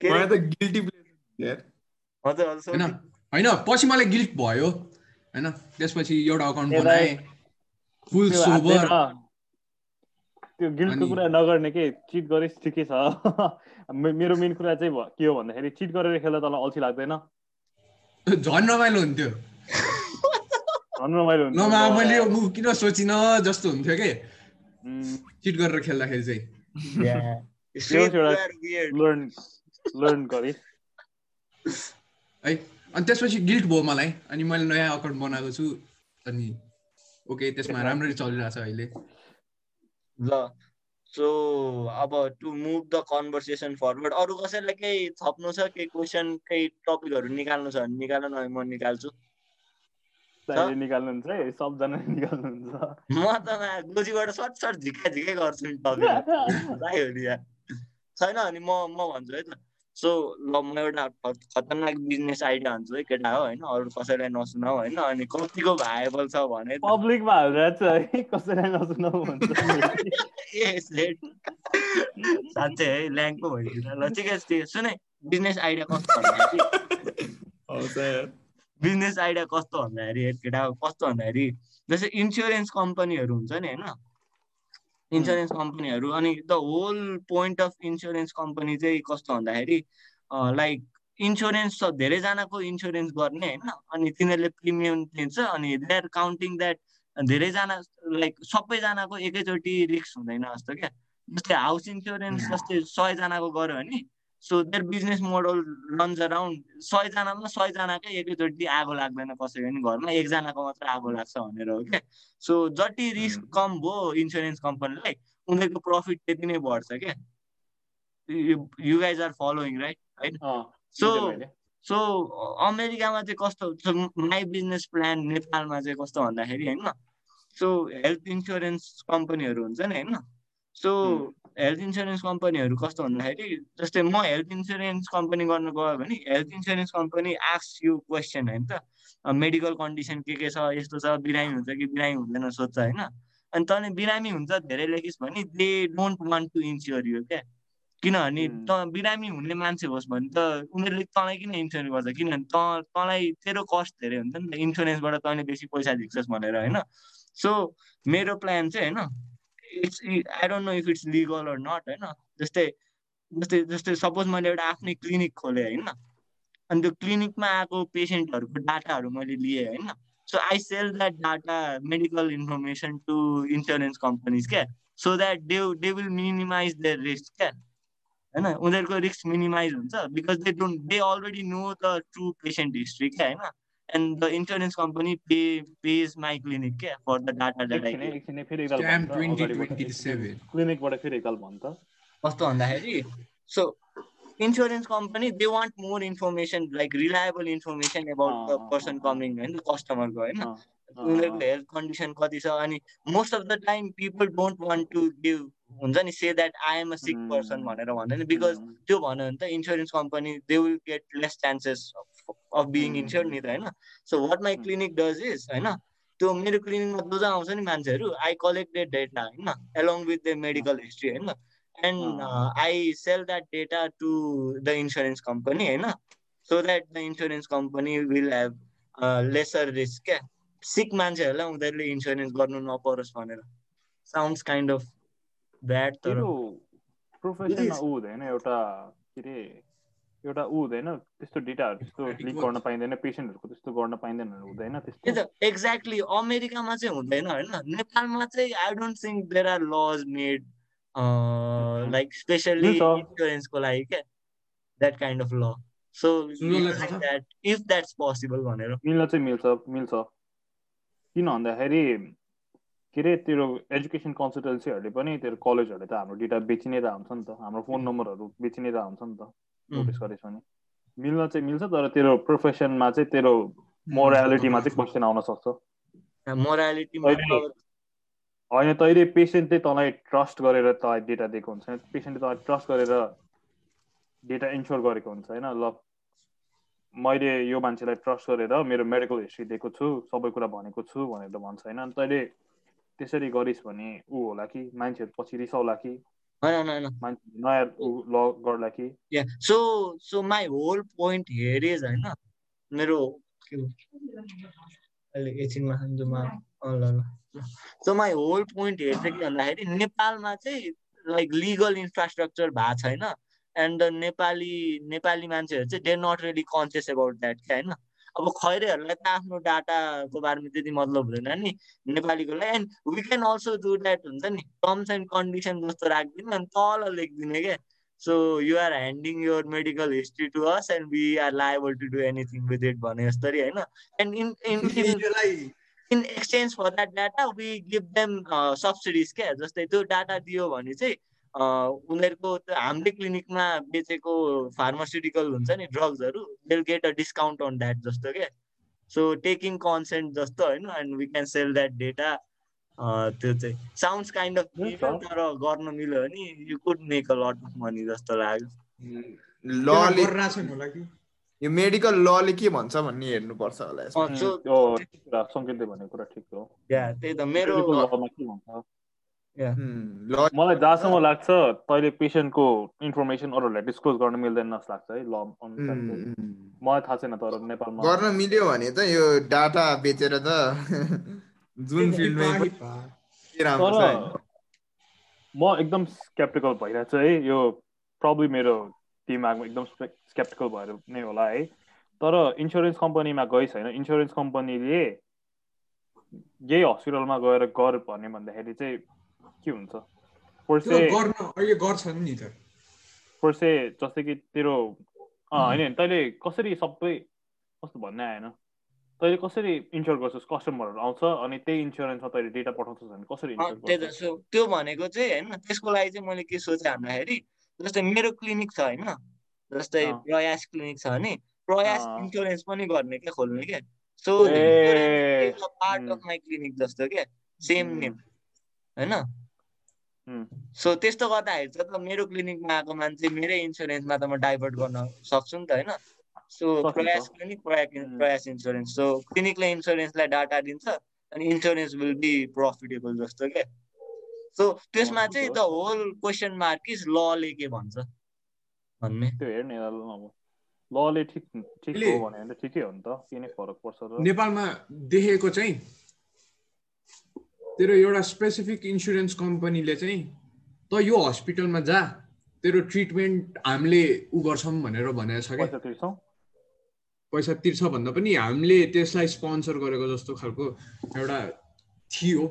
के? मलाई? त गिल्टी प्लेस यार। हजुर हजुर होइन। सोल्टी। होइन पछि मलाई गिल्ट भयो। होइन त्यसपछि एउटा अकाउन्ट बनाएँ। Full sober. त्यो गिल्टको कुरा नगर्ने के चिट गरेस् ठिकै छ। मेरो मेन कुरा चाहिँ के हो भन्दाखेरि चिट गरेर खेल्दा तँलाई अल्छी लाग्दैन। झन् रमाइलो हुन्थ्यो। झन् रमाइलो हुन्छ नमा मैले किन सोचिनँ जस्तो हुन्थ्यो कि? चिट गरेर खेल्दाखेरि चाहिँ। गरेँ है अनि त्यसपछि गिल्ट भयो मलाई अनि मैले नयाँ अकाउन्ट बनाएको छु अनि ओके त्यसमा राम्ररी चलिरहेछ अहिले। ल सो अब to move the conversation forward अरू कसैलाई केही थप्नु छ केही क्वेसन केही टपिकहरू निकाल्नु छ भने निकाल्नु न म निकाल्छु। निकाल्नुहुन्छ है सबजना निकाल्नुहुन्छ। म त गोजीबाट सर्ट सर्ट झिक्का झिक्कै गर्छु नि टपिक छैन अनि म म भन्छु है त। सो ल म एउटा खतरनाक बिजनेस आइडिया भन्छु है केटा हो होइन? अरू कसैलाई नसुनाऊ होइन? अनि कतिको भाएबल छ भने पब्लिकमा हालिरहेको छ है कसैलाई भन्छ साँच्चै है ल्याङ पो भइदिन्छ ल ठिकै छ ठिकै। सुन है बिजनेस आइडिया कस्तो भन्दाखेरि बिजनेस आइडिया कस्तो भन्दाखेरि केटा कस्तो भन्दाखेरि जस्तै इन्सुरेन्स कम्पनीहरू हुन्छ नि होइन? इन्सुरेन्स कम्पनीहरू अनि the whole point of insurance company चाहिँ कस्तो भन्दाखेरि लाइक इन्सुरेन्स धेरैजनाको इन्सुरेन्स गर्ने होइन अनि तिनीहरूले प्रिमियम लिन्छ अनि दे आर काउन्टिङ द्याट धेरैजना लाइक सबैजनाको एकैचोटि रिक्स हुँदैन जस्तो क्या। जस्तै हाउस इन्सुरेन्स जस्तै सयजनाको गऱ्यो भने so their business model runs around सयजनामा सयजनाकै एकैचोटि आगो लाग्दैन कसै पनि घरमा। एकजनाको मात्रै आगो लाग्छ भनेर हो क्या। सो जति रिस्क कम भयो इन्सुरेन्स कम्पनीलाई उनीहरूको प्रफिट त्यति नै बढ्छ क्या। You guys are following right होइन सो सो अमेरिकामा चाहिँ कस्तो माई बिजनेस प्लान नेपालमा चाहिँ कस्तो भन्दाखेरि होइन? सो हेल्थ इन्सुरेन्स कम्पनीहरू हुन्छ नि होइन? सो हेल्थ इन्सुरेन्स कम्पनीहरू कस्तो भन्दाखेरि जस्तै म हेल्थ इन्सुरेन्स कम्पनी गर्नु गयो भने health insurance company asks you question होइन त? मेडिकल कन्डिसन के के छ यस्तो छ बिरामी हुन्छ कि बिरामी हुँदैन सोध्छ होइन? अनि तँले बिरामी हुन्छ धेरै लेखिस् भने they don't want to insure you क्या किनभने त बिरामी हुने मान्छे होस् भने त उनीहरूले तँलाई किन इन्सुरेन्स गर्छ? किनभने त तँलाई तेरो कस्ट धेरै हुन्छ नि त इन्सुरेन्सबाट तैँले बेसी पैसा झिक्छस् भनेर होइन? सो मेरो प्लान चाहिँ होइन it's I don't know if it's legal or not होइन जस्तै जस्तै जस्तै सपोज मैले एउटा आफ्नै क्लिनिक खोलेँ होइन? अनि त्यो क्लिनिकमा आएको पेसेन्टहरूको डाटाहरू मैले लिएँ होइन? So I sell that data medical information to insurance companies क्या? So that they they will minimize their risk क्या? होइन? उनीहरूको रिस्क मिनिमाइज हुन्छ because they don't they already know the true patient history क्या होइन? And the insurance company pay pays my clinic क्या for the data that I get. Scam 2027 क्लिनिकबाट फेरि एकताल भन् त कस्तो भन्दाखेरि so insurance company they want more information like reliable information about the person coming होइन? कस्टमरको होइन उनीहरूको हेल्थ कन्डिसन कति छ अनि most of the time people don't want to give हुन्छ नि say that I am a sick person भनेर भन्दैन बिकज त्यो भन्यो भने त insurance company they will get less chances of being insured नि त होइन? So what my clinic does is होइन? त्यो मेरो क्लिनिकमा जो जहाँ आउँछ नि मान्छेहरू आई कलेक्टेड डेटा होइन? Along with the medical history होइन? And I sell that data to the insurance company होइन? So that the insurance company will have lesser risk क्या? सिक मान्छेहरूलाई उनीहरूले इन्सुरेन्स गर्नु नपरोस् भनेर। साउन्ड्स काइन्ड अफ ब्याड तर प्रोफेसनमा ऊ हुँदैन एउटा के अरे एउटा ऊ हुँदैन त्यस्तो डेटाहरू त्यस्तो लिक गर्न पाइँदैन पेसेन्टहरूको त्यस्तो गर्न पाइँदैन हुँदैन त्यस्तो। एक्ज्याक्टली अमेरिकामा चाहिँ हुँदैन होइन? नेपालमा चाहिँ I don't think there are laws made like specially इन्सुरेन्सको लागि क्या? That kind of law so that if that's possible भनेर। मिल्न चाहिँ मिल्छ मिल्छ। किन भन्दाखेरि के अरे तेरो एजुकेसन कन्सल्टेन्सीहरूले पनि तेरो कलेजहरूले त हाम्रो डेटा बेचि नै त हुन्छ नि त। हाम्रो फोन नम्बरहरू बेचि नै त हुन्छ नि त। नोटिस गरेछ भने। मिल्न चाहिँ मिल्छ तर तेरो प्रोफेसनमा चाहिँ तेरो मोरालिटीमा चाहिँ क्वेसन आउन सक्छ। होइन तैँले पेसेन्टले तँलाई ट्रस्ट गरेर तँलाई डेटा दिएको हुन्छ। पेसेन्टले तँलाई ट्रस्ट गरेर डेटा इन्स्योर गरेको हुन्छ होइन? ल मैले यो मान्छेलाई ट्रस्ट गरेर मेरो मेडिकल हिस्ट्री दिएको छु सबै कुरा भनेको छु भनेर भन्छ होइन? तैँले त्यसरी गरिस् भने ऊ होला कि? मान्छेहरू पछि रिसाउला कि? होइन होइन नयाँ ल गर्ला कि yeah so so my whole point here is होइन मेरो एकछिनमा ल ल। So my whole point here चाहिँ के भन्दाखेरि नेपालमा चाहिँ लाइक लिगल इन्फ्रास्ट्रक्चर भएको छैन। एन्ड द नेपाली नेपाली मान्छेहरू चाहिँ they not really conscious about that क्या होइन अब खैरेहरूलाई त आफ्नो डाटाको बारेमा त्यति मतलब हुँदैन नि। नेपालीकोलाई and we can also do that हुन्छ नि। टर्म्स एन्ड कन्डिसन जस्तो राखिदिनु अनि तल लेखिदिने क्या। So you are handing your medical history to us and we are liable to do anything with it भने जस्तरी होइन। And in in in exchange for that data we give them subsidies क्या। जस्तै त्यो डाटा दियो भने चाहिँ उनीहरूको हाम्रै क्लिनिकमा बेचेको फार्मास्युटिकल हुन्छ नि ड्रग्सहरू will get a discount on that जस्तो क्या सो टेकिङ कन्सेन्ट जस्तो होइन and we can sell that data त्यो चाहिँ साउन्ड्स काइन्ड अफ तर गर्न मिल्यो भने you could make a lot of money जस्तो लाग्यो। यो मेडिकल लले के भन्छ भन्ने हेर्नुपर्छ होला सङ्केतले भनेको कुरा ठिक हो। त्यही त मेरो मलाई जहाँसम्म लाग्छ तैँले पेसेन्टको इन्फर्मेसन अरूहरूलाई डिस्क्लोज गर्न मिल्दैन जस्तो लाग्छ है ल मलाई थाहा छैन तर नेपालमा। गर्न मिल्यो भने त यो डाटा बेचेर त जुन फिल्डमै म एकदम स्केप्टिकल भइरहेको छु है यो प्रब्लम मेरो दिमागमा एकदम स्केप्टिकल भएर नै होला है। तर इन्सुरेन्स कम्पनीमा गइस होइन इन्सुरेन्स कम्पनीले यही हस्पिटलमा गएर गर भन्यो भन्दाखेरि चाहिँ के हुन्छ पर्से गर्छन् नि त पर्से जस्तै कि तेरो अँ होइन तैँले कसरी सबै कस्तो भन्ने आएन तैँले कसरी इन्स्योर गर्छस् कस्टमरहरू आउँछ अनि त्यही इन्सुरेन्समा तैँले डेटा पठाउँछस् भने कसरी त्यो भनेको चाहिँ होइन त्यसको लागि चाहिँ मैले के सोचेँ भन्दाखेरि जस्तै मेरो क्लिनिक छ होइन जस्तै। प्रयास क्लिनिक छ भने प्रयास। इन्सुरेन्स पनि गर्ने क्या खोल्ने क्या so part. Of my clinic जस्तो क्या सेम. नेम होइन. सो त्यस्तो गर्दाखेरि चाहिँ त मेरो क्लिनिकमा आएको मान्छे मेरै इन्सुरेन्समा त म डाइभर्ट गर्न सक्छु नि त होइन। So. Prayas clinic Prayas insurance. So क्लिनिकले इन्सुरेन्सलाई डाटा दिन्छ अनि इन्सुरेन्स विल बी प्रफिटेबल जस्तो क्या सो त्यसमा चाहिँ the whole question mark is लले के भन्छ? भन्ने। त्यो हेर्ने लले ठिक ठिक हो भने त ठिकै हो नि त। के नै फरक पर्छ र। नेपालमा देखेको चाहिँ तेरो एउटा स्पेसिफिक इन्सुरेन्स कम्पनीले चाहिँ त यो हस्पिटलमा जा। तेरो ट्रिटमेन्ट हामीले उ गर्छौँ भनेर भनेको छ क्या। पैसा तिर्छौँ? भन्दा पनि हामीले त्यसलाई स्पोन्सर गरेको जस्तो खालको एउटा थियो।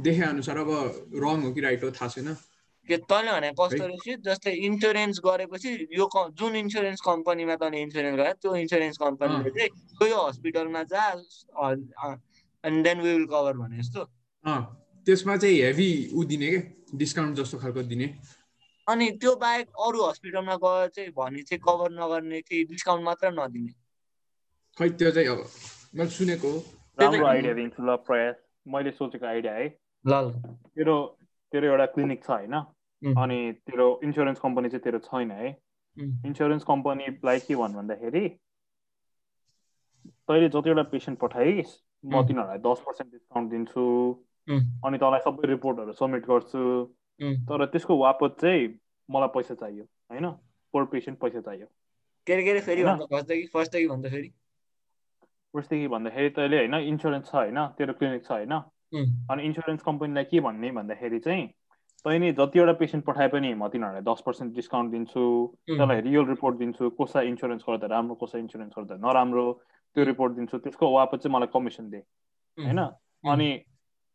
देखे अनुसार अब रङ हो कि राइट हो थाहा छैन। के तैँले भने कस्तो। रहेछ? जस्तै इन्सुरेन्स गरेपछि यो जुन इन्सुरेन्स कम्पनीमा तैँले इन्सुरेन्स गरे त्यो इन्सुरेन्स कम्पनीले चाहिँ त्यो यो हस्पिटलमा जा and then we will cover भने जस्तो। त्यसमा चाहिँ हेभी उ दिने क्या डिस्काउन्ट जस्तो खालको दिने अनि त्यो बाहेक अरू हस्पिटलमा गएर चाहिँ भने चाहिँ कभर नगर्ने कि डिस्काउन्ट मात्र नदिने खै त्यो चाहिँ अब मैले सुनेको राम्रो। आइडिया दिन्छु ल प्रयास मैले सोचेको आइडिया है ल ल तेरो तेरो एउटा क्लिनिक छ होइन. अनि तेरो इन्सुरेन्स कम्पनी चाहिँ तेरो छैन है. इन्सुरेन्स कम्पनीलाई के भन् भन्दाखेरि तैँले जतिवटा पेसेन्ट पठाइस् म. तिनीहरूलाई दस पर्सेन्ट डिस्काउन्ट दिन्छु. अनि तँलाई सबै रिपोर्टहरू सब्मिट गर्छु. तर त्यसको वापत चाहिँ मलाई पैसा चाहियो होइन? पर पेसेन्ट पैसा चाहियो। फर्स्टदेखि भन्दाखेरि तैँले होइन इन्सुरेन्स छ होइन तेरो क्लिनिक छ होइन. अनि इन्सुरेन्स कम्पनीलाई के भन्ने भन्दाखेरि चाहिँ तैँले जतिवटा पेसेन्ट पठाए पनि म तिनीहरूलाई दस पर्सेन्ट डिस्काउन्ट दिन्छु। त्यसलाई रियल रिपोर्ट दिन्छु कसै इन्सुरेन्स गर्दा राम्रो कसै इन्सुरेन्स गर्दा नराम्रो त्यो रिपोर्ट दिन्छु त्यसको वापत चाहिँ मलाई कमिसन दे होइन? अनि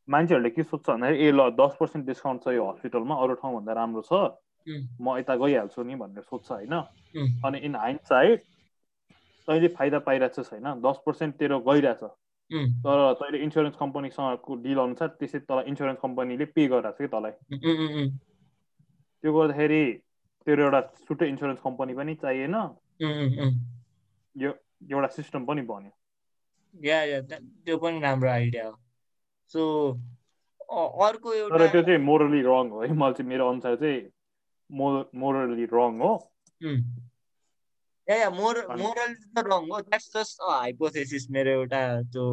मान्छेहरूले के सोध्छ भन्दाखेरि ए ल दस पर्सेन्ट डिस्काउन्ट छ यो हस्पिटलमा अरू ठाउँभन्दा राम्रो छ. म यता गइहाल्छु नि भनेर सोध्छ होइन. अनि इन हाइन्ड साइड तैँले फाइदा पाइरहेछस् होइन दस पर्सेन्ट तेरो गइरहेछ. तर तैँले इन्सुरेन्स कम्पनीसँगको डिल अनुसार त्यसै तँलाई इन्सुरेन्स कम्पनीले पे गरिरहेको छ कि तँलाई. त्यो गर्दाखेरि तेरो एउटा छुट्टै इन्सुरेन्स कम्पनी पनि चाहिएन. यो एउटा सिस्टम पनि बन्यो त्यो पनि राम्रो आइडिया हो सो अर्को तर एउटा त्यो चाहिँ मोरली रङ हो। है मलाई चाहिँ मेरो अनुसार चाहिँ मो मोरली रङ हो. या या मोर मोरल त रङ हो। द्याट्स जस्ट हाइपोथेसिस मेरो एउटा त्यो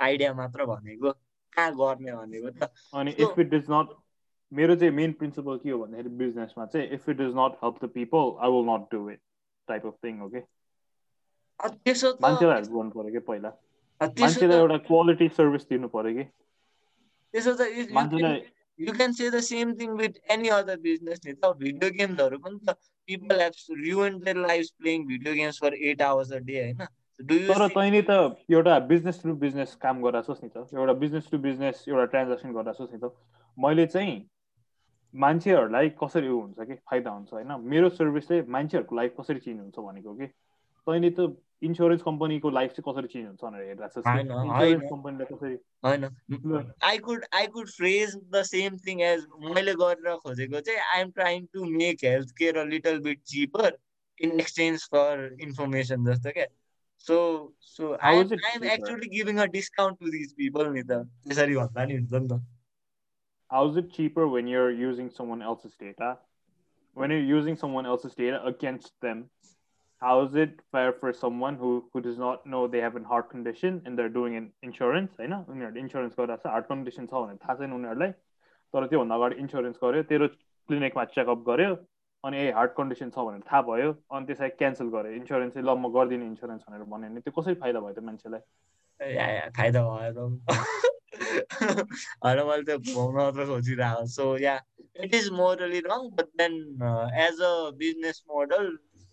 आइडिया मात्र भनेको। कहाँ गर्ने भनेको त। अनि इफ इट इज नट मेरो चाहिँ मेन प्रिन्सिपल के हो भन्दाखेरि बिजनेसमा चाहिँ if it is not help the people I will not do it type of thing हो कि त्यसो मान्छेलाई हेल्प गर्नु पऱ्यो कि पहिला? मान्छेलाई एउटा क्वालिटी सर्भिस दिनु पऱ्यो कि? त्यसो त you can say the same thing with any other business नि त भिडियो गेम्सहरू पनि त people have ruined their lives playing video games for eight hours a day होइन तर तैँले त एउटा बिजनेस टु बिजनेस काम गराछस् नि त एउटा बिजनेस टु बिजनेस एउटा ट्रान्जेक्सन गराछस् नि त मैले चाहिँ मान्छेहरूलाई कसरी उ हुन्छ कि फाइदा हुन्छ होइन मेरो सर्भिसले मान्छेहरूको लाइफ कसरी चेन्ज हुन्छ भनेको कि तैँले त इन्सुरेन्स कम्पनीको लाइफ चाहिँ कसरी चेन्ज हुन्छ भनेर हेरिरहेको होइन, इन्सुरेन्स होइन। कम्पनीलाई कसरी होइन I could I could phrase the same thing as मैले गरेर खोजेको चाहिँ I am trying to make health care a little bit cheaper in exchange for information जस्तो क्या so so How I is it I am cheaper? Actually giving a discount to these people नि त त्यसरी भन्दा नि हुन्छ नि त How is it cheaper when you're using someone else's data? When you're using someone else's data against them, how is it fair for someone who, who does not know they have a heart condition and they're doing an insurance? होइन उनीहरूले insurance गरिरहेको छ heart condition छ भने थाहा छैन उनीहरूलाई तर त्योभन्दा अगाडि इन्सुरेन्स गर्यो तेरो क्लिनिकमा चेकअप गर्यो अनि ए हार्ट कन्डिसन छ भनेर थाहा भयो अनि त्यसलाई क्यान्सल गर्यो इन्सुरेन्स चाहिँ ल म गरिदिने इन्सुरेन्स भनेर भन्यो भने त्यो कसरी फाइदा भयो त मान्छेलाई? या या फाइदा भयो त होइन मैले त्यो घुमाउन मात्र खोजिरहेको so yeah it is morally wrong but then as a business model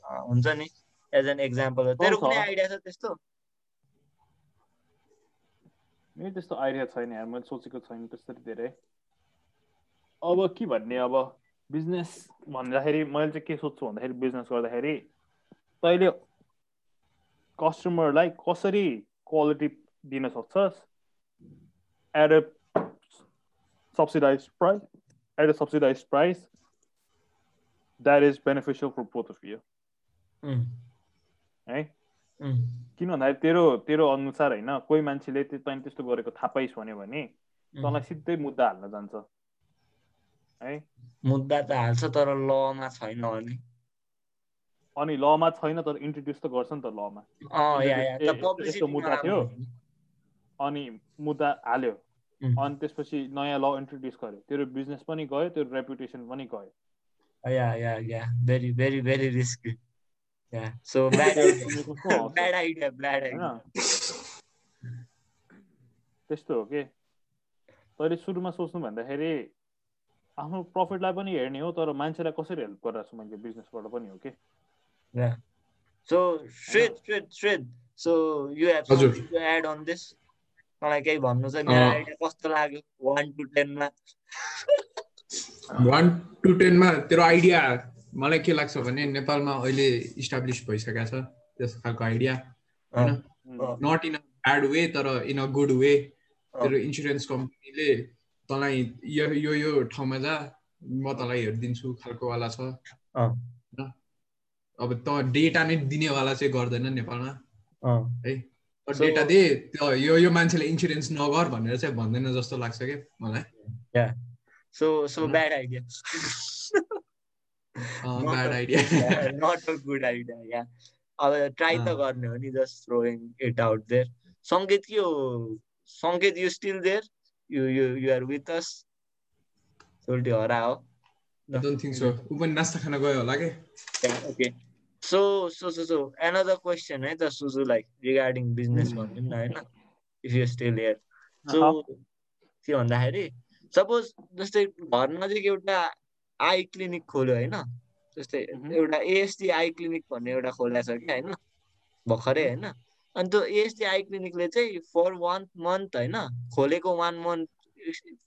हुन्छ नि एज एन एक्जाम्पल तेरो। कुनै आइडिया छ त्यस्तो? मेरो त्यस्तो आइडिया छैन यार मैले सोचेको छैन त्यसरी धेरै। अब के भन्ने अब बिजनेस भन्दाखेरि मैले चाहिँ के सोध्छु भन्दाखेरि बिजनेस गर्दाखेरि तैँले कस्टमरलाई कसरी क्वालिटी दिन सक्छस्? At a subsidize price at a subsidize price that is beneficial for both of you है? किन भन्दाखेरि तेरो तेरो अनुसार होइन कोही मान्छेले तैँले त्यस्तो गरेको थाहा पाइस् भन्यो भने तँलाई सिधै मुद्दा हाल्न जान्छ। है? मुद्दा त हाल्छ तर लमा छैन भने अनि लमा छैन तर इन्ट्रोड्युस त गर्छ नि त लमा। यस्तो मुद्दा थियो। अनि मुद्दा हाल्यो। अनि त्यसपछि नयाँ ल इन्ट्रोड्युस गर्यो। तेरो बिजनेस पनि गयो तेरो रेपुटेसन पनि गयो। Yeah. So bad idea. bad idea. Bad idea. त्यस्तो हो कि तैँले सुरुमा सोच्नु भन्दाखेरि आफ्नो प्रफिटलाई पनि हेर्ने हो तर मान्छेलाई कसरी हेल्प गरिरहेको छु मैले बिजनेसबाट पनि हो कि सो श्रेद श्रेद श्रेद so you have add on this मलाई केही भन्नु छ? मेरो आइडिया कस्तो लाग्यो? वान टु टेनमा वान टु टेनमा तेरो आइडिया मलाई के लाग्छ भने नेपालमा अहिले इस्टाब्लिस भइसकेको छ त्यस्तो खालको आइडिया होइन? Not in a bad way तर इन अ गुड वे तेरो इन्सुरेन्स कम्पनीले तँलाई यो यो यो ठाउँमा जा म तँलाई हेरिदिन्छु खालकोवाला छ। होइन? अब त डेटा नै दिनेवाला चाहिँ गर्दैन नेपालमा। है? डेटा दे यो यो मान्छेले इन्सुरेन्स नगर भनेर चाहिँ भन्दैन जस्तो लाग्छ क्या मलाई। So so bad idea bad idea not a good idea yeah अब ट्राई त गर्ने हो नि just throwing it out there Sangeet के हो Sangeet you still there you you you are with us सोल्टी हरा हो डोन्ट सो ऊ पनि नास्ता खान गयो होला के okay so so so so another question है त सुजु लाइक रिगार्डिङ बिजनेस भनौँ न होइन if you still here so के भन्दाखेरि सपोज जस्तै घर नजिक एउटा आई क्लिनिक खोल्यो होइन? जस्तै एउटा एएसडी आई क्लिनिक भन्ने एउटा खोला छ कि होइन? भर्खरै होइन? अनि त्यो एएसडी आई क्लिनिकले चाहिँ फर वान मन्थ होइन खोलेको वान मन्थ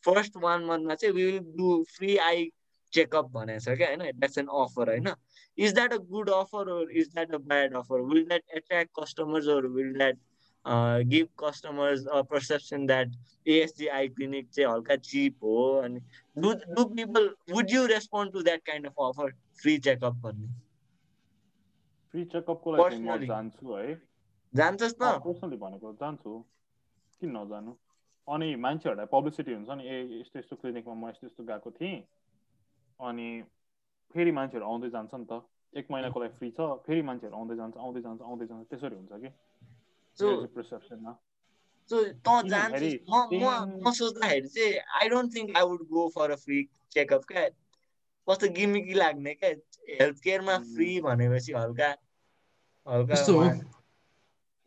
फर्स्ट वान मन्थमा चाहिँ will do free eye checkup भनेको छ क्या होइन? द्याट्स एन अफर होइन। Is that a good offer is that a bad offer will that attract customers will that give customers perception that ASG eye clinic चाहिँ हल्का cheap हो अनि do do people would you respond to that kind of offer free checkup भन्ने? Free चेकअपको लागि म जान्छु है। जान्छस् त। पर्सनली भनेको जान्छु। किन नजानु? अनि मान्छेहरूलाई पब्लिसिटी हुन्छ नि ए यस्तो यस्तो क्लिनिकमा म यस्तो यस्तो गएको थिएँ। अनि फेरि मान्छेहरू आउँदै जान्छ नि त। एक महिनाको लागि फ्री छ फेरि मान्छेहरू आउँदै जान्छ आउँदै जान्छ आउँदै जान्छ। त्यसरी हुन्छ कि? सो त जान्छु म म सोच्दाखेरि चाहिँ I don't think I would go for a free checkup क्या कस्तो गिमिकी लाग्ने क्या हेल्थ केयरमा फ्री भनेपछि हल्का हल्का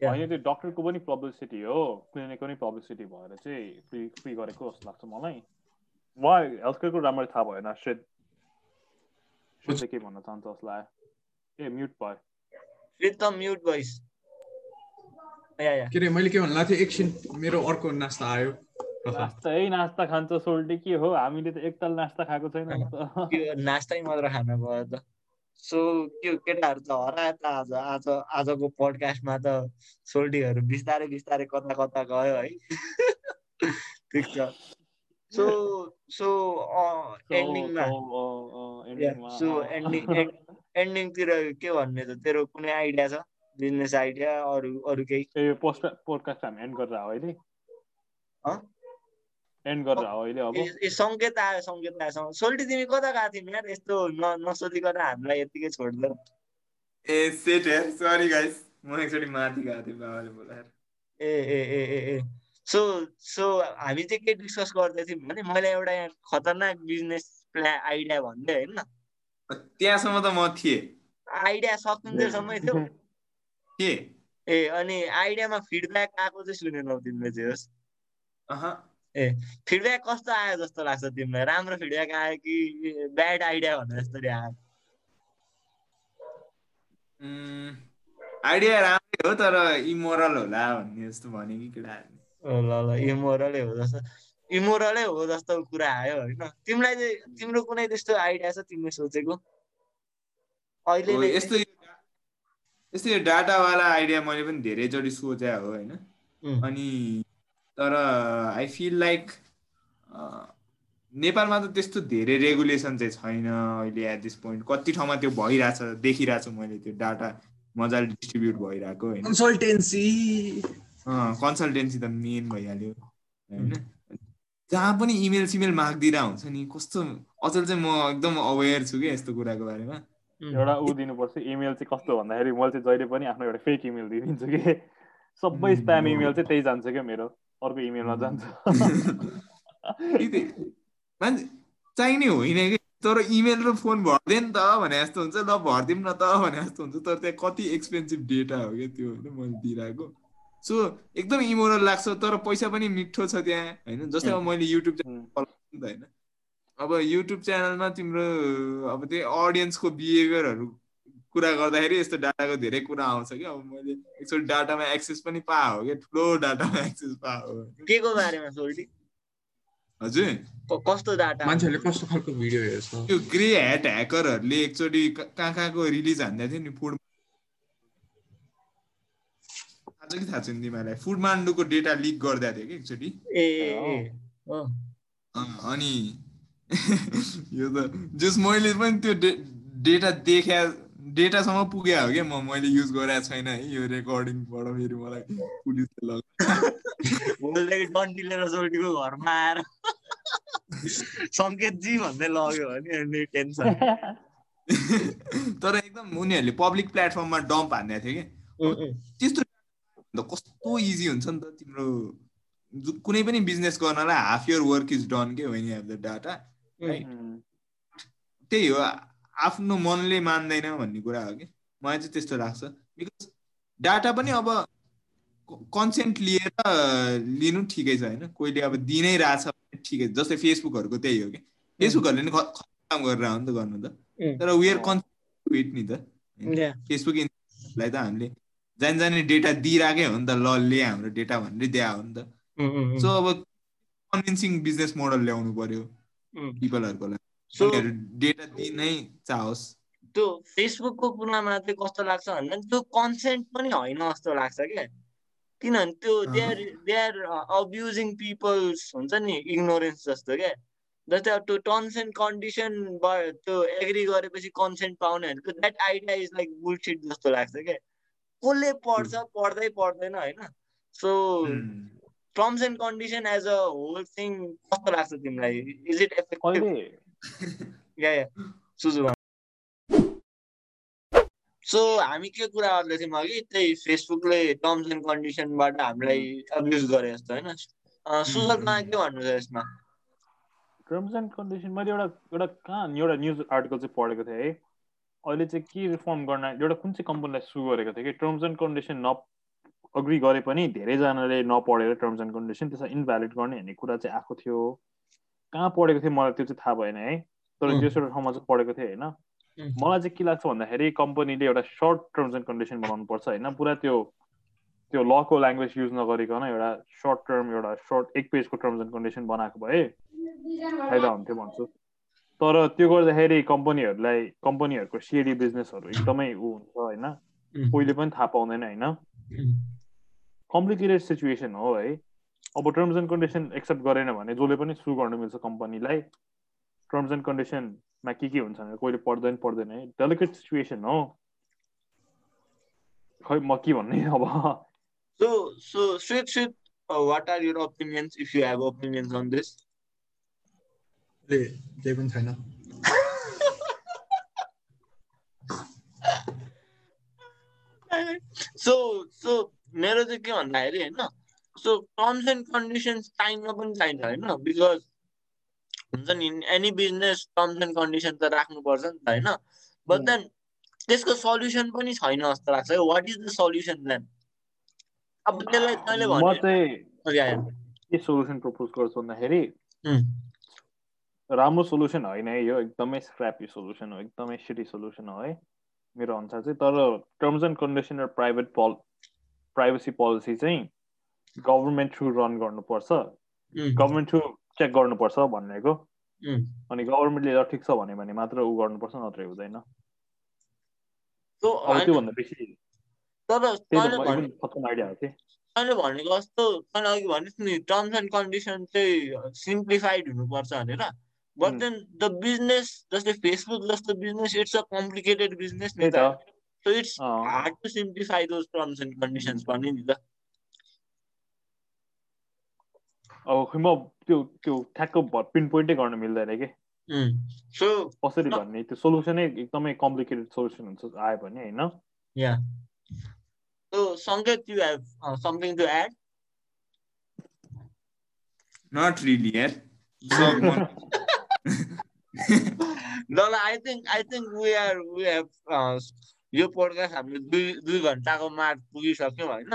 होइन त्यो डक्टरको पनि पब्लिसिटी हो क्लिनिकको पनि पब्लिसिटी भएर चाहिँ फ्री फ्री गरेको जस्तो लाग्छ मलाई वा हेल्थ केयरको राम्ररी थाहा भएन श्रेद श्रेद के भन्न चाहन्छ जसलाई ए म्युट भयो श्रेद त म्युट भइस के अरे मैले के भन्नु थिएँ एकछिन मेरो अर्को नास्ता आयो। नास्ता है नास्ता खान्छ सोल्टी के हो? हामीले त एकताल नास्ता खाएको छैन नास्ता मात्र खान गयो त। सो के केटाहरू त हरायो त आज आज आजको पडकास्टमा त सोल्टीहरू बिस्तारै बिस्तारै कता कता गयो है। ठिक छ। सो सो एन्डिङमा सो एन्डिङ एन्डिङतिर के भन्ने त? तेरो कुनै आइडिया छ? बिजनेस आइडिया अरू अरू केही? ए पोस्ट पोडकास्ट हामी एन्ड गरेर अहिले। एन्ड गरेर अहिले अब। ए सङ्केत आयो सङ्केत आयो सोल्टी तिमी कता गएको थियौ यार यस्तो न नसोधिकन हामीलाई यतिकै छोड्दै ए सेट यार सरी गाइस म एकचोटि माथि गएको थिएँ बाबाले बोलाएर। ए ए ए ए ए। सो सो हामी चाहिँ के डिस्कस गर्दै थियौँ भने मैले एउटा यहाँ खतरनाक बिजनेस प्ला आइडिया भन्दै होइन? त्यहाँसम्म त म थिएँ। आइडिया सकिन्जेलसम्मै थियो। के? ए अनि आइडियामा फिडब्याक आएको चाहिँ सुनेनौ तिमीले चाहिँ होस्। ए फिडब्याक कस्तो आयो जस्तो लाग्छ तिमीलाई? राम्रो फिडब्याक आयो कि ब्याड आइडिया भने जस्तै आयो? आइडिया राम्रै हो तर इमोरल होला भन्ने जस्तो भने कि केटा। ल ल इमोरलै हो जस्तो। इमोरलै हो जस्तो कुरा आयो होइन। तिमीलाई चाहिँ तिम्रो कुनै त्यस्तो आइडिया छ तिमीले सोचेको? अहिले यस्तो यस्तो यो डाटावाला आइडिया मैले पनि धेरैचोटि सोचे हो होइन? अनि तर आई फिल लाइक नेपालमा त त्यस्तो धेरै रेगुलेसन चाहिँ छैन अहिले एट दिस पोइन्ट कति ठाउँमा त्यो भइरहेछ देखिरहेको छु मैले त्यो डाटा मजाले डिस्ट्रिब्युट भइरहेको होइन? कन्सल्टेन्सी कन्सल्टेन्सी त मेन भइहाल्यो होइन? जहाँ पनि इमेल सिमेल मागिदिरहेको हुन्छ नि कस्तो अचल चाहिँ म एकदम अवेर छु कि यस्तो कुराको बारेमा। एउटा ऊ दिनुपर्छ इमेल चाहिँ कस्तो भन्दाखेरि मैले चाहिँ जहिले पनि आफ्नो एउटा फेक इमेल दिइदिन्छु कि। सबै स्प्याम इमेल चाहिँ त्यही जान्छ क्या मेरो अर्को इमेलमा जान्छ। मान्छे चाहिने होइन कि तर इमेल र फोन भरिदियो नि त भने जस्तो हुन्छ ल भरिदिउँ न त भने जस्तो हुन्छ तर त्यहाँ कति एक्सपेन्सिभ डेटा हो क्या त्यो होइन मैले दिइरहेको। सो एकदम इमोरल लाग्छ तर पैसा पनि मिठो छ त्यहाँ होइन? जस्तै अब मैले युट्युब च्यानल होइन? अब युट्युब च्यानलमा तिम्रो अब त्यही अडियन्सको बिहेभियरहरू कुरा गर्दाखेरि यस्तो डाटाको धेरै कुरा आउँछ कि अब मैले एकचोटि डाटामा एक्सेस पनि पाए हो कि ठुलो डाटामा एक्सेस पाए हो के को बारेमा सोल्टी हजुर। कस्तो डाटा? मान्छेहरूले कस्तो खालको भिडियो हेर्छ? त्यो ग्रे ह्याट ह्याकरहरूले एकचोटि कहाँ कहाँको रिलिज हान्दै थियो नि फुड थाहा छ कि थाहा छैन तिमीहरूलाई। फुड मान्डुको डेटा लिक गर्दा थियो कि एकचोटि। ए अनि यो त जस मैले पनि त्यो डेटा देखा डेटासम्म पुगे हो क्या म मैले युज गरेको छैन है यो रेकर्डिङबाट फेरि मलाई पुलिसले घरमा आएर सङ्केतजी भन्दै लग्यो भने टेन्सन। तर एकदम उनीहरूले पब्लिक प्लेटफर्ममा डम्प हान्दै थियो कि। त्यस्तो कस्तो इजी हुन्छ नि त तिम्रो कुनै पनि बिजनेस गर्नलाई half your work is done के हेभ द डाटा त्यही हो आफ्नो मनले मान्दैन भन्ने कुरा हो कि। मलाई चाहिँ त्यस्तो लाग्छ। बिकज डाटा पनि अब कन्सेन्ट लिएर लिनु ठिकै छ होइन? कोहीले अब दिनै रहेछ ठिकै जस्तै फेसबुकहरूको त्यही हो कि। फेसबुकहरूले नि काम गरेर हो नि त गर्नु त। तर वेयर कन्सेन्ट नि त फेसबुकलाई त हामीले जान जाने डेटा दिइरहेकै हो नि त। ल ले हाम्रो डेटा भनेर दिए हो नि त। सो अब कन्भिन्सिङ बिजनेस मोडल ल्याउनु पर्यो। पिपलहरूको लागि डेटा दिनै चाहोस्। त्यो फेसबुकको कुरामा चाहिँ कस्तो लाग्छ भन्दा त्यो कन्सेन्ट पनि होइन जस्तो लाग्छ क्या। किनभने त्यो they are they are abusing peoples हुन्छ नि इग्नोरेन्स जस्तो क्या। जस्तै अब त्यो टर्म्स एन्ड कन्डिसन त्यो एग्री गरेपछि कन्सेन्ट पाउने भनेको that idea is like bullshit जस्तो लाग्छ क्या। कसले पढ्छ पढ्दै पढ्दैन होइन। So terms and condition as a whole thing कस्तो लाग्छ तिमीलाई is it effective yeah yeah Suju so हामी के कुरा गर्दै थियौँ अघि त्यही फेसबुकले टर्म्स एन्ड कन्डिसनबाट हामीलाई अब्युज गरे जस्तो होइन सुजलमा के भन्नु छ यसमा टर्म्स एन्ड कन्डिसन मैले एउटा एउटा कहाँ एउटा न्युज आर्टिकल चाहिँ पढेको थिएँ है अहिले चाहिँ के रिफर्म गर्न एउटा कुन चाहिँ कम्पनीलाई सु गरेको थियो कि टर्म्स एन्ड कन्डिसन न अग्री गरे पनि धेरैजनाले नपढेर टर्म्स एन्ड कन्डिसन त्यसलाई इन्भ्यालिड गर्ने भन्ने कुरा चाहिँ आएको थियो। कहाँ पढेको थिएँ मलाई त्यो चाहिँ थाहा भएन है तर एउटा ठाउँमा चाहिँ पढेको थिएँ होइन। मलाई चाहिँ के लाग्छ भन्दाखेरि कम्पनीले एउटा सर्ट टर्म्स एन्ड कन्डिसन बनाउनु पर्छ होइन। पुरा त्यो त्यो लको ल्याङ्ग्वेज युज नगरिकन एउटा सर्ट टर्म एउटा सर्ट एक पेजको टर्म्स एन्ड कन्डिसन बनाएको भए फाइदा हुन्थ्यो भन्छु। तर त्यो गर्दाखेरि कम्पनीहरूलाई कम्पनीहरूको सिडी बिजनेसहरू एकदमै ऊ हुन्छ होइन। कोहीले पनि थाहा पाउँदैन होइन। कम्प्लिकेटेड सिचुएसन हो है। अब टर्म्स एन्ड कन्डिसन एक्सेप्ट गरेन भने जसले पनि सु गर्नु मिल्छ कम्पनीलाई टर्म्स एन्ड कन्डिसनमा के के हुन्छ भने कोहीले पढ्दैन पढ्दैन है। डेलिकेट सिचुएसन हो। खै म के भन्ने अब? सो सो स्विट sweet what are your opinions if you have opinions on this केही पनि छैन। सो सो मेरो चाहिँ के भन्दाखेरि होइन सो टर्म्स एन्ड कन्डिसन्स चाहिन पनि चाहिन्छ होइन बिकज हुन्छ नि any business terms and condition त राख्नुपर्छ नि त होइन बट देन त्यसको सल्युसन पनि छैन जस्तो लाग्छ। What is the solution then अब त्यसलाई तैँले के सोल्युसन प्रपोज गर्छु भन्दाखेरि राम्रो सोल्युसन होइन है यो एकदमै स्क्रापी सोल्युसन हो एकदमै सिटी सोल्युसन हो है मेरो अनुसार चाहिँ। तर टर्म्स एन्ड कन्डिसन र प्राइभेट पल प्राइभेसी पोलिसी चाहिँ गभर्मेन्ट थ्रु रन गर्नुपर्छ। गभर्मेन्ट थ्रु चेक गर्नुपर्छ भनेको अनि गभर्मेन्टले ल ठिक छ भन्यो भने मात्र ऊ गर्नुपर्छ नत्र हुँदैन। त्योभन्दा बेसी तैँले भनेको जस्तो तैँले अघि भनिस् नि टर्म्स एन्ड कन्डिसन चाहिँ सिम्प्लिफाइड हुनुपर्छ भनेर। बट देन द बिजनेस जस्तै फेसबुक जस्तो business it's a complicated business नि त। So it's hard to simplify those terms and conditions भन्ने नि त अब खै म त्यो त्यो ठ्याक्क पिन पोइन्टै गर्न मिल्दैन कि? सो कसरी भन्ने? त्यो सोल्युसनै एकदमै कम्प्लिकेटेड सोल्युसन हुन्छ आयो भने होइन? Yeah so Sanket you have something to add Not really, yeah. So, no, I think I think we are we have यो पोडकास्ट हामीले दुई दुई घन्टाको मार्क पुगिसक्यौँ होइन।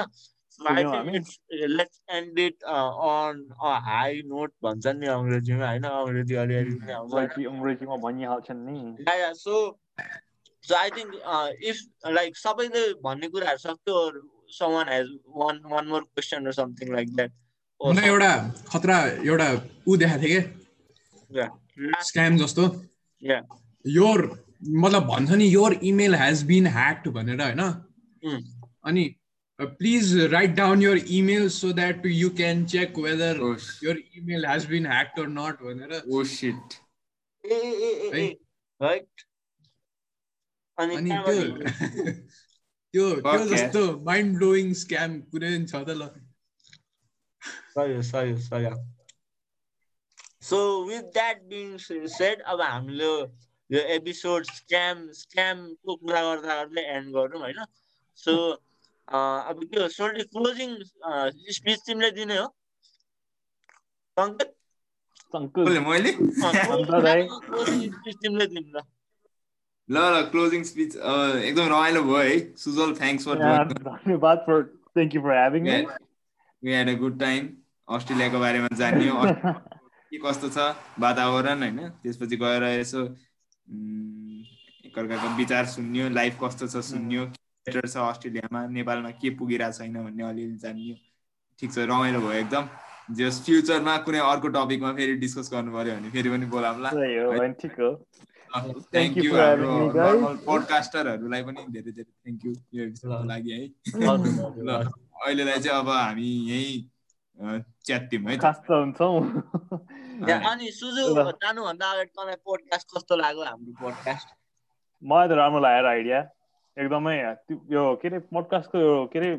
Let's end it on high note भन्छन् नि अङ्ग्रेजीमा होइन। अङ्ग्रेजी अलिअलि पनि अङ्ग्रेजीमा भनिहाल्छन् नि। So so I think if like सबैले भन्ने कुराहरू सक्यो someone has one one more question र समथिङ लाइक द्याट एउटा खतरा एउटा ऊ देखाएको थिएँ कि? स्क्याम जस्तो। योर मतलब भन्छ नि your email has been hacked भनेर होइन? अनि please write down your email so that you can check whether your email has been hacked or not भनेर। अनि त्यो त्यो त्यो जस्तो माइन्ड ब्लोइङ स्क्याम कुनै पनि छ त ल। So with that being said अब हाम्रो यो एपिसोड स्क्याम स्क्यामको कुरा गर्दा गर्दै एन्ड गरौँ होइन। सो अब त्यो सोल्टी क्लोजिङ स्पिच तिमीले दिने हो। मैले? तिमीले दिनु ल ल ल क्लोजिङ स्पिच एकदम रमाइलो भयो है। सुजल थ्याङ्क्स फर धन्यवाद for thank you for having we had a good time अस्ट्रेलियाको बारेमा जान्यो। के कस्तो छ वातावरण होइन? त्यसपछि गएर यसो एकअर्काको विचार सुन्यो लाइफ कस्तो छ सुन्यो बेटर छ अस्ट्रेलियामा नेपालमा के पुगिरहेको छैन भन्ने अलिअलि जानियो। ठिक छ रमाइलो भयो एकदम। जस फ्युचरमा कुनै अर्को टपिकमा फेरि डिस्कस गर्नु पर्यो भने फेरि पनि बोलाउँला थ्याङ्क यू हाम्रो पोडकास्टरहरूलाई पनि धेरै धेरै थ्याङ्क यू यो एपिसोडको लागि है। ल अहिलेलाई चाहिँ अब हामी यहीँ च्यात्यौँ है अनि सुजु जानुभन्दा अगाडि तँलाई पोडकास्ट कस्तो लाग्यो हाम्रो पोडकास्ट मलाई त राम्रो लागेर आइडिया एकदमै यो के अरे पडकास्टको यो के अरे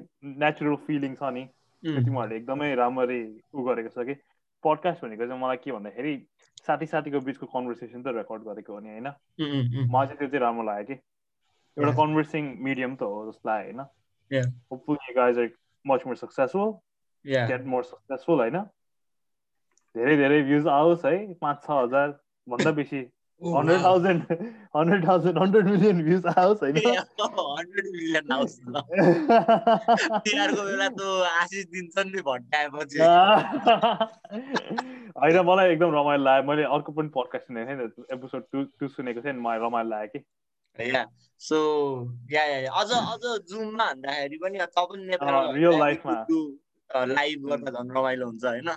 नेचुरल फिलिङ छ नि तिमीहरूले एकदमै राम्ररी उ गरेको छ कि पडकास्ट भनेको चाहिँ मलाई के भन्दाखेरि साथी साथीको बिचको कन्भर्सेसन त रेकर्ड गरेको हो नि होइन? मलाई चाहिँ त्यो चाहिँ राम्रो लाग्यो कि। एउटा कन्भर्सिङ मिडियम त हो जस्तो लाग्यो होइन? Much more successful get more successful होइन? धेरै धेरै भ्युज आओस् है पाँच छ हजार भन्दा बेसी। Hundred thousand hundred thousand hundred million views आओस् होइन? हन्ड्रेड मिलियन आओस् बेला त आशिष दिन्छन् नि भट्टाएपछि। होइन मलाई एकदम रमाइलो लाग्यो। मैले अर्को पनि पडकास्ट सुनेको थिएँ एपिसोड टु टु सुनेको थिएँ नि मलाई रमाइलो लाग्यो कि। सो या या अझ अझ जुममा भन्दाखेरि पनि तपाईँ नेपाल रियल लाइफमा लाइभ गर्दा झन् रमाइलो हुन्छ होइन?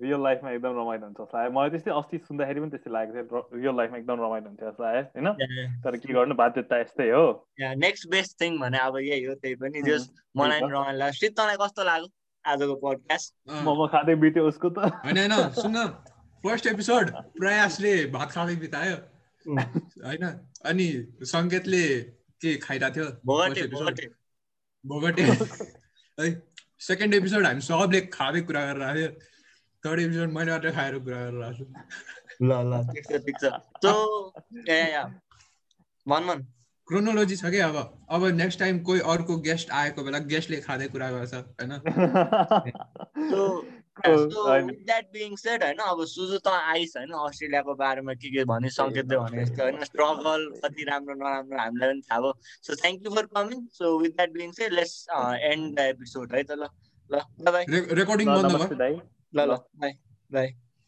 रियल लाइफमा एकदम रमाइलो हुन्छ जस्तो मलाई त्यस्तै अस्ति सुन्दाखेरि पनि त्यस्तै लागेको थियो रियल लाइफमा एकदम रमाइलो हुन्थ्यो आयो होइन? तर के गर्नु बाध्यता यस्तै हो। नेक्स्ट बेस्ट थिङ भने अब यही हो त्यही पनि जस मलाई रमाइलो लाग्यो। सित तँलाई कस्तो लाग्यो आजको पोडकास्ट मोमो खाँदै बित्यो उसको त। होइन होइन सुन फर्स्ट एपिसोड प्रयासले भात खाँदै बितायो। होइन अनि सङ्केतले के खाइरहेको थियो? भोगटे है सेकेन्ड एपिसोड हामी सबले खाँदै कुरा गरेर आयो थर्ड एपिसोड मैले मात्रै खाएर कुरा गरेर आएको छु ल ल ठिक छ ठिक छ सो या भन भन क्रोनोलोजी छ कि अब अब नेक्स्ट टाइम कोही अर्को गेस्ट आएको बेला गेस्टले खाँदै कुरा गर्छ होइन द्याट बिङ सेड होइन अब सुजु त आइस होइन अस्ट्रेलियाको बारेमा के के भने सङ्केतले भने जस्तो होइन स्ट्रगल कति राम्रो नराम्रो हामीलाई पनि थाहा भयो। So thank you for coming so with that being said let's end the episode है त ल ल रेकर्डिङ बन्द भयो। ल ल बाई बाई